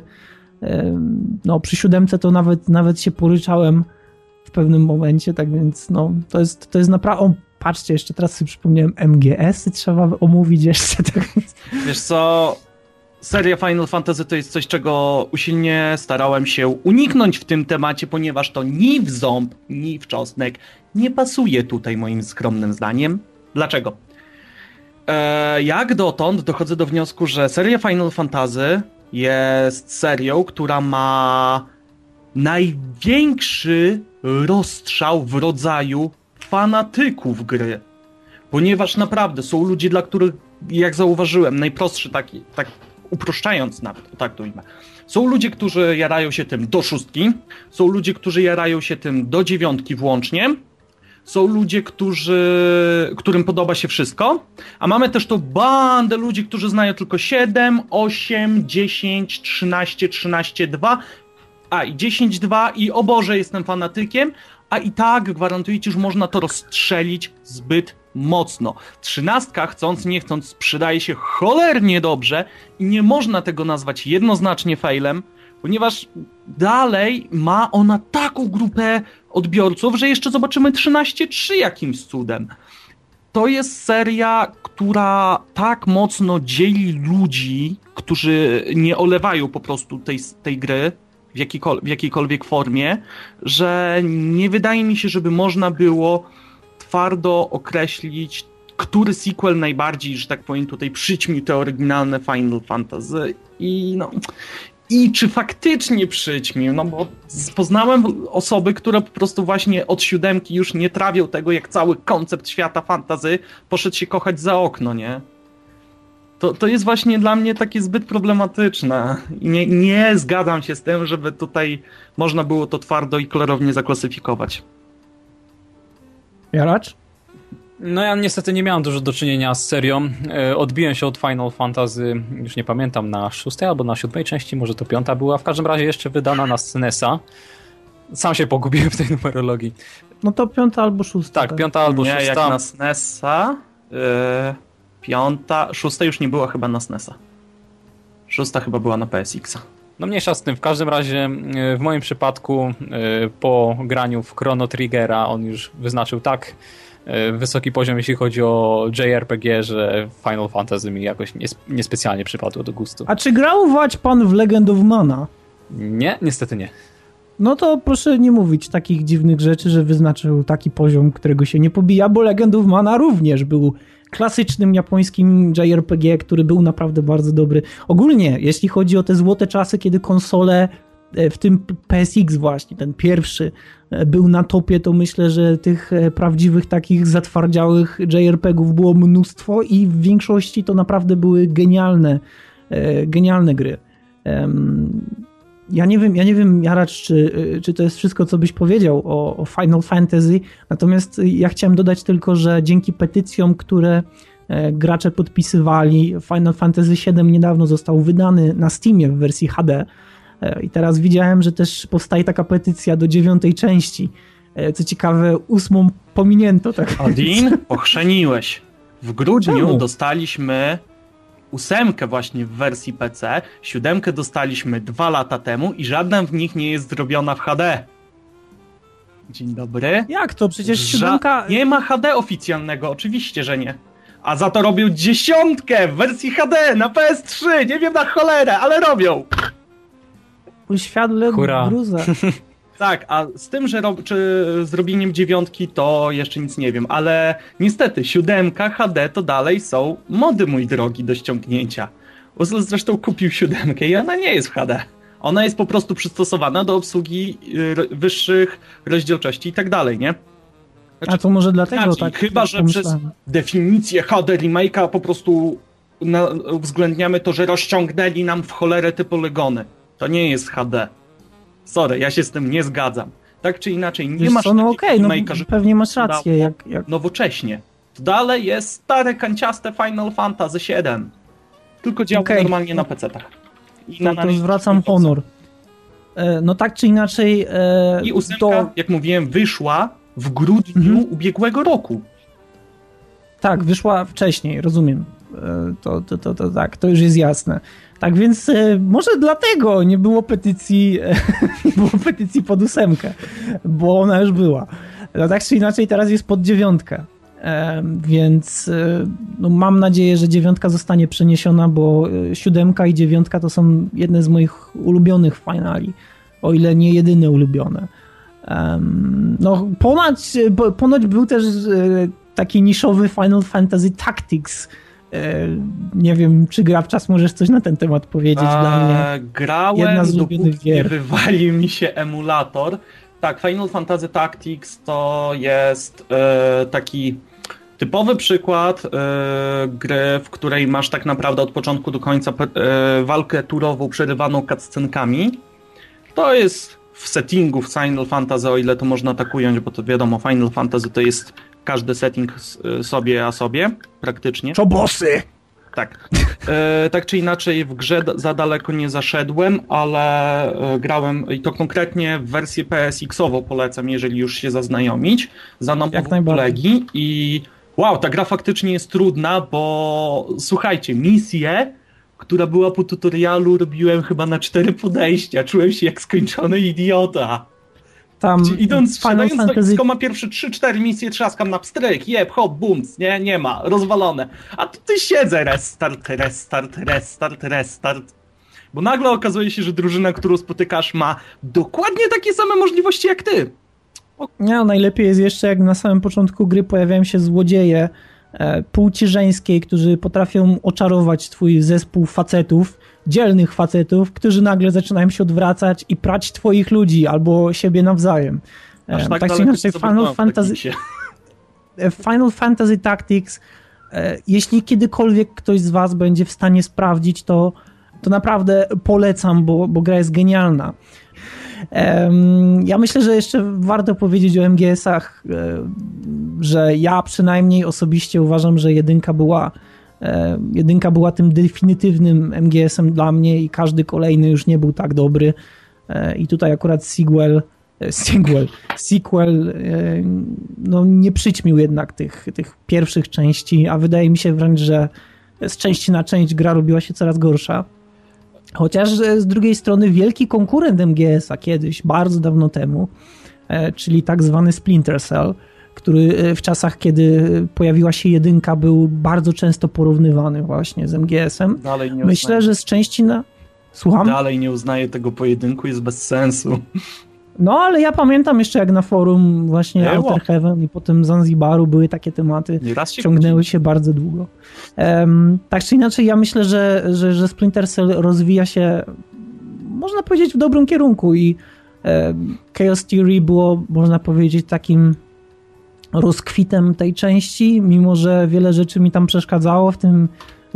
No, przy siódemce to nawet, nawet się poryczałem w pewnym momencie, tak więc no, to jest, to jest naprawdę... Patrzcie, jeszcze teraz sobie przypomniałem MGS-y trzeba omówić jeszcze. Tak więc... Wiesz co, seria Final Fantasy to jest coś, czego usilnie starałem się uniknąć w tym temacie, ponieważ to ni w ząb, ni w czosnek nie pasuje tutaj moim skromnym zdaniem. Dlaczego? Eee, jak dotąd dochodzę do wniosku, że seria Final Fantasy jest serią, która ma największy rozstrzał w rodzaju fanatyków gry. Ponieważ naprawdę są ludzie, dla których, jak zauważyłem, najprostszy taki, tak uproszczając nawet, tak to ujmę. Są ludzie, którzy jarają się tym do szóstki, są ludzie, którzy jarają się tym do dziewiątki włącznie, są ludzie, którzy, którym podoba się wszystko, a mamy też tą bandę ludzi, którzy znają tylko 7, 8, 10, 13, 13, 2, a i 10, 2 i o Boże, jestem fanatykiem, a i tak gwarantuję ci, że można to rozstrzelić zbyt mocno. Trzynastka, chcąc nie chcąc, sprzedaje się cholernie dobrze i nie można tego nazwać jednoznacznie failem, ponieważ dalej ma ona taką grupę odbiorców, że jeszcze zobaczymy 13.3 jakimś cudem. To jest seria, która tak mocno dzieli ludzi, którzy nie olewają po prostu tej, tej gry w, jakiejkolwiek formie, że nie wydaje mi się, żeby można było twardo określić, który sequel najbardziej, że tak powiem, tutaj przyćmił te oryginalne Final Fantasy. I no, i czy faktycznie przyćmił, no bo poznałem osoby, które po prostu właśnie od siódemki już nie trawią tego, jak cały koncept świata fantazy poszedł się kochać za okno, nie? to, to jest właśnie dla mnie takie zbyt problematyczne. Nie, nie zgadzam się z tym, żeby tutaj można było to twardo i klarownie zaklasyfikować. Jaracz? No ja niestety nie miałem dużo do czynienia z serią. E, odbiłem się od Final Fantasy, już nie pamiętam, na szóstej albo na siódmej części, może to piąta była. W każdym razie jeszcze wydana na SNESa. Sam się pogubiłem w tej numerologii. No to piąta albo szósta. Tak, tak. piąta albo nie, szósta. jak na SNESa, yy, piąta, szósta już nie była chyba na SNESa. Szósta chyba była na PSX-a. No mniejsza z tym, w każdym razie w moim przypadku po graniu w Chrono Triggera on już wyznaczył tak E, wysoki poziom, jeśli chodzi o JRPG, że Final Fantasy mi jakoś niespecjalnie przypadło do gustu. A czy grał wać pan w Legend of Mana? Nie, niestety nie. No to proszę nie mówić takich dziwnych rzeczy, że wyznaczył taki poziom, którego się nie pobija, bo Legend of Mana również był klasycznym japońskim JRPG, który był naprawdę bardzo dobry. Ogólnie, jeśli chodzi o te złote czasy, kiedy konsole E, w tym PSX właśnie, ten pierwszy e, był na topie, to myślę, że tych e, prawdziwych takich zatwardziałych JRPG-ów było mnóstwo i w większości to naprawdę były genialne, genialne gry. Ja nie wiem, ja nie wiem, Jaracz, czy, czy to jest wszystko, co byś powiedział o, o Final Fantasy, natomiast ja chciałem dodać tylko, że dzięki petycjom, które gracze podpisywali, Final Fantasy VII niedawno został wydany na Steamie w wersji HD, E, I teraz widziałem, że też powstaje taka petycja do dziewiątej części. E, co ciekawe, ósmą pominięto. Tak Odin, pochrzeniłeś. W grudniu Czemu? dostaliśmy ósemkę właśnie w wersji PC, siódemkę dostaliśmy dwa lata temu i żadna w nich nie jest zrobiona w HD. Dzień dobry. Jak to? Przecież siódemka... Nie ma HD oficjalnego, oczywiście, że nie. A za to robią dziesiątkę w wersji HD na PS3, nie wiem na cholerę, ale robią. Uświadle gruza. Tak, a z tym, że czy zrobieniem dziewiątki to jeszcze nic nie wiem, ale niestety siódemka HD to dalej są mody, mój drogi, do ściągnięcia. Uzel zresztą kupił siódemkę i ona nie jest w HD. Ona jest po prostu przystosowana do obsługi y, wyższych rozdzielczości i tak dalej, nie? Znaczy, a to może dlatego znaczy, tak. Chyba, że przez definicję HD remake'a po prostu na, uwzględniamy to, że rozciągnęli nam w cholerę te polegony. To nie jest HD. Sorry, ja się z tym nie zgadzam. Tak czy inaczej, nie Wiesz masz co, no okej, okay, no pewnie masz rację. Jak, jak... Nowocześnie. To dalej jest stare, kanciaste Final Fantasy VII. Tylko działa okay. normalnie na PC-tach. I to, na to zwracam honor. E, no tak czy inaczej... E, I ósemka, to... jak mówiłem, wyszła w grudniu mhm. ubiegłego roku. Tak, wyszła wcześniej, rozumiem. E, to, to, to, to, tak, to już jest jasne. Tak więc e, może dlatego nie było petycji, e, nie było petycji pod ósemkę, bo ona już była. No tak czy inaczej teraz jest pod dziewiątkę. Więc no, mam nadzieję, że dziewiątka zostanie przeniesiona, bo siódemka i dziewiątka to są jedne z moich ulubionych finali, o ile nie jedyne ulubione. No, ponoć, ponoć był też taki niszowy Final Fantasy Tactics, E, nie wiem, czy gra w czas możesz coś na ten temat powiedzieć A, dla mnie. Grałem, jedna z ulubionych gier. wywalił mi się emulator. Tak, Final Fantasy Tactics to jest e, taki typowy przykład e, gry, w której masz tak naprawdę od początku do końca e, walkę turową przerywaną cutscenkami. To jest w settingu w Final Fantasy, o ile to można tak ująć, bo to wiadomo, Final Fantasy to jest każdy setting sobie a sobie, praktycznie. Czobosy! Tak. E, tak czy inaczej w grze za daleko nie zaszedłem, ale e, grałem i to konkretnie w wersję PSX-ową polecam, jeżeli już się zaznajomić, za namową kolegi i wow, ta gra faktycznie jest trudna, bo słuchajcie, misję, która była po tutorialu robiłem chyba na cztery podejścia, czułem się jak skończony idiota. Tam Gdzie idąc, Final Fantasy... ma pierwsze 3-4 misje, trzaskam na pstryk, jeb, hop, bumc, nie, nie ma, rozwalone. A tu ty siedzę, restart, restart, restart, restart. Bo nagle okazuje się, że drużyna, którą spotykasz ma dokładnie takie same możliwości jak ty. O... Nie, najlepiej jest jeszcze jak na samym początku gry pojawiają się złodzieje płci żeńskiej, którzy potrafią oczarować twój zespół facetów dzielnych facetów, którzy nagle zaczynają się odwracać i prać twoich ludzi albo siebie nawzajem. Aż tak, tak czy inaczej, Final Fantasy, Final Fantasy Tactics E, jeśli kiedykolwiek ktoś z Was będzie w stanie sprawdzić, to, to naprawdę polecam, bo, bo gra jest genialna. Ja myślę, że jeszcze warto powiedzieć o MGS-ach, e, że ja przynajmniej osobiście uważam, że jedynka była e, jedynka była tym definitywnym MGS-em dla mnie i każdy kolejny już nie był tak dobry. I tutaj akurat sequel sequel, sequel no, nie przyćmił jednak tych, tych pierwszych części, a wydaje mi się wręcz, że z części na część gra robiła się coraz gorsza. Chociaż z drugiej strony wielki konkurent MGS-a kiedyś, bardzo dawno temu, e, czyli tak zwany Splinter Cell, który e, w czasach, kiedy pojawiła się jedynka, był bardzo często porównywany właśnie z MGS-em. Myślę, że z części na... Słucham? Dalej nie uznaję tego pojedynku, jest bez sensu. No, ale ja pamiętam jeszcze jak na forum właśnie Eło. Outer Heaven i potem Zanzibaru były takie tematy, się ciągnęły się bardzo długo. Um, tak czy inaczej, ja myślę, że, że, że Splinter Cell rozwija się, można powiedzieć, w dobrym kierunku i um, Chaos Theory było, można powiedzieć, takim rozkwitem tej części, mimo że wiele rzeczy mi tam przeszkadzało, w tym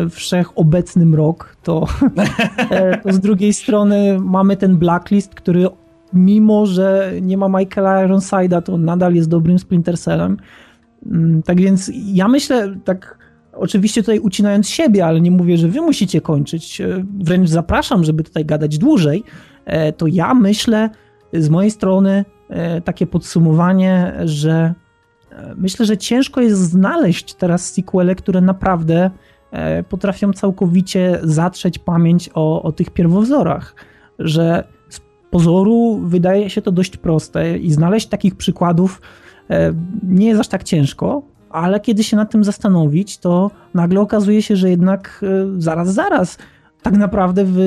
wszechobecnym rok, to, e, to z drugiej strony mamy ten blacklist, który mimo że nie ma Michaela Ironside'a, to nadal jest dobrym Splinter Cellem. Mm, tak więc ja myślę, tak oczywiście tutaj ucinając siebie, ale nie mówię, że wy musicie kończyć, e, wręcz zapraszam, żeby tutaj gadać dłużej, e, to ja myślę z mojej strony e, takie podsumowanie, że myślę, że ciężko jest znaleźć teraz sequele, które naprawdę potrafią całkowicie zatrzeć pamięć o, o tych pierwowzorach, że pozoru wydaje się to dość proste i znaleźć takich przykładów e, nie jest aż tak ciężko, ale kiedy się nad tym zastanowić, to nagle okazuje się, że jednak e, zaraz, zaraz, tak naprawdę w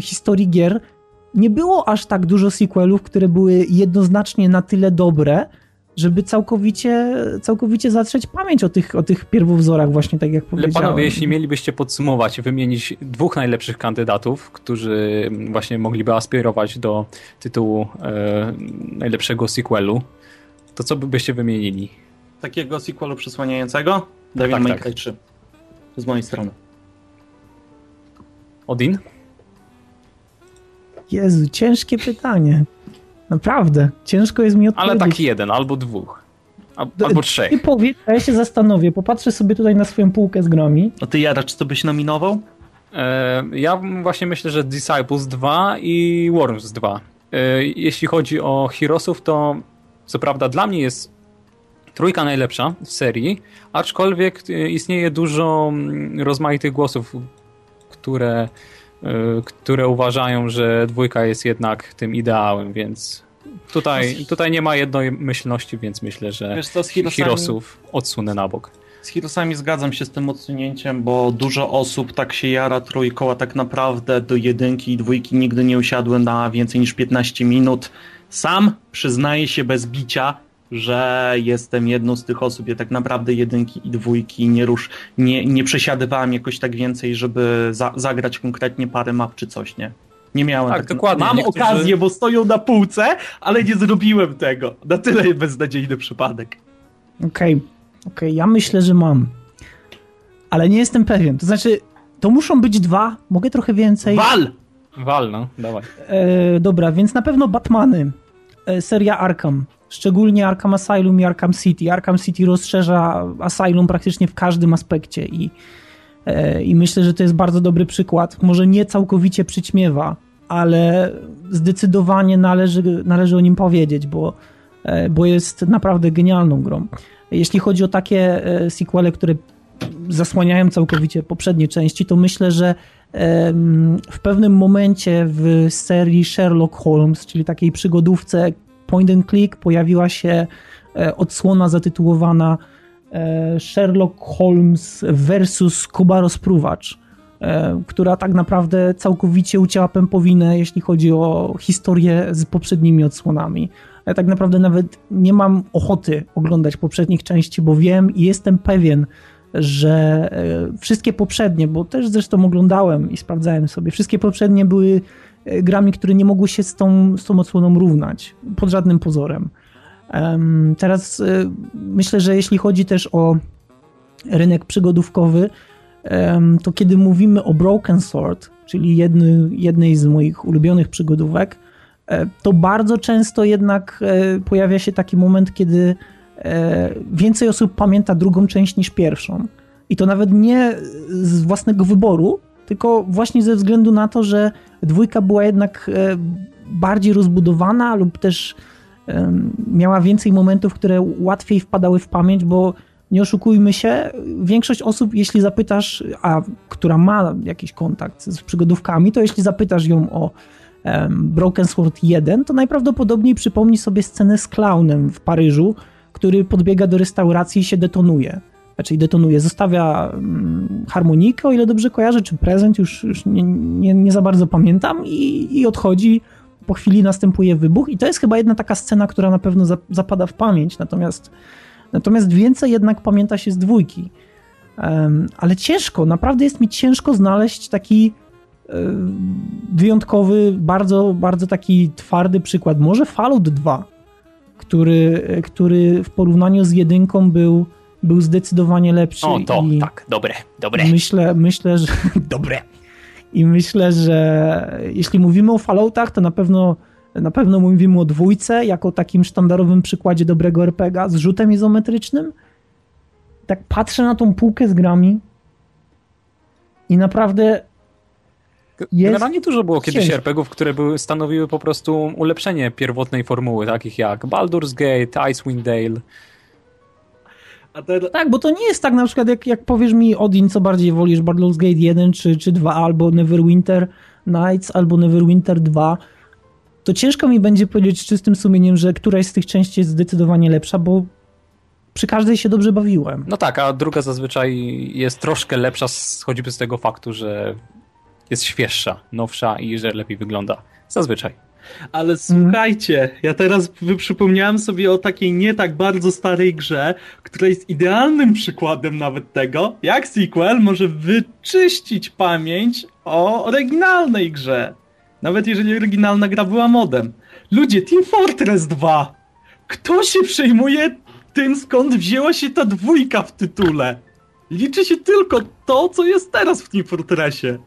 historii gier nie było aż tak dużo sequelów, które były jednoznacznie na tyle dobre, żeby całkowicie, całkowicie zatrzeć pamięć o tych, o tych pierwowzorach, właśnie tak jak powiedziałem. Ale panowie, jeśli mielibyście podsumować, wymienić dwóch najlepszych kandydatów, którzy właśnie mogliby aspirować do tytułu e, najlepszego sequelu, to co byście wymienili? Takiego sequelu przysłaniającego? Devil tak, May tak. 3. Z mojej strony. Odin? Jezu, ciężkie pytanie. Naprawdę, ciężko jest mi odpowiedzieć. Ale taki jeden, albo dwóch. Albo trzech. Ty powiedz, a ja się zastanowię. Popatrzę sobie tutaj na swoją półkę z grami. A ty, Jara, czy to byś nominował? E, ja właśnie myślę, że Disciples 2 i Worms 2. E, jeśli chodzi o Heroesów, to co prawda dla mnie jest trójka najlepsza w serii, aczkolwiek e, istnieje dużo mm, rozmaitych głosów, które które uważają, że dwójka jest jednak tym ideałem, więc tutaj, tutaj nie ma jednomyślności, więc myślę, że Wiesz co, Heroesów odsunę na bok. Z Heroesami zgadzam się z tym odsunięciem, bo dużo osób tak się jara trójką, a tak naprawdę do jedynki i dwójki nigdy nie usiadłem na więcej niż 15 minut. Sam przyznaję się bez bicia, że jestem jedną z tych osób, ja tak naprawdę jedynki i dwójki nie rusz, nie, nie przesiadywałem jakoś tak więcej, żeby za, zagrać konkretnie parę map czy coś, nie? Nie miałem tak, tak dokładnie. Mam Niektórzy... okazję, bo stoją na półce, ale nie zrobiłem tego. Na tyle beznadziejny przypadek. Okej, okay. okej, okay. ja myślę, że mam. Ale nie jestem pewien. To znaczy, to muszą być dwa, mogę trochę więcej. Wal! Wal, no, dawaj. E, dobra, więc na pewno Batmany. E, seria Arkham szczególnie Arkham Asylum i Arkham City. Arkham City rozszerza Asylum praktycznie w każdym aspekcie i, e, i myślę, że to jest bardzo dobry przykład. Może nie całkowicie przyćmiewa, ale zdecydowanie należy, należy o nim powiedzieć, bo, e, bo jest naprawdę genialną grą. Jeśli chodzi o takie e, sequele, które zasłaniają całkowicie poprzednie części, to myślę, że w pewnym momencie w serii Sherlock Holmes, czyli takiej przygodówce point and click pojawiła się e, odsłona zatytułowana e, Sherlock Holmes versus Kuba Rozpruwacz, e, która tak naprawdę całkowicie ucięła pępowinę, jeśli chodzi o historię z poprzednimi odsłonami. Ja tak naprawdę nawet nie mam ochoty oglądać poprzednich części, bo wiem i jestem pewien, że wszystkie poprzednie, bo też zresztą oglądałem i sprawdzałem sobie, wszystkie poprzednie były grami, które nie mogły się z tą, z tą odsłoną równać pod żadnym pozorem. Teraz e, myślę, że jeśli chodzi też o rynek przygodówkowy, to kiedy mówimy o Broken Sword, czyli jedny, jednej z moich ulubionych przygodówek, e, to bardzo często jednak e, pojawia się taki moment, kiedy e, więcej osób pamięta drugą część niż pierwszą. I to nawet nie z własnego wyboru, tylko właśnie ze względu na to, że dwójka była jednak bardziej rozbudowana lub też miała więcej momentów, które łatwiej wpadały w pamięć, bo nie oszukujmy się, większość osób, jeśli zapytasz, a która ma jakiś kontakt z przygodówkami, to jeśli zapytasz ją o Broken Sword 1, to najprawdopodobniej przypomni sobie scenę z klaunem w Paryżu, który podbiega do restauracji i się detonuje. Znaczy detonuje, zostawia um, harmonikę, o ile dobrze kojarzę, czy prezent, już, już nie, nie, nie, za bardzo pamiętam, i, i odchodzi. Po chwili następuje wybuch, i to jest chyba jedna taka scena, która na pewno za, zapada w pamięć. Natomiast Natomiast więcej jednak pamięta się z dwójki. Um, ale ciężko, naprawdę jest mi ciężko znaleźć taki um, wyjątkowy, bardzo, bardzo taki twardy przykład. Może Fallout 2, który, który w porównaniu z jedynką był, był zdecydowanie lepszy. O, to i tak, dobre, dobre. Myślę, myślę, że... dobre. I myślę, że jeśli mówimy o Falloutach, to na pewno na pewno mówimy o dwójce jako takim sztandarowym przykładzie dobrego RPGa z rzutem izometrycznym. Tak patrzę na tą półkę z grami i naprawdę Generalnie dużo było kiedyś ciężko. RPGów, które były, stanowiły po prostu ulepszenie pierwotnej formuły, takich jak Baldur's Gate, Icewind Dale. Te... Tak, bo to nie jest tak na przykład jak, jak powiesz mi Odin, co bardziej wolisz, Baldur's Gate 1 czy, czy 2, albo Neverwinter Nights, albo Neverwinter 2, to ciężko mi będzie powiedzieć z czystym sumieniem, że któraś z tych części jest zdecydowanie lepsza, bo przy każdej się dobrze bawiłem. No tak, a druga zazwyczaj jest troszkę lepsza choćby z tego faktu, że jest świeższa, nowsza i że lepiej wygląda. Zazwyczaj. Ale słuchajcie, ja teraz przypomniałem sobie o takiej nie tak bardzo starej grze, która jest idealnym przykładem nawet tego, jak sequel może wyczyścić pamięć o oryginalnej grze. Nawet jeżeli oryginalna gra była modem. Ludzie, Team Fortress 2! Kto się przejmuje tym, skąd wzięła się ta dwójka w tytule? Liczy się tylko to, co jest teraz w Team Fortressie.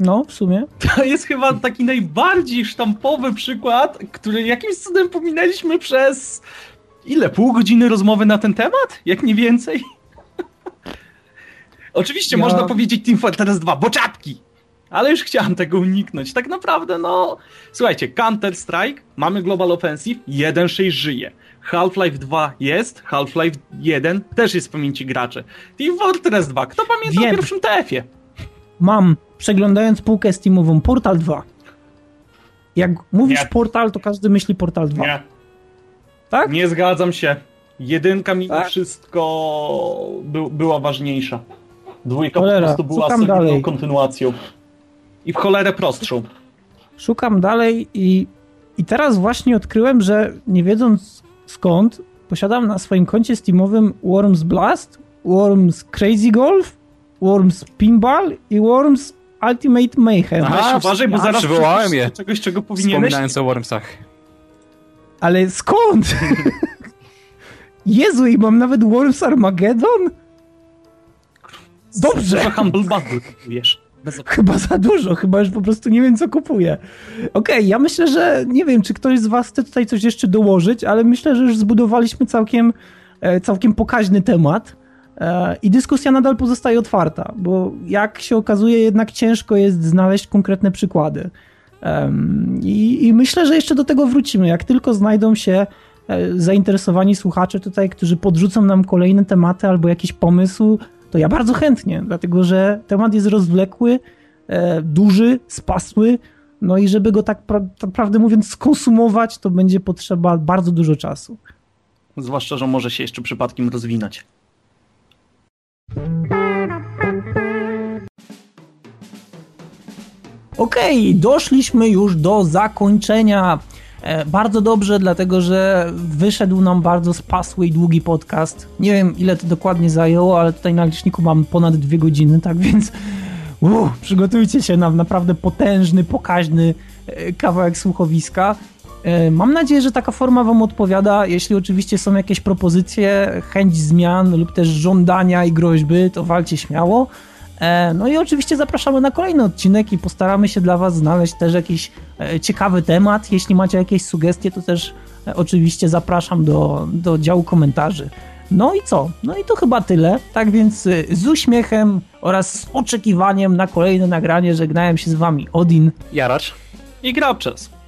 No, w sumie. To jest chyba taki najbardziej sztampowy przykład, który jakimś cudem pominęliśmy przez ile? Pół godziny rozmowy na ten temat? Jak nie więcej? Oczywiście ja... można powiedzieć Team Fortress 2, bo czapki! ale już chciałem tego uniknąć. Tak naprawdę, no. Słuchajcie, Counter-Strike, mamy Global Offensive, 1.6 żyje. Half-Life 2 jest, Half-Life 1 też jest w pamięci graczy. Team Fortress 2, kto pamięta Wiem. o pierwszym TF-ie? Mam, przeglądając półkę Steamową, Portal 2. Jak mówisz Nie. Portal, to każdy myśli Portal 2. Nie. Tak? Nie zgadzam się. Jedynka mimo tak? wszystko by, była ważniejsza. Dwójka Cholera, po prostu była solidną kontynuacją i w cholerę prostszą. Szukam dalej i, i teraz właśnie odkryłem, że nie wiedząc skąd, posiadam na swoim koncie Steamowym Worms Blast, Worms Crazy Golf, Worms Pinball i Worms Ultimate Mayhem. Aha, uważaj, bo zaraz przywołałem je. czegoś, czego powinieneś... Wspominając o Wormsach. Ale skąd? Jezu, i mam nawet Worms Armageddon? Dobrze. Humble Bundle wiesz. Chyba za dużo, chyba już po prostu nie wiem, co kupuję. Okej, okay, ja myślę, że nie wiem, czy ktoś z was chce tutaj coś jeszcze dołożyć, ale myślę, że już zbudowaliśmy całkiem, e, całkiem pokaźny temat i dyskusja nadal pozostaje otwarta, bo jak się okazuje, jednak ciężko jest znaleźć konkretne przykłady. I, I, myślę, że jeszcze do tego wrócimy. Jak tylko znajdą się e, zainteresowani słuchacze tutaj, którzy podrzucą nam kolejne tematy albo jakiś pomysł, to ja bardzo chętnie, dlatego że temat jest rozwlekły, e, duży, spasły, no i żeby go tak, pra tak prawdę mówiąc skonsumować, to będzie potrzeba bardzo dużo czasu. Zwłaszcza, że może się jeszcze przypadkiem rozwinąć. Okej, okay, doszliśmy już do zakończenia E, bardzo dobrze, dlatego że wyszedł nam bardzo spasły i długi podcast. Nie wiem, ile to dokładnie zajęło, ale tutaj na liczniku mam ponad dwie godziny, tak więc uh, przygotujcie się na naprawdę potężny, pokaźny e, kawałek słuchowiska. E, mam nadzieję, że taka forma Wam odpowiada. Jeśli oczywiście są jakieś propozycje, chęć zmian lub też żądania i groźby, to walcie śmiało. E, no i oczywiście zapraszamy na kolejny odcinek i postaramy się dla Was znaleźć też jakiś e, ciekawy temat. Jeśli macie jakieś sugestie, to też oczywiście zapraszam do, do działu komentarzy. No i co? No i to chyba tyle. Tak więc z uśmiechem oraz z oczekiwaniem na kolejne nagranie żegnałem się z Wami Odin, Jaracz i Grabczas.